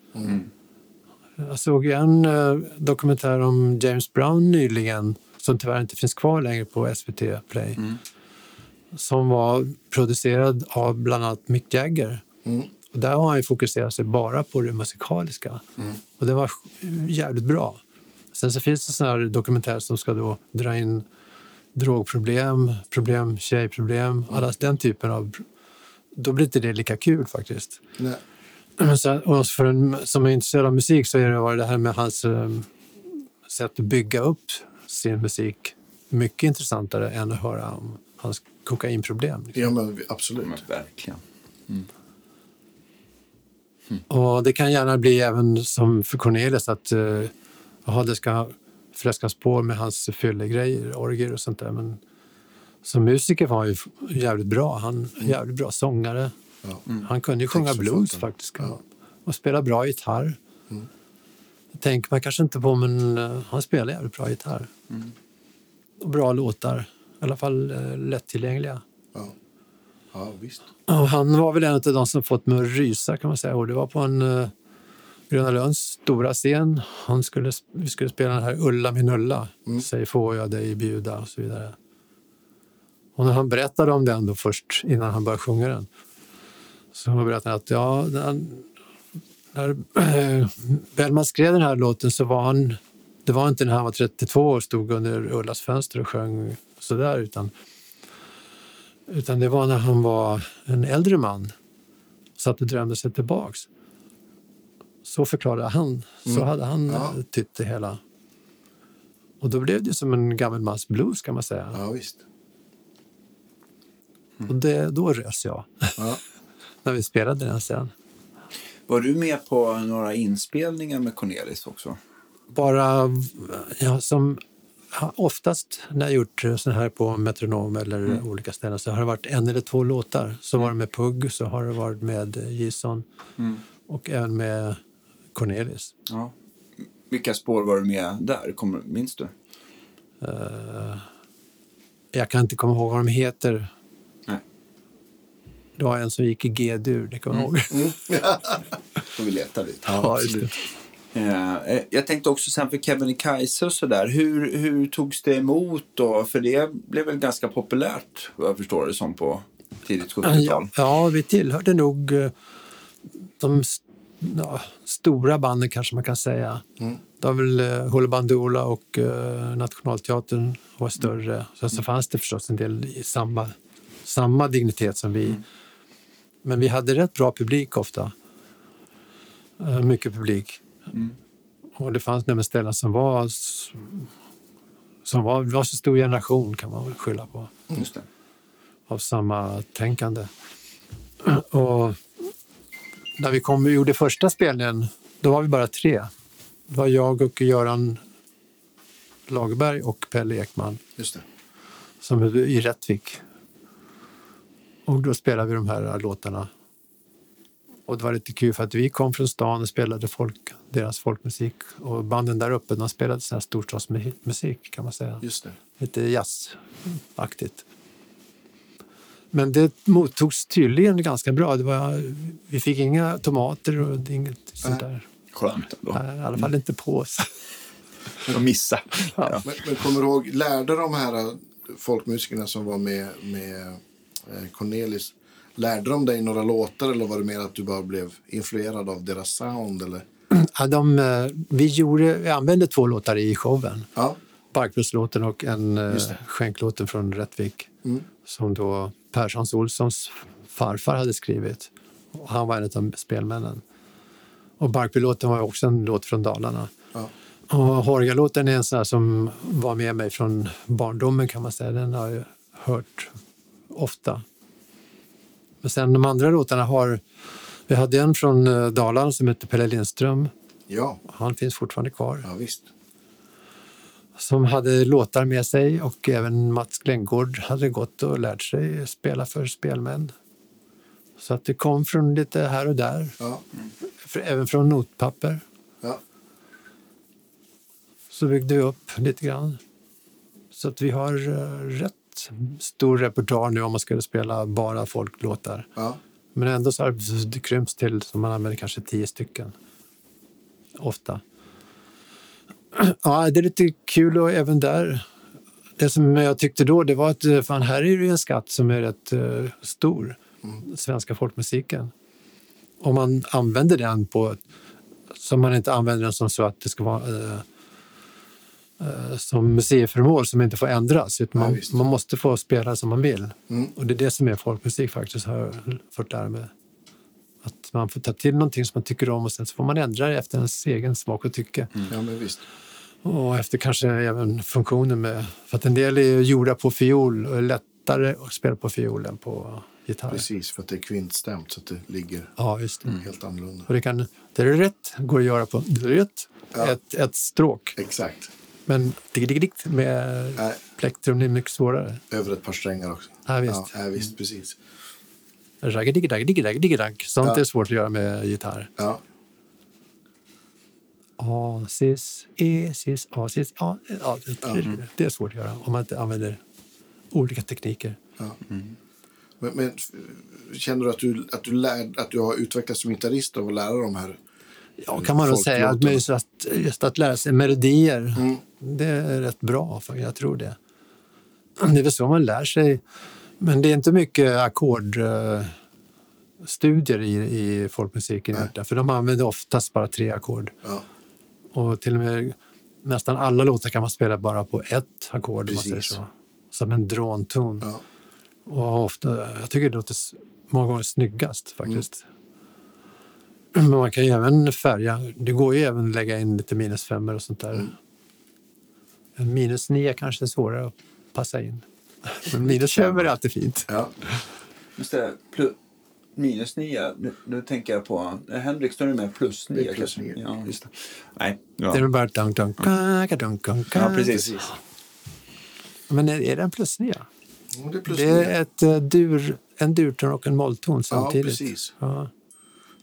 Jag såg ju en eh, dokumentär om James Brown nyligen som tyvärr inte finns kvar längre på SVT Play. Som var producerad av bland annat Mick Jagger. Och där har han fokuserat sig bara på det musikaliska. Och det var jävligt bra. Sen så finns det såna här dokumentärer som ska då dra in drogproblem, problem, tjejproblem, alla den typen av... Då blir inte det lika kul faktiskt. Nej. Och för en som är intresserad av musik så är det var det här med hans eh, sätt att bygga upp sin musik mycket intressantare än att höra om hans kokainproblem. Liksom. Ja, men absolut. Men verkligen. Och det kan gärna bli även som för Cornelis att eh, jaha, det ska fläskas på med hans fyllegrejer, orger och sånt där. Men som musiker var han ju jävligt bra. Han jävligt bra sångare. Ja. Han kunde ju sjunga blues faktiskt. Och spela bra gitarr. Det tänker man kanske inte på, men eh, han spelar jävligt bra gitarr. Och bra låtar. I alla fall uh, lättillgängliga. Ja. ja, visst. Och han var väl en av de som fått mig att rysa kan man säga. Och det var på en uh, Gröna Lunds stora scen. Han skulle, vi skulle spela den här Ulla min Ulla. Säg får jag dig bjuda och så vidare. Och när han berättade om den då först innan han började sjunga den. Så berättade han att ja, när, Bellman skrev den här låten så var han det var inte när han var 32 och stod under Ullas fönster och sjöng sådär utan utan det var när han var en äldre man satt och drömde sig tillbaks. Så förklarade han. Så hade han Ja. eh, tytt det hela. Och då blev det som en gammelmans blues kan man säga. Ja, visst. Och det, då rös jag Ja. när vi spelade den sen. Var du med på några inspelningar med Cornelis också? Bara ja, som oftast när jag gjort sån här på Metronom eller olika ställen så har det varit en eller två låtar. Så var det med Pugg, så har det varit med Gison och även med Cornelis. Ja. Vilka spår var du med där? Kommer, minns du? Eh, jag kan inte komma ihåg vad de heter. Det var en som gick i G-dur, det kommer jag ihåg. Får vi leta lite. Ja, just det. Eh, jag tänkte också sen för Kebnekaise och sådär. Hur, hur togs det emot då? För det blev väl ganska populärt vad jag förstår det som på tidigt 70-tal. Ja, ja, vi tillhörde nog eh, de st- ja, stora banden kanske man kan säga. Det var väl uh, Hoola Bandoola och eh, Nationalteatern var större. Sen så fanns det förstås en del i samma, samma dignitet som vi. Men vi hade rätt bra publik ofta. Eh, mycket publik. Och det fanns nämligen ställen som var som var, var så stor generation kan man väl skylla på Just det. av samma tänkande. Och när vi kom och gjorde första spelningen, då var vi bara tre. Det var jag och Göran Lagerberg och Pelle Ekman Just det. som i Rättvik. Och då spelade vi de här låtarna. Och det var lite kul för att vi kom från stan och spelade folk, deras folkmusik. Och banden där uppe de spelade sån här storstadsmusik kan man säga. Just det. Lite jazzaktigt. Men det mottogs tydligen ganska bra. Det var, vi fick inga tomater och inget sånt där. Skönt ändå. Nej, I alla fall inte på oss. Att missa. Ja. Men, men kommer du ihåg, lärde de här äh, folkmusikerna som var med, med Cornelis, lärde de dig några låtar eller var det mer att du bara blev influerad av deras sound? Eller? Ja, de, eh, vi, gjorde, vi använde två låtar i showen. Ja, Barkbrödslåten och en eh, skänklåten från Rättvik Mm. som då Perssons Olssons farfar hade skrivit. Och han var en av spelmännen. Och Barkbylåten var också en låt från Dalarna. ja. Och Horga-låten är en sån som var med mig från barndomen kan man säga. Den har jag hört ofta. Men sen de andra låtarna har... Vi hade en från eh, Dalarna som heter Pelle Lindström. ja, Han finns fortfarande kvar. ja visst. Som hade låtar med sig och även Mats Glenngård hade gått och lärt sig spela för spelmän. Så att det kom från lite här och där. Ja, även från notpapper. ja. så byggde vi upp lite grann. Så att vi har eh, stor repertoar nu om man skulle spela bara folklåtar. ja. Men ändå så det krympts till så man använder kanske tio stycken. Ofta. Ja, det är lite kul och även där. Det som jag tyckte då det var att eh, fan, här är det ju en skatt som är rätt eh, stor. Svenska folkmusiken. Om man använder den på som man inte använder den som så att det ska vara eh, som museiföremål som inte får ändras. Utan Ja, man, visst. man måste få spela som man vill. Mm. Och det är det som är folkmusik faktiskt, har jag fått lära mig. Att man får ta till någonting som man tycker om och sen så får man ändra det efter ens egen smak och tycke. ja men visst. Och efter kanske även funktionen med... För att en del är ju gjorda på fiol och är lättare att spela på fiol än på gitarr. Precis, för att det är kvintstämt så att det ligger Ja, just det. helt annorlunda. Och det kan... Det är rätt går att göra på rätt, Ja. ett, ett stråk. Exakt. Men digg, med Nej. plektrum är mycket svårare. Över ett par strängar också. Ja, visst. Ja, ja, visst, precis. Ragga-digg-dagg, digg-dagg, digg-dagg. Sånt Ja. är svårt att göra med gitarr. Ja, A, cis, E, cis, A, cis, A. Ja, det, det är svårt att göra om man inte använder olika tekniker. men, men f- känner du att du, att, du lär, att du har utvecklats som gitarrist av att lära de här Ja, kan man nog säga. Att, just att, just att lära sig melodier, Mm. det är rätt bra. För jag tror det. Det är väl så man lär sig. Men det är inte mycket ackordstudier i, i folkmusiken. egentligen, För de använder oftast bara tre ackord. Ja, Och till och med nästan alla låtar kan man spela bara på ett ackord. så. Som en drånton. ja, Och ofta, jag tycker det låter många gånger snyggast faktiskt. Men man kan ju även färga. Det går ju även att lägga in lite minusfemmor och sånt där. En minus nio kanske är svårare att passa in. Men minusfemmor är alltid fint. ja. Just det, plus, minus nio. Nu, nu tänker jag på... Henrik, står med plus nio? Det är plus nio. Ja, just det. Nej. Det är Ja, bara dunk, dunk, dunk, dunk, dunk, ja precis. Men är, är det en plusnia? Mm, Det är plus Det nio. är ett, eh, dur, en durton och en mollton Ja, samtidigt. precis. Ja,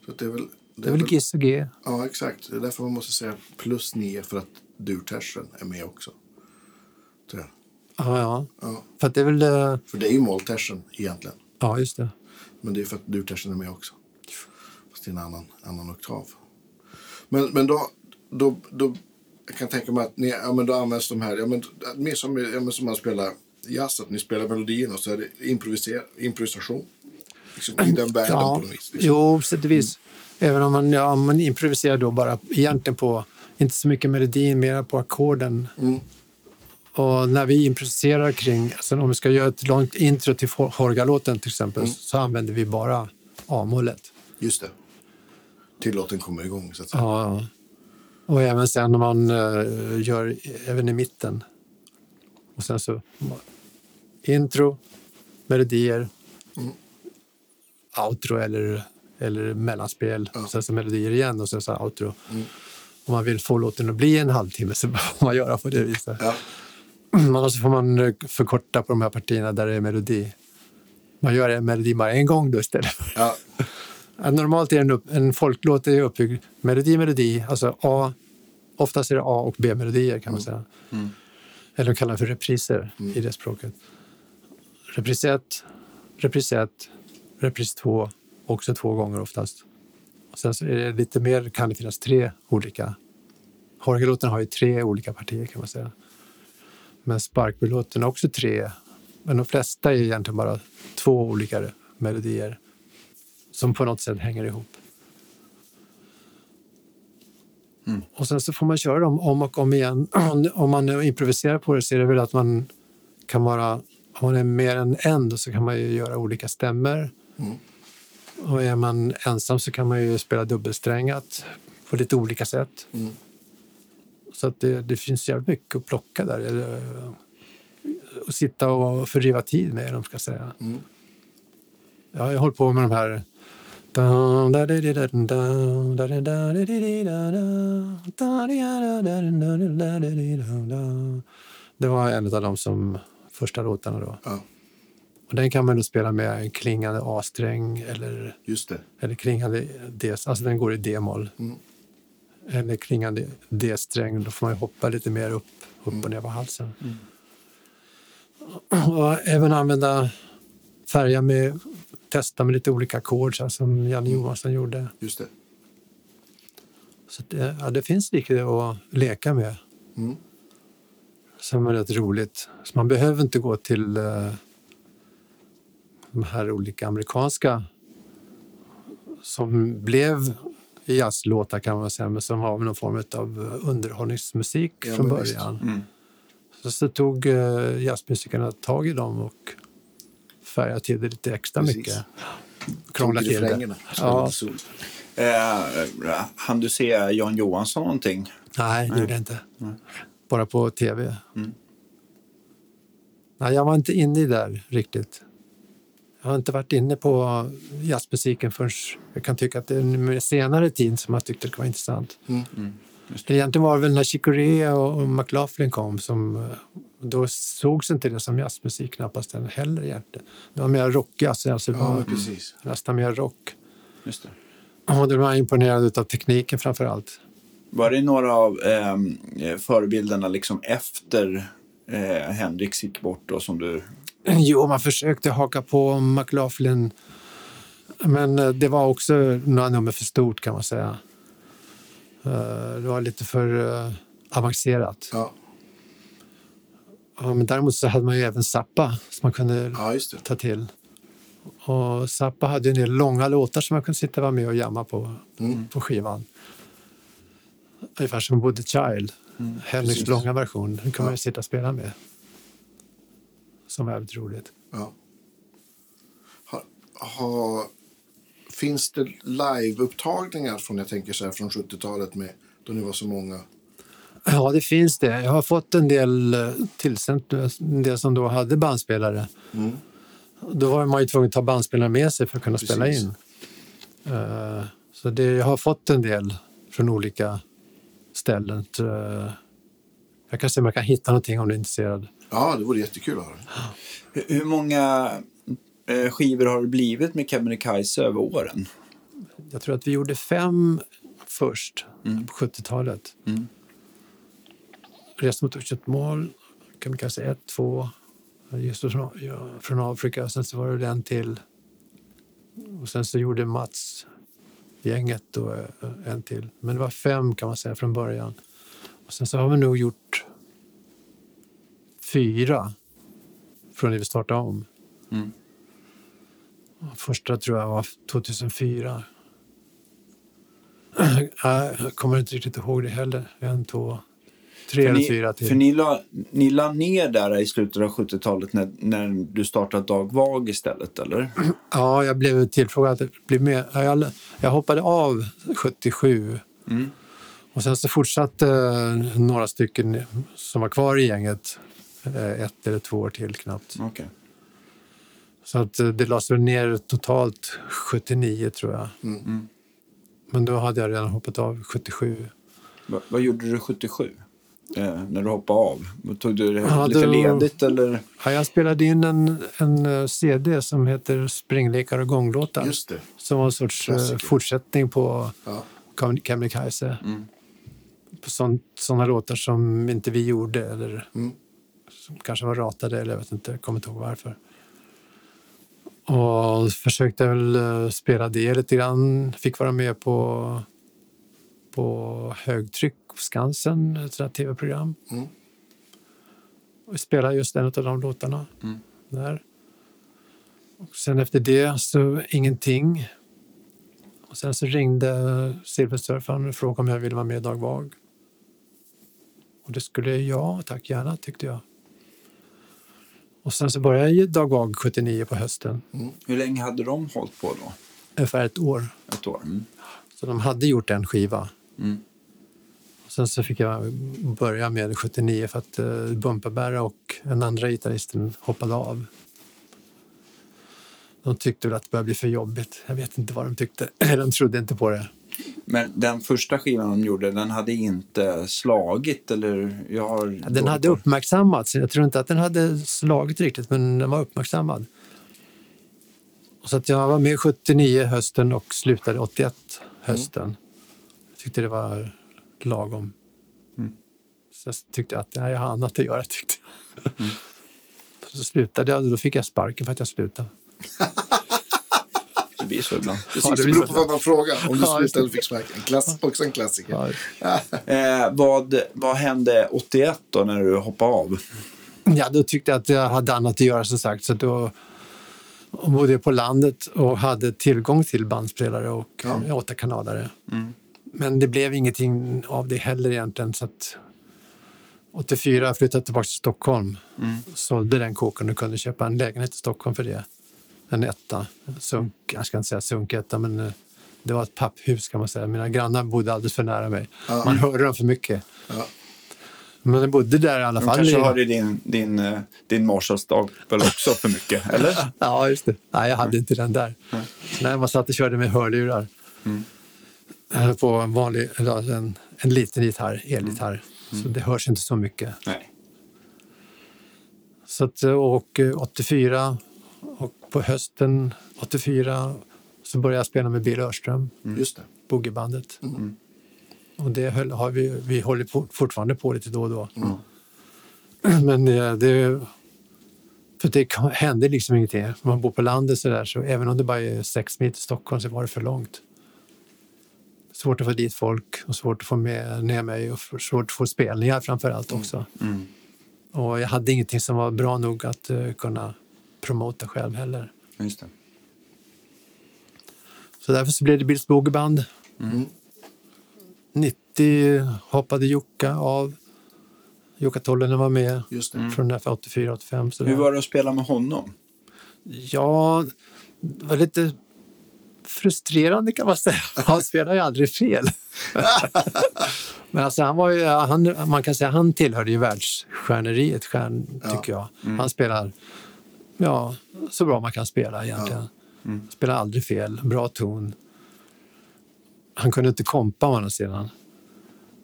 Så det är väl... det är väl Giss och G. Ja, exakt. Det är därför man måste säga plus nio för att durtersen är med också. Ja, ja. Ja, För det är väl... eh, för det är ju molltersen egentligen. Ja, just det. Men det är för att durtersen är med också. Fast är en annan, annan oktav. Men, men då, då, då jag kan tänka mig att ni, ja, men då används de här, ja, men, mer som, ja, men som man spelar jazz, att ni spelar melodierna och så är det improvisation. Liksom, I den världen Ja, på något vis. Liksom. jo, sätt och vis. Även om man, ja, man improviserar då bara egentligen på, inte så mycket melodin, mer på ackorden. Mm. Och när vi improviserar kring, alltså om vi ska göra ett långt intro till Hor- Horga-låten till exempel, Mm. så använder vi bara A-målet. Just det. Till låten kommer igång, så att säga. Ja. Och även sen när man eh, gör även i mitten. Och sen så intro, melodier, outro eller, eller mellanspel. Ja. Sen så melodier igen och sen så outro. Om man vill få låten att bli en halvtimme så får man göra på det viset. Ja. Annars får man eh, förkorta på de här partierna där det är melodi. Man gör en melodi bara en gång då istället. Ja. Normalt är en, upp, en folklåt är uppbyggd melodi, melodi, alltså A. Oftast är det A och B-melodier kan man säga. Eller de kallar det för repriser i det språket. Repris 1, repris 1, repris 2, också två gånger oftast. Och sen är det lite mer, kan det finnas tre olika. Jorgelåten har ju tre olika partier kan man säga. Men Sparkby-låten har också tre. Men de flesta är egentligen bara två olika melodier som på något sätt hänger ihop. Och sen så får man köra dem om och om igen. om man improviserar på det så är det väl att man kan vara, om man är mer än en då så kan man ju göra olika stämmer. Och är man ensam så kan man ju spela dubbelsträngat på lite olika sätt. Så att det, det finns jävligt mycket att plocka där. Och sitta och fördriva tid med, de ska säga. Ja, jag håller på med de här... Det var en av de som första låtarna då. ja, Och den kan man då spela med en klingande A-sträng eller, just det. eller klingande D. Alltså den går i D-moll. Eller klingande D-sträng. Då får man hoppa lite mer upp, upp och ner på halsen. Och även använda färga med, testa med lite olika ackord som Janne Johansson gjorde. Just det. Så det, ja, det finns lite att leka med. Mm. Som är rätt roligt. Så man behöver inte gå till eh, de här olika amerikanska som blev jazzlåtar kan man säga, men som var någon form av underhållningsmusik Ja, från början. Så, så tog eh, jazzmusikerna tag i dem och färgade till det lite extra Precis. mycket. Krånglade till det. Ja. Eh, han du se Jan Johansson någonting? Nej, det gjorde jag inte. Bara på tv. Nej, jag var inte inne i där riktigt. Jag har inte varit inne på jazzmusiken förrän jag kan tycka att det är med senare tid som jag tyckte det var intressant. Egentligen var det väl när Chick Corea och McLaughlin kom som då sågs inte det som jazzmusik knappast heller egentligen. Det var mer rockjazz, alltså var Ja, precis. nästan mer rock. Just det. Och då var jag imponerad av tekniken framför allt. Var det några av eh, förebilderna liksom efter eh, Hendrix gick bort då, som du... Jo, man försökte haka på McLaughlin. Men eh, det var också några nummer för stort kan man säga. Eh, Det var lite för eh, avancerat. Ja. Ja, men däremot så hade man ju även Zappa som man kunde ja, ta till. Och Zappa hade en del långa låtar som man kunde sitta vara med och jamma på, på skivan. Ungefär som Woody Child. Henriks precis. långa version. Den man Ja. ju sitta och spela med. Som är väldigt roligt. Ja. Ha, ha, finns det liveupptagningar från, jag tänker så här, från 70-talet med då ni var så många? Ja, det finns det. Jag har fått en del eh, tillsänt, en del som då hade bandspelare. Då var man ju tvungen att ta bandspelare med sig för att kunna spela Precis. in. Eh, Så det, jag har fått en del från olika ställen. Eh, Jag kan se om jag kan hitta någonting om du är intresserad. Ja, det vore jättekul att höra. Hur, hur många eh, skivor har det blivit med Kebnekaise över åren? Jag tror att vi gjorde fem först på 70-talet. Mm. Resa mot ett mål, kan vi kanske ett, två, just från, ja, från Afrika. Sen så var det en till. Och sen så gjorde Mats gänget och eh, en till. Men det var fem kan man säga från början. Och sen så har vi nog gjort fyra från när vi startade om. Mm. Första tror jag var 2004. Jag kommer inte riktigt ihåg det heller. En, två, tre eller fyra till. för ni la, ni la ner där i slutet av 70-talet när, när du startade Dag Vag istället, eller? Ja, jag blev tillfrågad att bli med. Jag, jag hoppade av 77. Mm. Och sen så fortsatte eh, några stycken som var kvar i gänget ett eller två år till knappt. Okej. Så att eh, det lades väl ner totalt 79 tror jag. Mm. Men då hade jag redan hoppat av 77. Va, vad gjorde du 77? Eh, när du hoppade av? Tog du det Ja, lite då- ledigt eller? Ja, jag spelade in en, en eh, CD som heter Springlekar och gånglåtar. Just det. Som var en sorts eh, Klassiker. fortsättning på Ja. Kebnekaise. Mm. På sådana låtar som inte vi gjorde eller Mm. Som kanske var ratade eller jag vet inte, jag kommer inte ihåg varför. Och försökte väl eh, spela det lite grann. Fick vara med på, på högtryck Skansen, ett här tv-program. Mm. Och spelade just en av de låtarna Mm. där. Och sen efter det så ingenting. Och sen så ringde Silversurfaren och frågade om jag ville vara med i Dag Vag. Och det skulle jag, tack gärna, tyckte jag. Och sen så började jag Vag 79 på hösten, Hur länge hade de hållit på då? ungefär ett år. Ett år? Mm. Så de hade gjort en skiva. Mm. Och sen så fick jag börja med 79 för att uh, Bumpabära och den andra gitarristen hoppade av. De tyckte väl att det började bli för jobbigt. Jag vet inte vad de tyckte. De trodde inte på det. Men den första skivan de gjorde, den hade inte slagit eller? Jag har Ja, Den hade uppmärksammats. Jag tror inte att den hade slagit riktigt, men den var uppmärksammad. Så att jag var med 79 hösten och slutade 81 hösten. Jag tyckte det var lagom. Så jag tyckte att nej, jag har annat att göra. Tyckte jag. Så slutade jag då fick jag sparken för att jag slutade. Det blir så ibland. Precis, Ja, det det beror på vad man frågar. Om du Ja, slutade fick sparken. Klass, också en klassiker. Ja. Eh, vad, vad hände 81 då när du hoppade av? Ja, då tyckte jag att jag hade annat att göra som sagt. Så då bodde jag på landet och hade tillgång till bandspelare och Ja. åtta kanalare. Men det blev ingenting av det heller egentligen. Så att 84 flyttade jag tillbaka till Stockholm. Sålde den kåken och kunde köpa en lägenhet i Stockholm för det. En etta. Sunk, jag ska inte säga sunketta, men eh, det var ett papphus kan man säga. Mina grannar bodde alldeles för nära mig. Ja. Man hörde dem för mycket. Ja. Men jag bodde där i alla De fall. kanske i- hörde din, din, eh, din Marshallstapel också för mycket, eller? Ja, just det. Nej, jag hade inte den där. Nej, man satt och körde med hörlurar. Eh, På en vanlig, en, en liten gitarr, elgitarr. Så det hörs inte så mycket. Nej. Så att, och eh, 84 och på hösten 84 så började jag spela med Bill Örström, Just det. boogiebandet. Och det höll, har vi, vi håller på, fortfarande på lite då och då. Men det, det, för det hände liksom ingenting. Man bor på landet så där, så även om det bara är sex mil till Stockholm så var det för långt. Svårt att få dit folk och svårt att få med ner mig och svårt att få spelningar framför allt också. Mm. Och jag hade ingenting som var bra nog att eh, kunna promota själv heller. Just det. Så därför så blev det Bills Boogieband. 90 hoppade Jocka av. Jocka Tollonen var med Just det. från ungefär 84-85. så Hur var det att spela med honom? Ja, det var lite frustrerande kan man säga. Han spelar ju aldrig fel. Men alltså han var ju, han, man kan säga han tillhörde ju världsstjärneriet, stjärn, tycker jag. Han spelar ja, så bra man kan spela egentligen. Spelar aldrig fel, bra ton. Han kunde inte kompa å andra sidan.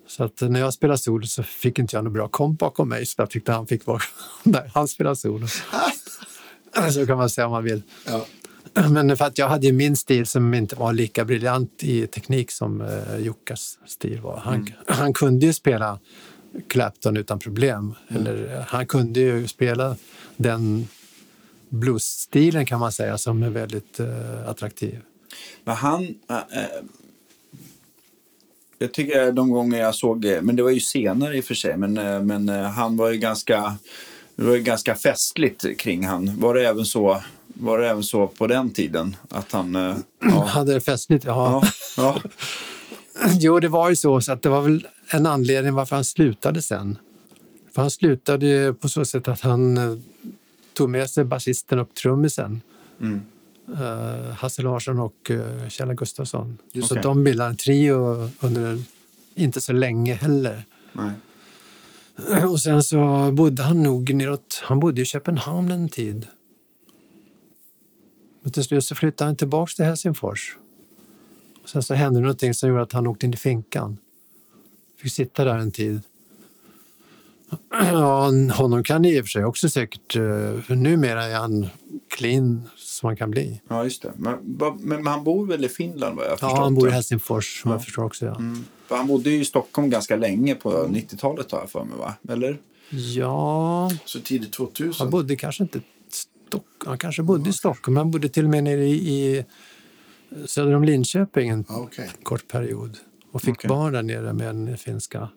Så att när jag spelade solo så fick inte jag någon bra komp bakom mig så jag tyckte han fick vara där han spelade solo. så kan man säga om man vill. Ja. Men för att jag hade ju min stil som inte var lika briljant i teknik som eh, Jockas stil var. Han, han kunde ju spela Clapton utan problem. Eller, eh, han kunde ju spela den bluesstilen kan man säga som är väldigt eh, attraktiv. Men han, äh, äh, Jag tycker de gånger jag såg, eh, men det var ju senare i och för sig, men, eh, men eh, han var ju ganska, det var ju ganska festligt kring han. Var det även så, var det även så på den tiden? Att han, eh, ja, Hade det festligt? Ja. ja, ja, Jo, det var ju så, så att det var väl en anledning varför han slutade sen. För han slutade ju på så sätt att han eh, tog med sig basisten och trummisen. Mm. Eh, Hasse Larsson och uh, Kjell Gustafsson. Så Okej. att de bildade en trio under inte så länge heller. nej. Och sen så bodde han nog neråt, han bodde i Köpenhamn en tid. Men till slut så flyttade han tillbaka till Helsingfors. Och sen så hände någonting som gjorde att han åkte in i finkan. Fick sitta där en tid. Ja, honom kan ni i och för sig också säkert, eh, för numera är han clean som han kan bli. Ja, just det. Men, men han bor väl i Finland vad jag Ja, han bor i. Helsingfors som jag förstår också. Ja. Mm. Han bodde ju i Stockholm ganska länge på 90-talet har jag för mig, va? Eller? ja, Så tidigt 2000. Han bodde kanske inte. Han kanske bodde i Stockholm. Han bodde till och med nere i, i söder om Linköping en Ja, okej. kort period. Och fick Okej. barn där nere med en finska.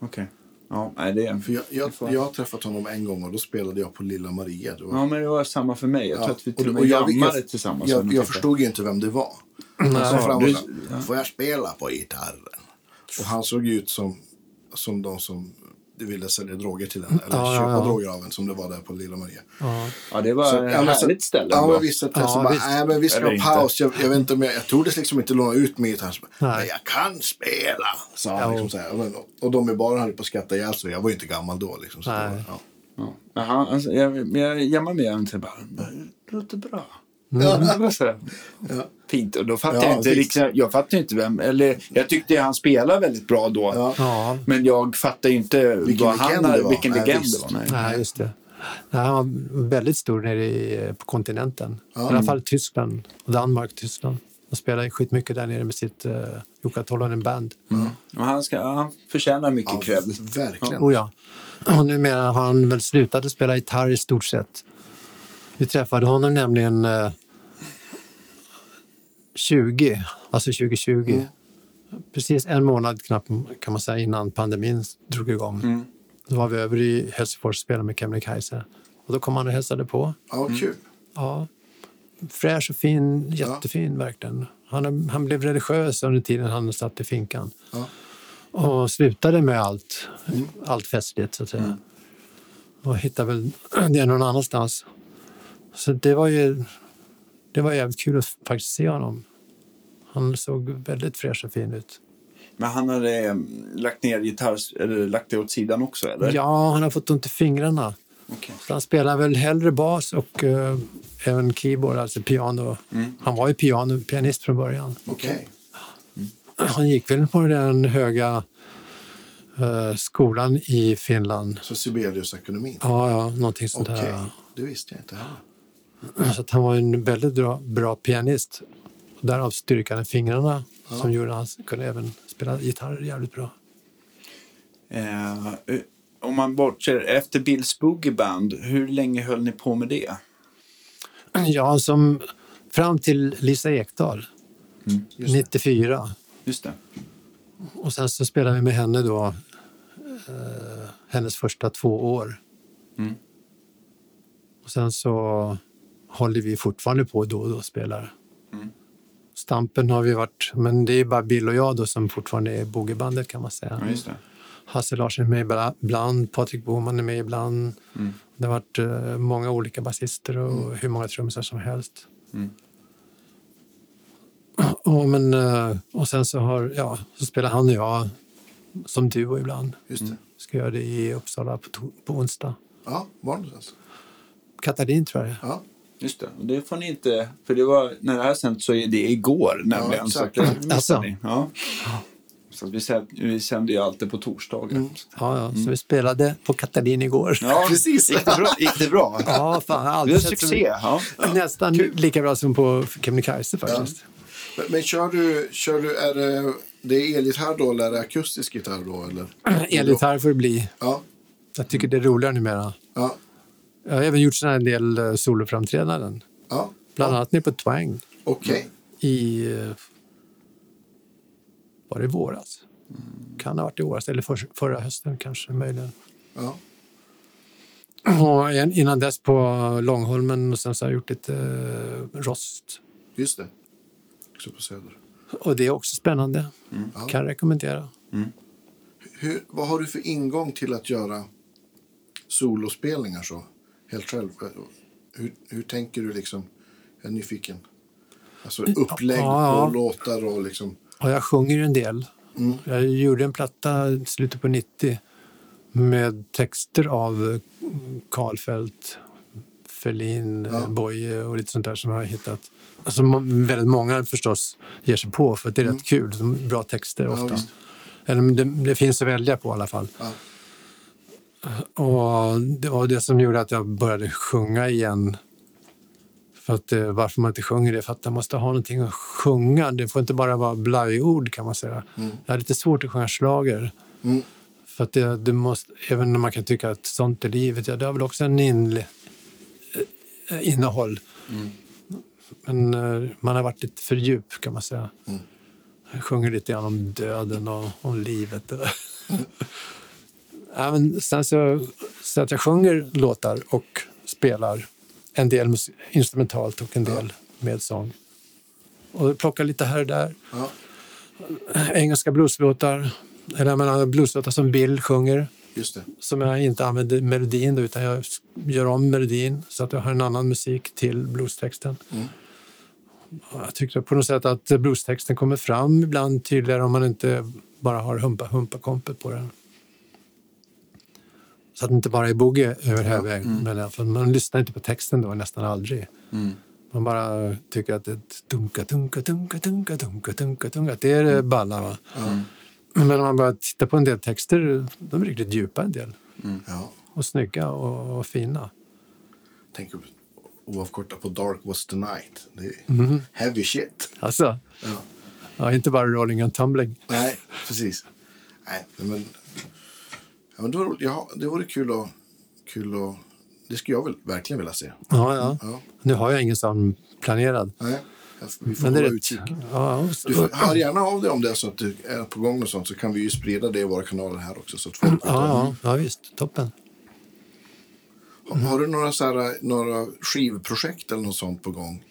Okej. Ja, nej, det är... För jag, jag, jag har träffat honom en gång och då spelade jag på Lilla Maria. Det var, Ja, men det var samma för mig. Jag tror att vi till och med jag, jammade jag, tillsammans. jag, jag förstod ju inte vem det var. Han kom fram och du- sa, får jag spela på gitarren? Och han såg ut som, som de som ville sälja droger till en. Eller Ja, ja, köpa ja. droger av en som det var där på Lilla Maria. Ja. Ja, det var Så- ett ja, härligt ställe. Ja, men visst. Att Ja, så bara, visst. nej, men vi ska ha paus. Jag, jag vet inte om jag, jag tordes liksom inte låna ut min gitarr. Men jag kan spela, sa han. Ja. Liksom, så här. Och, och de i baren höll på att skratta ihjäl sig. Jag var ju inte gammal då. Liksom, så det Nej. var, ja. Ja. Men han, alltså, jag, jag jammade med honom till bara, det låter bra. Ja. Så Ja. fint. Och då fattade Ja, jag inte, liksom, jag fattade inte vem, eller jag tyckte han spelade väldigt bra då. Ja. ja, Men jag fattade inte Vilken vad han legend det var. vilken legend det var. Nej. nej, just det. Nej, han var väldigt stor nere i, på kontinenten. I alla fall Tyskland, Danmark, Tyskland. Han spelade skitmycket där nere med sitt uh, Jukka Tolvanen Band. Men han, ska, han förtjänar mycket Ja, cred. verkligen. Oh ja. Och numera har han väl slutat att spela gitarr i stort sett. Vi träffade honom nämligen eh, 20, alltså 2020. Precis en månad knappt kan man säga innan pandemin drog igång. Då var vi över i Helsingfors och spelade med Kebnekaise. Och då kom han och hälsade på. Ja, kul. Ja, fräsch och fin, jättefin verkligen. Han, han blev religiös under tiden han satt i finkan. Ja. Och slutade med allt, allt festligt så att säga. Och hittade väl det någon annanstans. Så det var ju det var jävligt kul att faktiskt se honom. Han såg väldigt fräsch och fin ut. Men han hade eh, lagt ner gitarr, eller lagt det åt sidan också, eller? Ja, han har fått ont i fingrarna. Okej. Så han spelar väl hellre bas och eh, även keyboard, alltså piano. Han var ju piano, pianist från början. Okej. Han gick väl på den höga eh, skolan i Finland. Så Sibelius-akademin. Ja, ja, någonting sånt Okej. där. Det visste jag inte heller. Så han var en väldigt bra, bra pianist. Och därav styrkan i fingrarna som gjorde att han kunde även spela gitarr jävligt bra. Eh, eh, om man bortser, efter Bills Boogie Band, hur länge höll ni på med det? Ja, som fram till Lisa Ekdahl, 94. Just det. Och sen så spelade vi med henne då eh, hennes första två år. Mm. Och sen så håller vi fortfarande på då och då och spelar. Mm. Stampen har vi varit, men det är bara Bill och jag då som fortfarande är bogeybandet kan man säga. Ja, just det. Hasse Larsson är med ibla- ibland, Patrik Boman är med ibland. Mm. Det har varit eh, många olika basister och hur många trummisar som helst. Mm. Och, men, eh, och sen så, har, ja, så spelar han och jag som duo ibland. Just det. Ska göra det i Uppsala på, på onsdag. Ja, var det någonstans? Katalin tror jag. Ja. Just det. Och det får ni inte... För det var, när det här sänds så är det igår nämligen. så att exakt. det missade Alltså. ni. Ja. Så vi, sänder, vi sänder ju alltid på torsdagar. Ja, ja, så vi spelade på Katalin igår. Ja, Precis. Gick det bra? Gick det bra? Ja, fan, jag har Det är sett så succé. Ja. Nästan lika bra som på Kebnekaise faktiskt. Men, men kör du, kör du, är det, det är elgitarr då eller är det akustisk gitarr då? Eller? Elgitarr får det bli. Ja, Jag tycker det är roligare numera. ja, Jag har även gjort såna en del eh, soloframträdanden. ja. Bland annat nere på Twang Okej. i... eh, Var det i våras? Kan ha varit i året, eller för, förra hösten kanske möjligen. Ja. Och innan dess på Långholmen och sen så har jag gjort lite eh, rost. Just det. Också på Söder. Och det är också spännande. Kan rekommendera. Hur, vad har du för ingång till att göra solospelningar så? Helt själv? Hur, hur tänker du liksom? Jag är nyfiken. Alltså upplägg Ja, ja. och låtar och liksom... Ja, jag sjunger ju en del. Jag gjorde en platta i slutet på 90 med texter av Karlfeldt, Ferlin, Ja. ja. Boye och lite sånt där som jag har hittat. Alltså, väldigt många förstås ger sig på för att det är rätt kul. Bra texter ofta. men det, det finns att välja på i alla fall. Ja. Och det var det som gjorde att jag började sjunga igen. För att, eh, varför man inte sjunger det för att man måste ha någonting att sjunga. Det får inte bara vara blajord kan man säga. Jag har lite svårt att sjunga schlager. Mm. För att det, det måste, även om man kan tycka att sånt är livet, ja, det har väl också en in, eh, innehåll. Men eh, man har varit lite för djup kan man säga. Jag sjunger lite grann om döden och om livet. men sen så, så att jag sjunger låtar och spelar en del instrumentalt och en del med sång. Och plockar lite här och där. Ja. Engelska blueslåtar, eller jag menar blueslåtar som Bill sjunger som jag inte använder melodin då, utan jag gör om melodin så att jag har en annan musik till bluestexten. Och Jag tycker på något sätt att bluestexten kommer fram ibland tydligare om man inte bara har humpa humpa kompet på den. Så att det inte bara är boogie över hela vägen. Men för man lyssnar inte på texten då nästan aldrig. Man bara tycker att det dunka, dunka, dunka, dunka, dunka, dunka, dunka. Det är det balla. Va? Men om man börjar titta på en del texter, de är riktigt djupa en del. Ja. Och snygga och, och fina. Tänk oavkortat på Dark was the night. Det är Mhm. heavy shit. Alltså, Ja. ja, inte bara rolling and tumbling. Nej, precis. Nej, men... Ja, men det, var, ja, det vore kul att... Kul att det skulle jag väl verkligen vilja se. Ja, ja. Ja. Nu har jag ingen sån planerad. Nej, vi får Men hålla utkik. Ja, Du får, hör gärna av dig om det är så att du är på gång och sånt så kan vi ju sprida det i våra kanaler här också. Så att folk ja, ja, ja, visst. Toppen. Har, har du några, så här, några skivprojekt eller något sånt på gång?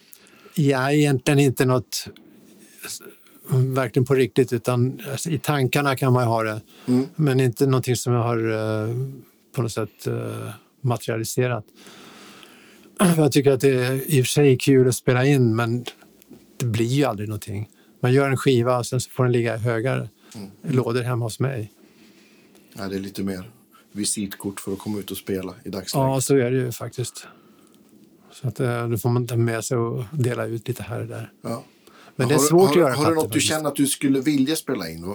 Ja, egentligen inte något verkligen på riktigt, utan alltså, i tankarna kan man ju ha det. Men inte någonting som jag har eh, på något sätt eh, materialiserat. Jag tycker att det är i och för sig kul att spela in, men det blir ju aldrig någonting. Man gör en skiva och sen så får den ligga i högar lådor hemma hos mig. Nej, det är lite mer visitkort för att komma ut och spela i dagsläget. Ja, så är det ju faktiskt. Så att, eh, då får man ta med sig och dela ut lite här och där. Ja. Men det är svårt har, att göra Har du något du känner att du skulle vilja spela in?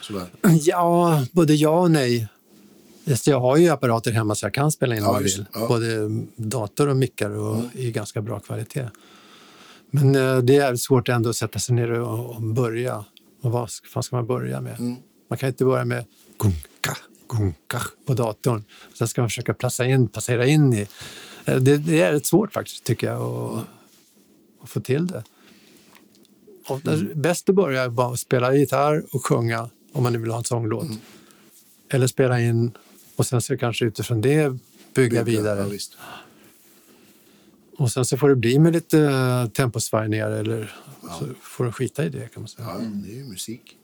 Sådär. Ja, både ja och nej. Just Jag har ju apparater hemma så jag kan spela in Ja, om jag vill. Ja. Både dator och mickar och i ganska bra kvalitet. Men eh, det är svårt ändå att sätta sig ner och, och börja. Och vad ska- fan ska man börja med? Mm. Man kan inte börja med gunka, gunka på datorn. Sen ska man försöka passa in, passera in i... Eh, Det, det är rätt svårt faktiskt, tycker jag, att, att få till det. Det är bäst att börja bara spela gitarr och sjunga om man nu vill ha en sånglåt. Eller spela in och sen så kanske utifrån det bygga vidare. Ja, visst. Och sen så får det bli med lite eh, temposvajningar eller så får du skita i det kan man säga. Ja, det är ju musik.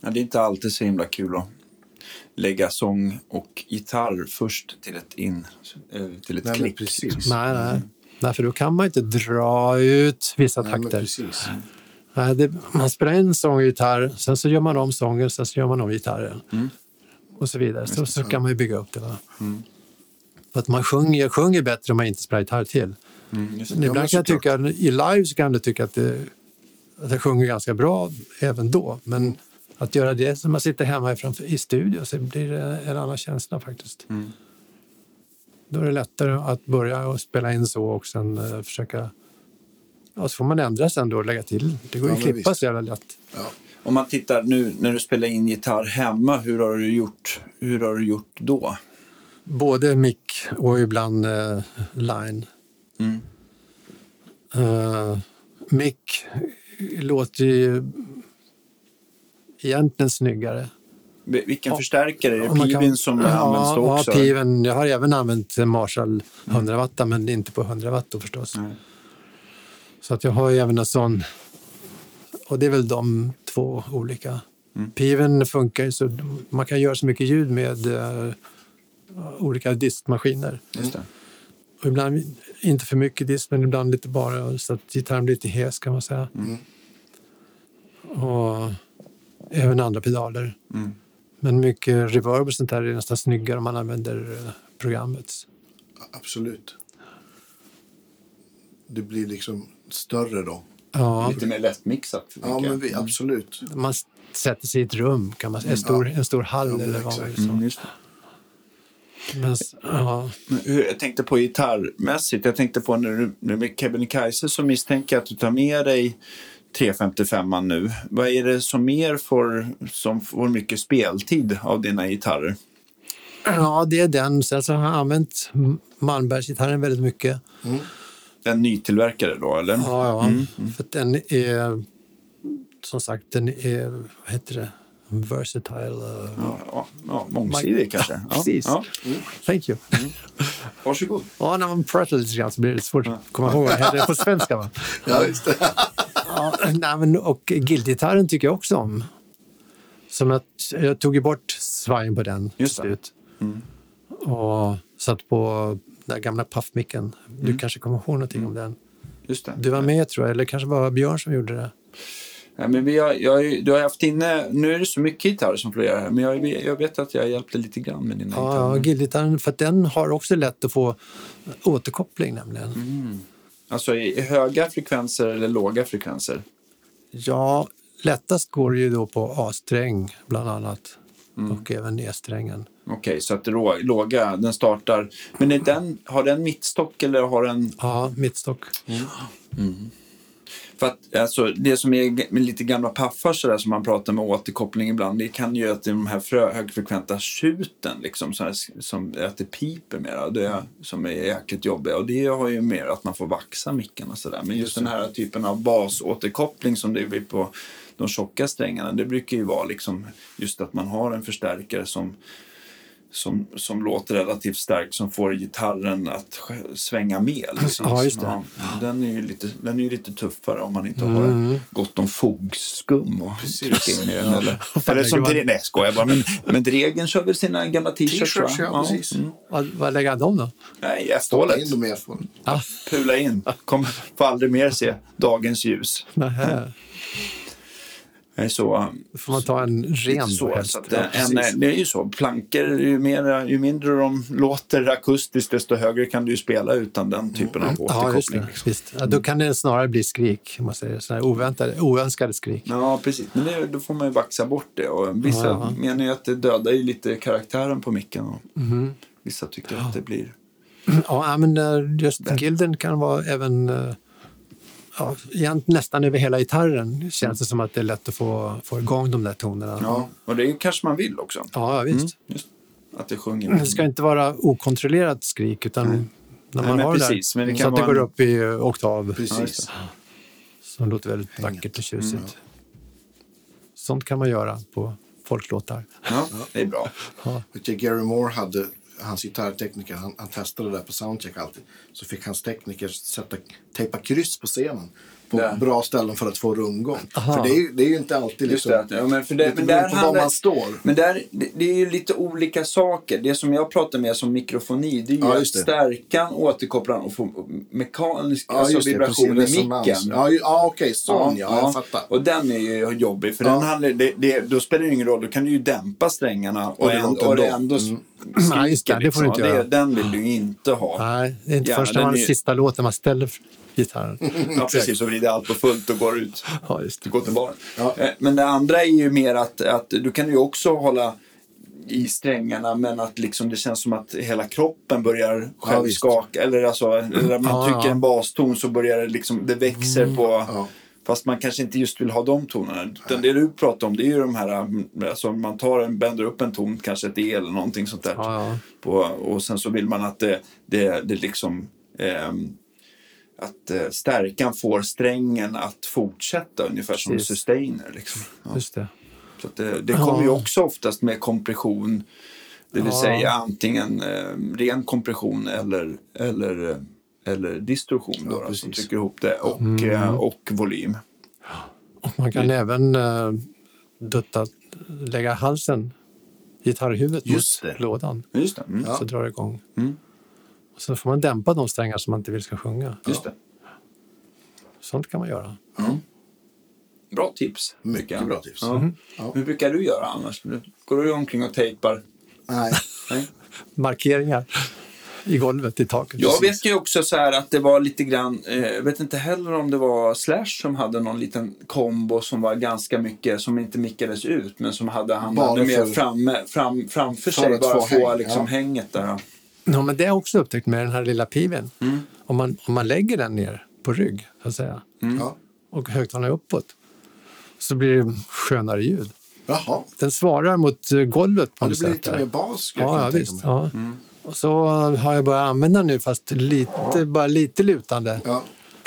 Ja, det är inte alltid så himla kul att lägga sång och gitarr först till ett in, eh, till ett Nej, klick. precis. Nej, nej. nej, för då kan man inte dra ut vissa Nej, men takter. Det, man spelar in sång och gitarr, sen så gör man om sången, sen så gör man om gitarren. Och så vidare. Så, så kan man ju bygga upp det. Va? För att man sjunger, sjunger bättre om man inte spelar gitarr till. Mm, just ibland kan jag tycka, i live så kan du tycka att, det, att jag sjunger ganska bra även då. Men att göra det som man sitter hemma i, framför, i studion så blir det en annan känsla faktiskt. Då är det lättare att börja och spela in så och sen eh, försöka... Ja, så får man ändra sen då och lägga till. Det går ju Ja, att klippa så jävla lätt. Ja. Om man tittar nu när du spelar in gitarr hemma, hur har du gjort, hur har du gjort då? Både mick och ibland eh, line. Mm. Uh, mick låter ju egentligen snyggare. Vi- Vilken förstärkare? Är det man kan- som används då också? Ja, Piven. Jag har även använt Marshall 100 watt, men inte på 100 watt då förstås. Nej. Så att jag har ju även en sån. Och det är väl de två olika. Mm. Piven funkar ju så man kan göra så mycket ljud med eh, olika diskmaskiner. Just det. Och ibland inte för mycket disk, men ibland lite bara så att gitarren blir lite hes kan man säga. Mm. Och även andra pedaler. Mm. Men mycket reverb och sånt där är nästan snyggare om man använder eh, programmet. Absolut. Det blir liksom större då. Ja, Lite mer lättmixat. Ja, men vi, absolut. man sätter sig i ett rum, kan man. En stor, en stor hall Ja, eller vad man Mm, vill. just det. Men, ja, Jag tänkte på gitarrmässigt. Jag tänkte på när du när med Kebnekaise så misstänker jag att du tar med dig 355 nu. Vad är det som mer får, som får mycket speltid av dina gitarrer? ja, det är den. Sen så har jag använt Malmbergsgitarren väldigt mycket. En nytillverkare då, eller? Ja, ja. För att den är, som sagt, den är, vad heter det, versatile. eh, Ja, ja, ja, mångsidig kanske. Ja, Precis. Ja. Thank you. Varsågod. Ja, när man pratar lite grann så blir det svårt att komma ihåg vad det heter på svenska. Va? Ja, just det. Ja, nej, men, och guildgitarren tycker jag också om. Som att jag tog ju bort svajen på den till slut. Och satt på den gamla puffmicken. Du kanske kommer ihåg någonting om den? Just det. Du var med tror jag, eller kanske var Björn som gjorde det. Ja, men vi har, jag, du har haft inne, nu är det så mycket gitarrer som florerar här, men jag, jag vet att jag hjälpte lite grann med dina Ja, gitarrer. ja guildgitarren, för den har också lätt att få återkoppling nämligen. Alltså i i höga frekvenser eller låga frekvenser? Ja, lättast går det ju då på A-sträng bland annat. Och även E-strängen. Okej, så att det rå, låga, den startar. Men är den, har den mittstock eller har den... Ja, mittstock. För att, alltså, det som är med lite gamla paffar så där, som man pratar med återkoppling ibland, det kan ju att det är de här frö, högfrekventa tjuten liksom, så här, som, att det piper mera, det som är jäkligt jobbiga. Och det har ju mer att man får vaxa micken och sådär. Men just den här typen av basåterkoppling som det blir på de tjocka strängarna, det brukar ju vara liksom just att man har en förstärkare som som, som låter relativt starkt som får gitarren att svänga med. Liksom. Ja, just det. Den, är ju lite, den är ju lite tuffare om man inte har gott om fogskum och trycka in i den. Eller, eller som Dre- nej, skojar bara. Men, men Dregen kör väl sina gamla t-shirts? Ja, precis. mm. Vad, vad lägger han dem då? Nej, F-hålet. in dem i F-hålet. Pula in. Kom, får aldrig mer se dagens ljus. Nähä. Nej, Så, får man ta en ren så, helst. så att en, en, det är ju så. Plankor, ju, mer, ju mindre de låter akustiskt desto högre kan du ju spela utan den typen av Ja, just återkoppling. det. Visst. Ja, då kan det snarare bli skrik, man säger så här, oväntade, oönskade skrik. Ja, precis. Men det, då får man ju baxa bort det. Och vissa Ja. menar ju att det dödar ju lite karaktären på micken. Och Mhm. Vissa tycker att det blir... Ja, men eh, just gilden kan vara även eh, ja, nästan över hela gitarren känns det som att det är lätt att få, få igång de där tonerna. Ja, och det kanske man vill också. Ja, visst. Just att det sjunger. Det ska inte vara okontrollerat skrik utan när Nej, man men har precis, det men det där kan så att det går en- upp i oktav. Ja, Precis. det. Som låter väldigt vackert och tjusigt. Sånt kan man göra på folklåtar. Ja, det är bra. Jag, Gary Moore hade, hans gitarrtekniker, han, han testade det där på soundcheck alltid. Så fick hans tekniker sätta, tejpa kryss på scenen. På Ja. bra ställen för att få rundgång. Aha. För det är, ju, det är ju inte alltid Just liksom... det. Ja, men för det, men där på var man står. Men där, det, det är ju lite olika saker. Det som jag pratar med som mikrofoni, det är ju Ja, att stärka återkopplaren och få mekanisk Ja, alltså vibration i micken. Ja, ja okej, sån ja, jag fattar. Och den är ju jobbig för Ja. den handlar, det, det, då spelar det ingen roll, då kan du ju dämpa strängarna och, Och det ändå, och det ändå. Mm. skriker. Nej, just det, det får du inte liksom. göra. Den vill du inte ha. Nej, det är inte Ja, först när man är sista låten man ställer gitarren. Ja, precis. Och vrider allt på fullt och går ut. Ja, just det. Går till baren. Ja. Eh, Men det andra är ju mer att, att du kan ju också hålla i strängarna men att liksom det känns som att hela kroppen börjar själv skaka. Eller alltså, eller man Ja, trycker ja. en baston så börjar det liksom, det växer på... Ja. Fast man kanske inte just vill ha de tonerna. Utan det du pratar om det är ju de här, mm, alltså man tar en, bänder upp en ton, kanske ett E eller någonting sånt där. Ja, ja. På, och sen så vill man att det, det, det liksom ehm, att eh, stärkan får strängen att fortsätta ungefär som Precis. sustainer. Liksom. Ja. Just det. Så det, det kommer ju också oftast med kompression. Det vill Ja. säga antingen eh, ren kompression eller, eller, eh, eller distorsion då, Ja, då, som trycker ihop det och, eh, och volym. Och man kan även uh, dutta, lägga halsen, gitarrhuvudet Just mot det. lådan. Just det. Mm. Så drar det igång. Mm. Och så får man dämpa de strängar som man inte vill ska sjunga. Just det. Sånt kan man göra. Bra tips. Mycket bra tips. Mm. Ja. Hur brukar du göra annars? Går du omkring och tejpar? Nej. Nej. Markeringar i golvet, i taket. Jag vet ju också så här att det var lite grann, eh, jag vet inte heller om det var Slash som hade någon liten kombo som var ganska mycket, som inte mickades ut, men som hade, han Bara hade mer för- fram, fram, framför För sig, bara få få häng, liksom ja. hänget där. Ja. Men det har jag också upptäckt med den här lilla piven. Mm. Om, man, om man lägger den ner på rygg, så att säga, Ja. och högtalarna uppåt, så blir det skönare ljud. Jaha. Den svarar mot eh, golvet på Ja, något det blir lite mer bas. Ja, ja visst. Ja. Mm. Och så har jag börjat använda nu, fast lite, bara lite lutande Ja.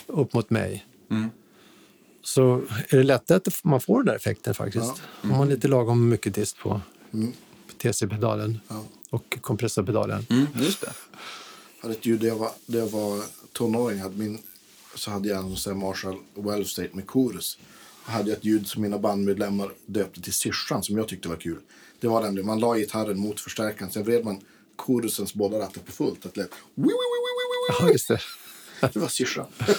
upp mot mig. Mm. Så är det lättare att man får den där effekten faktiskt. Ja. Om man har lite lagom mycket dist på Mm. TC-pedalen Ja. Och kompressorpedalen. Mm, just det. Jag hade ett ljud, när jag var, när jag var tonåring hade min, så hade jag en sån Marshall Well State med chorus. Jag hade ett ljud som mina bandmedlemmar döpte till syrsan som jag tyckte var kul. Det var nämligen, man la gitarren mot förstärkaren, sen vred man chorusens båda rattar på fullt. Att det lät, "Wii, wii, wii, wii, wii, Ja, just det. wii." det var syrsan.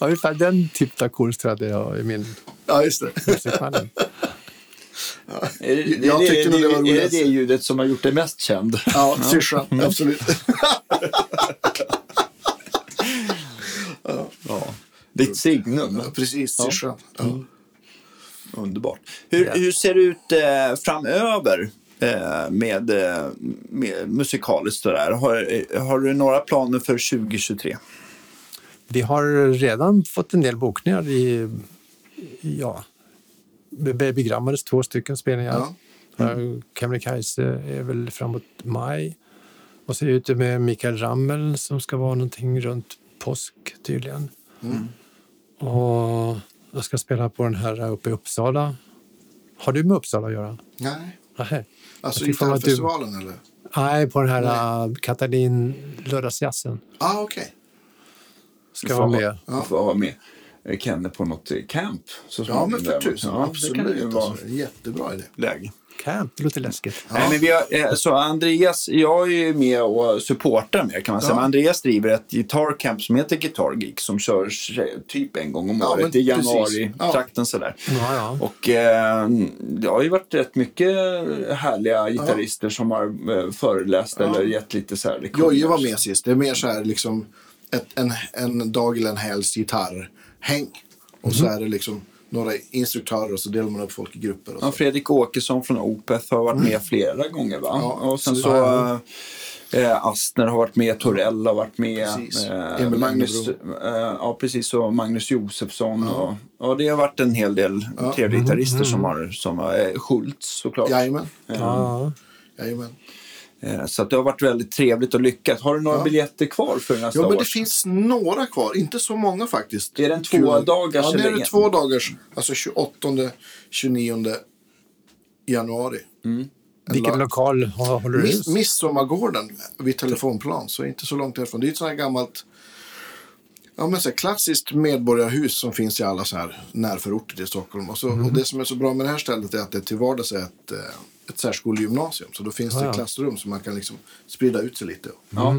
Ja, ungefär den typen av kurs tror jag det är i min ja, just det. Är det, det, Jag det, nog det var är det roligast. det ljudet som har gjort dig mest känd? Ja, syrsan. Absolut. Ja. Ditt signum. Ja, Precis, Ja. syrsan. Ja. Underbart. Hur, Ja. hur ser det ut eh, framöver eh, med, eh, med musikaliskt sådär? Har, eh, har du några planer för 2023? Vi har redan fått en del bokningar i, ja, Baby Grammars två stycken spelningar. Ja. Mm. Kebnekaise är väl framåt maj. Och så är jag ute med Mikael Rammel som ska vara någonting runt påsk tydligen. Mm. Och jag ska spela på den här uppe i Uppsala. Har du med Uppsala att göra? Nej. Nej, Alltså för mig att du- eller? Nej på den här uh, Katalin lördagsjazzen. Ah, okej. Ska Du vara med. Du får vara med Kenne på något eh, camp. Så Ja, men för tusan. Ja, Det absolut. vara Alltså, jättebra idé. läge. Camp, det låter läskigt. Nej, men vi har, eh, så Andreas, jag är ju med och supportar mer kan man säga. Ja. Men Andreas driver ett gitarrcamp som heter Guitar Geek som körs eh, typ en gång om Ja, året i januari-trakten sådär. Ja, ja. Och eh, det har ju varit rätt mycket härliga gitarrister som har eh, föreläst eller gett lite så här. Jojje var med sist. Det är mer så här liksom ett, en, en dag eller en helgs gitarrhäng. Och Mhm. så är det liksom några instruktörer och så delar man upp folk i grupper. Och så. Ja, Fredrik Åkesson från Opeth har varit med flera gånger va? Ja, och sen så- så ja. eh, Astner har varit med, Torell har varit med. Precis. Emil Magnus, eh, ja, precis. Och Magnus Josefsson. Och, och det har varit en hel del trevliga gitarrister som har, som har Schultz såklart. Jajamän. Ja. Jajamän. Eh, så att det har varit väldigt trevligt och lyckat. Har du några Ja. biljetter kvar för nästa Ja, men år? det finns några kvar. Inte så många faktiskt. Är det en två dagars Ja, det är det två dagars. Alltså 28, 29 januari. En Vilken lokal har- håller du Miss? Midsommargården vid telefonplan, så inte så långt därifrån. Det är ett sånt här gammalt ja, men så här, klassiskt medborgarhus som finns i alla så här närförorter till Stockholm. Och, så, Mhm. och det som är så bra med det här stället är att det till vardags är ett, eh, ett särskolegymnasium. Så då finns det Ja, klassrum så man kan liksom sprida ut sig lite. Ja.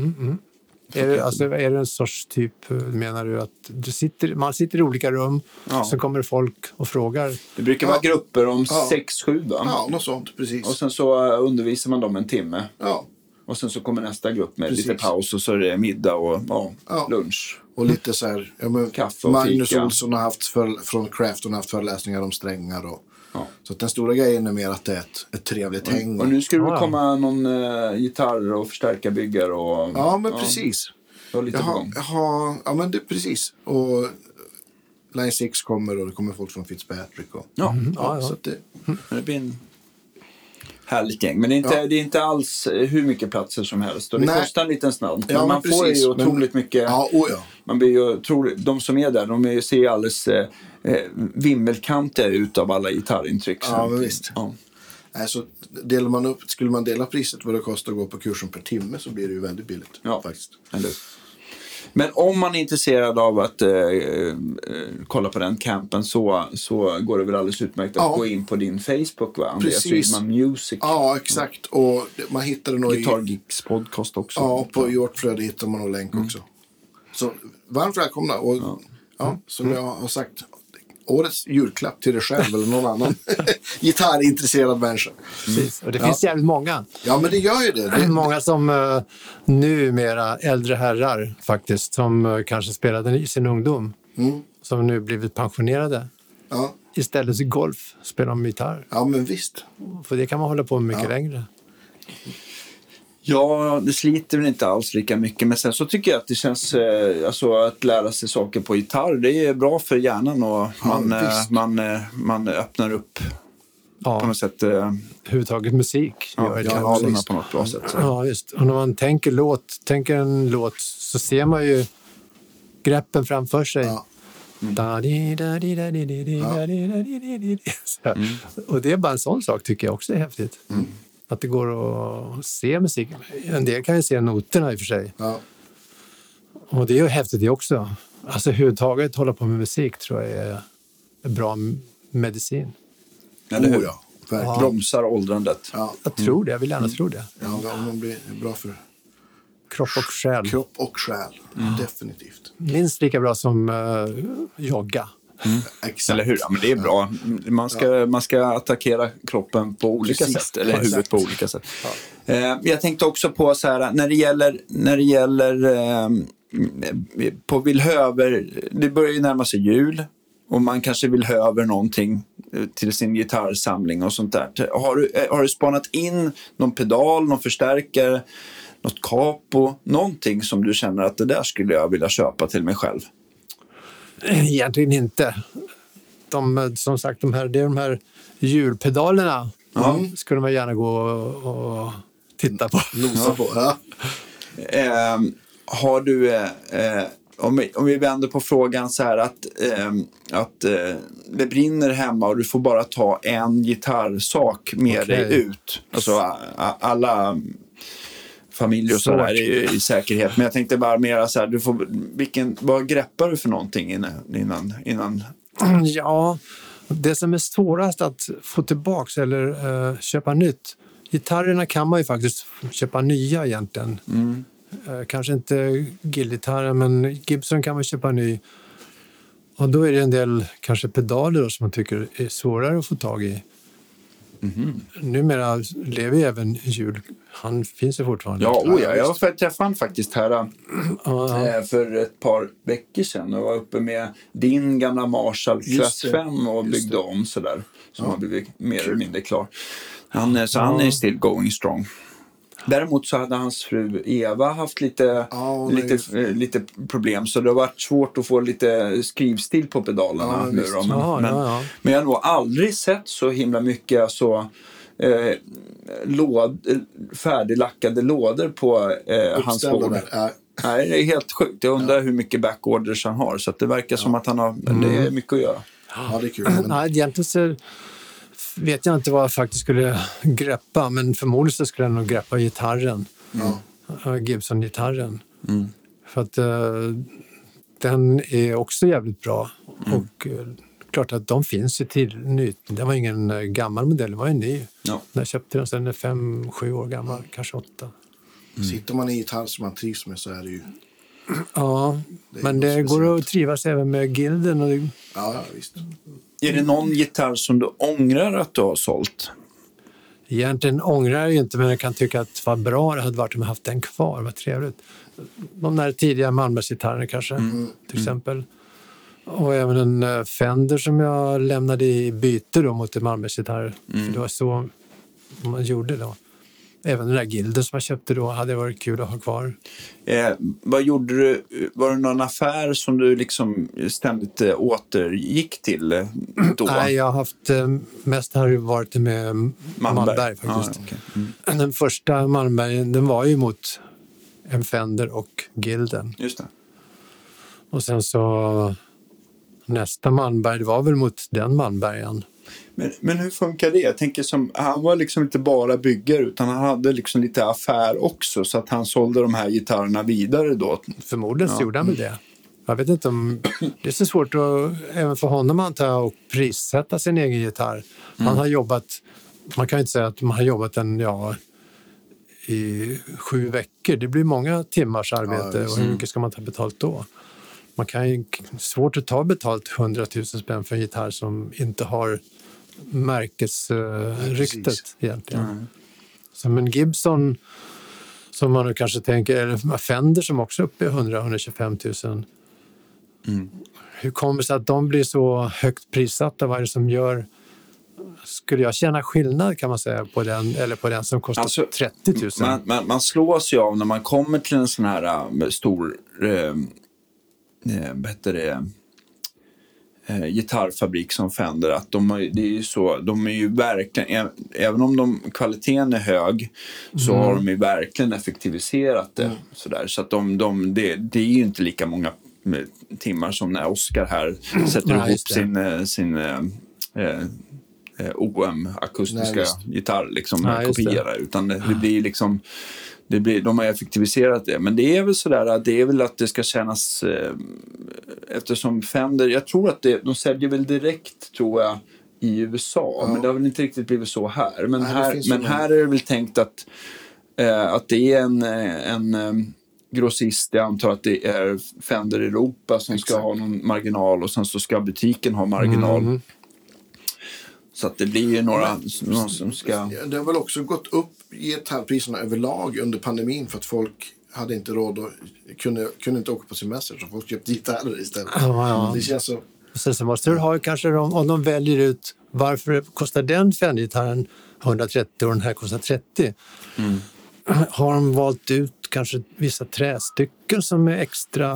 Är det, alltså, är det en sorts typ, eh, menar du att du sitter, man sitter i olika rum, Ja. så kommer folk och frågar. Det brukar vara Ja. grupper om Ja. sex, sju va? Ja, något sånt. Precis. Och sen så eh, undervisar man dem en timme. Ja, Och sen så kommer nästa grupp med Precis. lite paus och så är det middag och ja, Ja. lunch. och lite så här. Ja, men Kaffe och Magnus fika. Olsson har haft för, från Crafton har haft föreläsningar om strängar. Och, Ja. Så att den stora grejen är mer att det är ett, ett trevligt häng. Och nu ska det väl komma någon uh, gitarr och förstärkarbyggare och Ja, men precis. lite jag har, ja men det precis. Och Line 6 kommer och det kommer folk från Fitzpatrick. Och, Ja, ja, ja. Så att det, det blir en härligt gäng. Men det är inte, Ja. det är inte alls eh, hur mycket platser som helst. Och det Nej. kostar en liten slant. Ja, men men man får precis, ju otroligt men- mycket. Ja, oh ja. Man blir ju otroligt, de som är där, de är, ser ju alldeles eh, eh, vimmelkantiga ut av alla gitarrintryck. Ja, men visst. Ja. Nej, så delar man upp, skulle man dela priset vad det kostar att gå på kursen per timme så blir det ju väldigt billigt. Ja. Faktiskt. Eller? Men om man är intresserad av att eh, eh, kolla på den campen så, så går det väl alldeles utmärkt att Ja. gå in på din Facebook, va? Andreas Precis. Rydman Music. Ja, exakt. Och man hittar det nog. Guitar Geeks podcast också. Ja, på Hjortflöde hittar man nog länk Mm. också. Så varmt välkomna. Och ja. som jag har sagt, årets julklapp till dig själv eller någon annan gitarrintresserad människa. Precis. Och det Ja. finns jävligt många. Ja, men det gör ju det. det Många som uh, numera äldre herrar faktiskt, som eh, kanske spelade i sin ungdom, Mm. som nu blivit pensionerade. ja. Istället för golf spelar de gitarr. ja, men visst. För det kan man hålla på med mycket Ja. längre. Ja, det sliter väl inte alls lika mycket. Men sen så tycker jag att det känns, eh, alltså att lära sig saker på gitarr, det är bra för hjärnan och man, eh, visst. man, eh, man öppnar upp på Ja, något sätt eh, överhuvudtaget musik. ja, gör det. kanalerna visst. på något bra sätt. Så. Ja, just. Och när man tänker, låt, tänker en låt så ser man ju greppen framför sig. Ja. Här. Och det är bara en sån sak tycker jag också är häftigt. Att det går att se musik. En del kan ju se noterna i och för sig. Ja. Och det är ju häftigt det också. Alltså överhuvudtaget hålla på med musik tror jag är en bra medicin. Eller hur? Oh, ja. Verkligen. Bromsar åldrandet. Ja. Jag tror det, jag vill gärna tro det. Ja, de blir bra för Kropp och själ. kropp och själ. Definitivt. Minst lika bra som uh, jogga. Exakt. Eller hur? Ja, men det är bra. Man ska, man ska attackera kroppen på olika Precis. sätt. Eller Ja, huvudet på olika sätt. Eh, jag tänkte också på så här, när det gäller, när det gäller eh, på Villhöver, det börjar ju närma sig jul. Och man kanske vill ha över någonting eh, till sin gitarrsamling och sånt där. Har du, eh, har du spanat in någon pedal, någon förstärkare, något capo, någonting som du känner att det där skulle jag vilja köpa till mig själv? Egentligen inte. De, som sagt, de här, det är de här hjulpedalerna. Mm. skulle man gärna gå och, och titta på. Nosa på. Ja. Eh, har du, eh, eh, om, vi, om vi vänder på frågan så här att, eh, att det brinner hemma och du får bara ta en gitarrsak med Okej. dig ut. Alltså alla familjer och så Svårt. där är ju i säkerhet. Men jag tänkte bara mera så här, du får, vilken, vad greppar du för någonting innan, innan, Ja, det som är svårast att få tillbaks eller eh, köpa nytt. Gitarrerna kan man ju faktiskt köpa nya egentligen. Eh, kanske inte Gill-gitarren, men Gibson kan man köpa ny. Och då är det en del kanske pedaler då, som man tycker är svårare att få tag i. Numera lever ju även hjul. Han finns ju fortfarande. Ja, oh ja, jag träffade han faktiskt här Ja, eh, för ett par veckor sedan och var uppe med din gamla Marshall Class det. 5 och byggde om sådär. Som har blivit mer eller mindre klar. Han, är- så han är still going strong. Däremot så hade hans fru Eva haft lite, Ja, lite, eh, lite problem så det har varit svårt att få lite skrivstil på pedalerna. Ja, nu då. Men, Ja, men, ja, ja. men jag har nog aldrig sett så himla mycket alltså, eh, låd, eh, färdiglackade lådor på eh, hans bord. Nej, det är helt sjukt. Jag undrar hur mycket backorders han har. Så att det verkar som att han har, Mm. det är mycket att göra. ja, det är kul. Men, Nej, egentligen så vet jag inte vad jag faktiskt skulle greppa, men förmodligen så skulle jag nog greppa gitarren. ja. Gibson-gitarren. För att eh, den är också jävligt bra. Och eh, klart att de finns ju till nytt. Det var ingen eh, gammal modell, det var en ny. Ja. När jag köpte den, så den är fem, sju år gammal, kanske åtta. Sitter man i gitarr som man trivs med så är det ju... Ja, Det men det går att trivas även med gilden. Och det, ja visst. Är det någon gitarr som du ångrar att du har sålt? Egentligen ångrar jag inte, men jag kan tycka att vad bra det hade varit om jag haft den kvar. Vad trevligt. De där tidiga Malmbergsgitarrerna kanske, till exempel. Och även en eh, Fender som jag lämnade i byte då mot en Malmbergsgitarr. För det var så man gjorde då. Även den där gilden som jag köpte då hade varit kul att ha kvar. Eh, vad gjorde du? Var det någon affär som du liksom ständigt eh, återgick till eh, då? Nej, jag har haft, eh, mest har det varit med Malmberg, faktiskt. Ah, okej. mm. Den första Malmbergen, den var ju mot en Fender och gilden. Just det. Och sen så nästa Malmberg, det var väl mot den Malmbergen. Men, men hur funkar det? Jag tänker som, han var liksom inte bara byggare utan han hade liksom lite affär också så att han sålde de här gitarrerna vidare då. Förmodligen så gjorde han väl det. Jag vet inte om... Det är så svårt att, även för honom antar jag, att prissätta sin egen gitarr. Han har jobbat... Man kan ju inte säga att man har jobbat en, ja, i sju veckor. Det blir många timmars arbete visst. och hur mycket ska man ta betalt då? Man kan ju svårt att ta betalt 100 000 spänn för en gitarr som inte har märkesryktet precis. egentligen. Så, men Gibson, som man nu kanske tänker, eller Fender som också är uppe i 100-125 000. Hur kommer det sig att de blir så högt prissatta? Vad är det som gör... Skulle jag känna skillnad kan man säga på den eller på den som kostar Alltså, 30 000? Man, man, man slås ju av när man kommer till en sån här äh, stor, äh, heter det, äh, gitarrfabrik som Fender, att de, har, det är ju så, de är ju verkligen, även om de, kvaliteten är hög, så Mm. har de ju verkligen effektiviserat det. Sådär, så att de, de, det, det är ju inte lika många eh, timmar som när Oscar här sätter Ja, ihop sin, eh, sin eh, eh, eh, OM-akustiska Nej, gitarr liksom, kopiera. Utan det, det blir liksom, det blir, de har effektiviserat det. Men det är väl sådär att det är väl att det ska kännas, eh, eftersom Fender, jag tror att det, de säljer väl direkt tror jag i USA. Men det har väl inte riktigt blivit så här. Men, Nej, här, men här är det väl tänkt att, eh, att det är en, eh, en eh, grossist, jag antar att det är Fender Europa som ska Exakt. ha någon marginal och sen så ska butiken ha marginal. Mm. Så att det blir ju några någon som ska... Det har väl också gått upp gitarrpriserna överlag under pandemin för att folk hade inte råd och kunde, kunde inte åka på semester så folk köpte gitarrer istället. Ja, ja. Det känns så... Sen så måste du ha kanske de, om de väljer ut varför kostar den Fender-gitarren 130 och den här kostar 30. Mm. Har de valt ut kanske vissa trästycken som är extra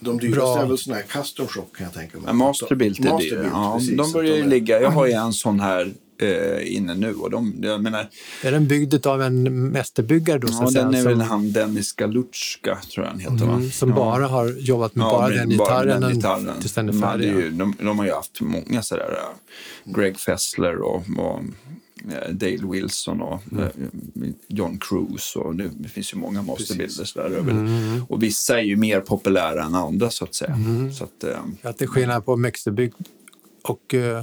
De dyraste bra? är väl sådana här custom shop kan jag tänka mig. Ja, Masterbilt är. Masterbuilt, Ja, precis. de börjar ju de är- ligga. Jag har ju en sån här eh, inne nu. Och de, jag menar, Är den byggd av en mästerbyggare då? ja, den är som, väl han Dennis Galutska, tror jag han heter. mm, som ja. bara har jobbat med Ja, bara med den bara gitarren, den än- gitarren. tills den är de, färdig. ju, de, de har ju haft många sådär. äh, Greg Fessler och, och eh, Dale Wilson och Mm. eh, John Cruise. Och det, det finns ju många masterbuilders där. över. Mm. Och vissa är ju mer populära än andra så att säga. Så att, eh, Att det är skillnad på Mexibyggt och uh,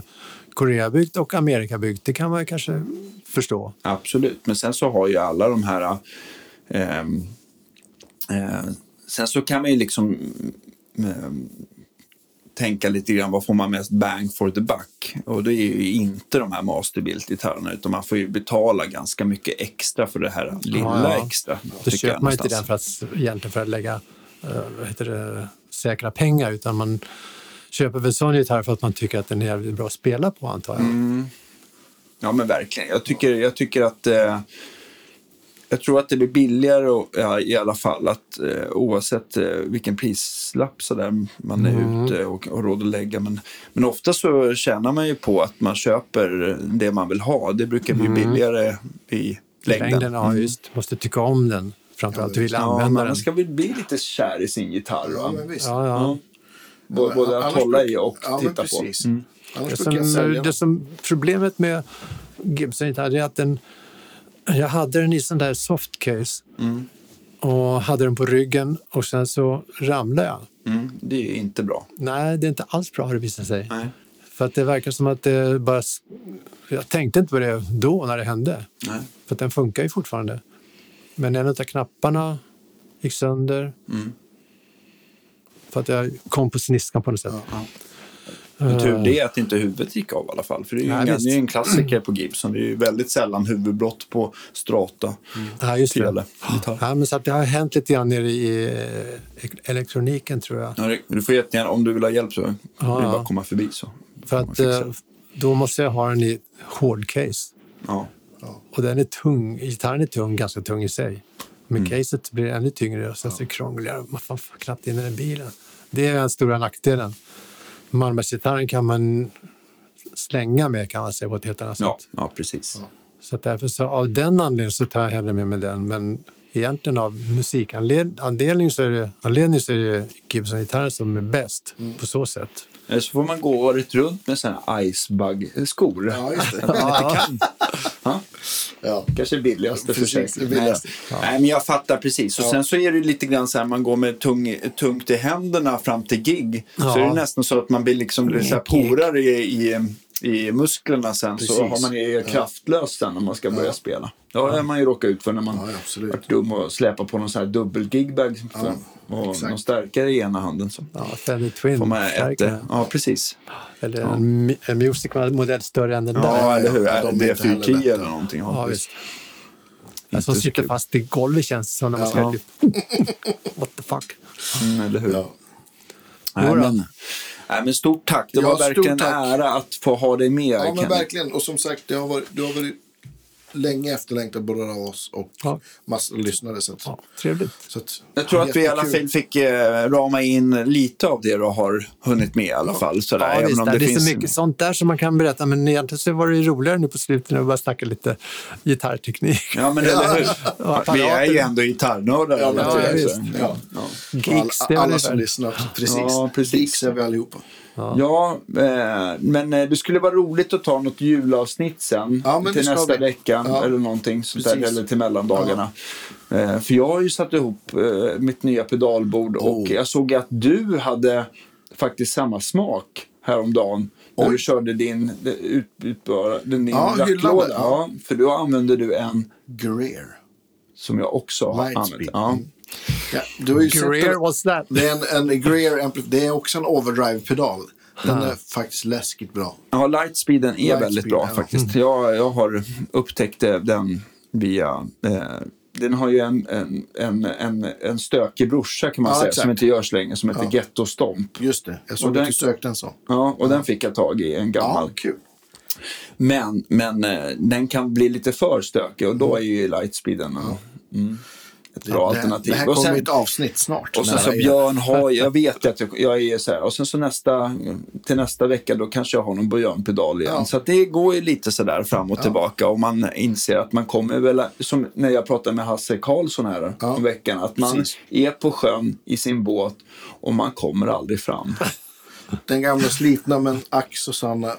Koreabyggt och Amerikabyggt, det kan man kanske förstå. Absolut, men sen så har ju alla de här... ehm, eh, sen så kan man ju liksom ehm, tänka lite grann vad får man mest bang for the buck? Och det är ju inte de här masterbuilt-gitarrerna utan man får ju betala ganska mycket extra för det här lilla Ja, ja. extra. Då köper man inte någonstans. den för att, egentligen för att lägga eh, vad heter det, säkra pengar utan man köper väl sån gitarr för att man tycker att den är jävligt bra att spela på antar jag. Mm. Ja men verkligen. Jag tycker, jag tycker att eh, jag tror att det blir billigare och, ja, i alla fall att eh, oavsett eh, vilken prislapp så där man är Mm. ute och har råd att lägga. Men, men ofta så tjänar man ju på att man köper det man vill ha. Det brukar bli billigare i längden. Mm. Längden, ja just. Måste tycka om den. Framförallt du vill Ja, använda man den. ska väl bli lite kär i sin gitarr. Ja, men visst. Ja, ja. B- Både att hålla i och ja, titta på. Mm. Det som, det som problemet med Gibson gitarr är att den, jag hade den i sån där softcase Mm. och hade den på ryggen och sen så ramlade jag. Mm, det är inte bra. Nej, det är inte alls bra har det visat sig. Nej. För att det verkar som att det bara... Jag tänkte inte på det då när det hände. Nej. För att den funkar ju fortfarande. Men en av knapparna gick sönder. Mm. För att jag kom på sniskan på något sätt. Men tur det är att inte huvudet gick av i alla fall. För det är ju Nej, en, det är en klassiker på Gibson. Det är ju väldigt sällan huvudbrott på strata. Ja, just det. Ja, men så att det har hänt lite grann nere i eh, elektroniken tror jag. Ja, det- Du får jättegärna, om du vill ha hjälp så Ja, du ja. bara komma förbi så. För att eh, det. då måste jag ha den i hård case. Ja. Och den är tung. Gitarren är tung, ganska tung i sig. Men Mm. caset blir ännu tyngre och sen så krångligare. Man får knappt in den i bilen. Det är den stora nackdelen. Malmbergsgitarren kan man slänga med kan man säga på ett helt annat Ja, sätt. ja precis. Så att därför så av den anledningen så tar jag hellre med mig den. Men egentligen av musikanledning så är det, anledning så är det Gibson-gitarren som är bäst Mm. på så sätt. Eller så får man gå året runt med här icebug-skor. Ja, just det. Ja. Ja. Kanske billigaste försäkringen. det billigaste. Nej, Nej, men jag fattar precis. Och sen så är det lite grann så här, man går med tung, tungt i händerna fram till gig. Så Ja. är det nästan så att man blir liksom blir så här porar i, i, i musklerna sen. Så Precis. har man är kraftlös sen när man ska börja spela. Det har man ju råkat ut för när man Ja, ja, varit dum och släpar på någon sån här dubbel-gigbag. för- och exakt. någon stärkare i ena handen. Så Ja, Fender Twin. får man ett, stärkare. ja, precis. Eller en, mi- en Music-modell större än den där. Ja, eller hur? ja, de heller D410 lätta. eller någonting. Ja, visst. Den som så sitter fast i golvet känns det som när man ska... Ja. What the fuck? Mm, eller hur? Ja. Nej, men, nej, men stort tack. Det Ja, var verkligen en ära att få ha dig med. ja, men verkligen. Och som sagt, det har varit, det har varit länge efterlängtat både av oss och Ja. massor av lyssnare. Så att, Ja, trevligt. så att, Jag tror att vi i alla fall fick eh, rama in lite av det du har hunnit med i alla fall. Sådär, Ja, även visst, om det, det, är finns... så mycket sånt där som man kan berätta, men egentligen så var det ju roligare nu på slutet när vi bara snackade lite gitarrteknik. Ja, men eller hur? Ja, vi är ju ändå gitarrnördar. Ja, ja. Ja. Ja. Gigs, alla, alla som lyssnar. Precis. Ja, precis. Geeks är vi allihopa. Ja, eh, men eh, det skulle vara roligt att ta något julavsnitt sen. Ja, till nästa vi. vecka Ja. eller någonting sånt där. Eller till mellandagarna. Eh, för jag har ju satt ihop eh, mitt nya pedalbord och Oh. jag såg att du hade faktiskt samma smak häromdagen. När Oj. du körde din ut, utbara, din Ja, hyllande, Ja. ja. för då använde du en Greer. som jag också har Lightspeed. använt. Ja. Mm. Ja, du har ju sett Greer, den- what's that? Det är en, en Greer Det är också en overdrive-pedal. Den är faktiskt läskigt bra. Ja, Lightspeeden är Lightspeed, väldigt bra ja. faktiskt. Jag, jag har upptäckt eh, den via... Eh, den har ju en, en, en, en, en stökig brorsa kan man Ja, säga, exakt. som inte görs längre, som heter Ghetto Stomp. Just det. Jag såg Och den- att du sökte en sån. Ja, och den fick jag tag i, en gammal. Ja, kul. Men, men eh, den kan bli lite för stökig och då är ju Lightspeeden mm, ett bra det, alternativ. Det här Och kommer sen- ett avsnitt snart. Och sen så. Björn har, jag vet att jag, jag är så här, och sen så nästa, till nästa vecka då kanske jag har någon Björn-pedal igen. Ja. Så det går ju lite sådär fram och tillbaka och man inser att man kommer väl, som när jag pratade med Hasse Karlsson här Ja. om veckan, att man Precis. är på sjön i sin båt och man kommer aldrig fram. Den gamla slitna men ack så sanna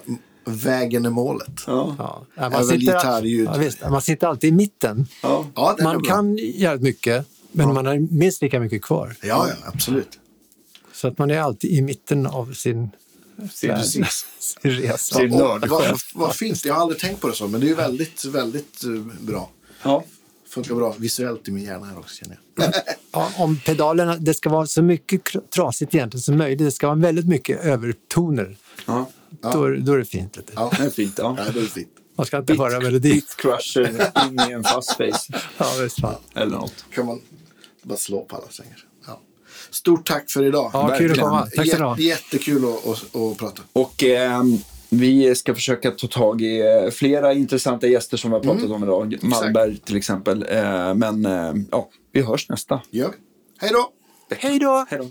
vägen är målet. Ja. Ja. Även gitarrljud. ja, visst, man sitter alltid i mitten. Ja. Ja, Man kan jävligt mycket, men man har minst lika mycket kvar. Ja, ja, absolut. Så att man är alltid i mitten av sin, precis. sin resa. Sin vad, vad finns det? Jag har aldrig tänkt på det så, men det är ju väldigt, väldigt eh, bra. Ja. Funkar bra visuellt i min hjärna här också känner jag. Ja, om pedalerna, det ska vara så mycket trasigt egentligen som möjligt. Det ska vara väldigt mycket övertoner. Ja. Då, är- då är det fint. Du. Ja, Det är fint. Ja. ja det är fint. Man ska inte höra melodi. Beat crusher in i en fast face Ja, visst fan. eller något. kan man bara slå på alla strängar. Ja. Stort tack för idag. Ja, kul att komma. Tack ska ni ha. Jät- Jättekul att, att, att prata. Och ehm, vi ska försöka ta tag i eh, flera intressanta gäster som vi har pratat om idag. Malmberg till exempel. Eh, men eh, ja, vi hörs nästa. Gör vi. Hej då! Hej då! Hej då.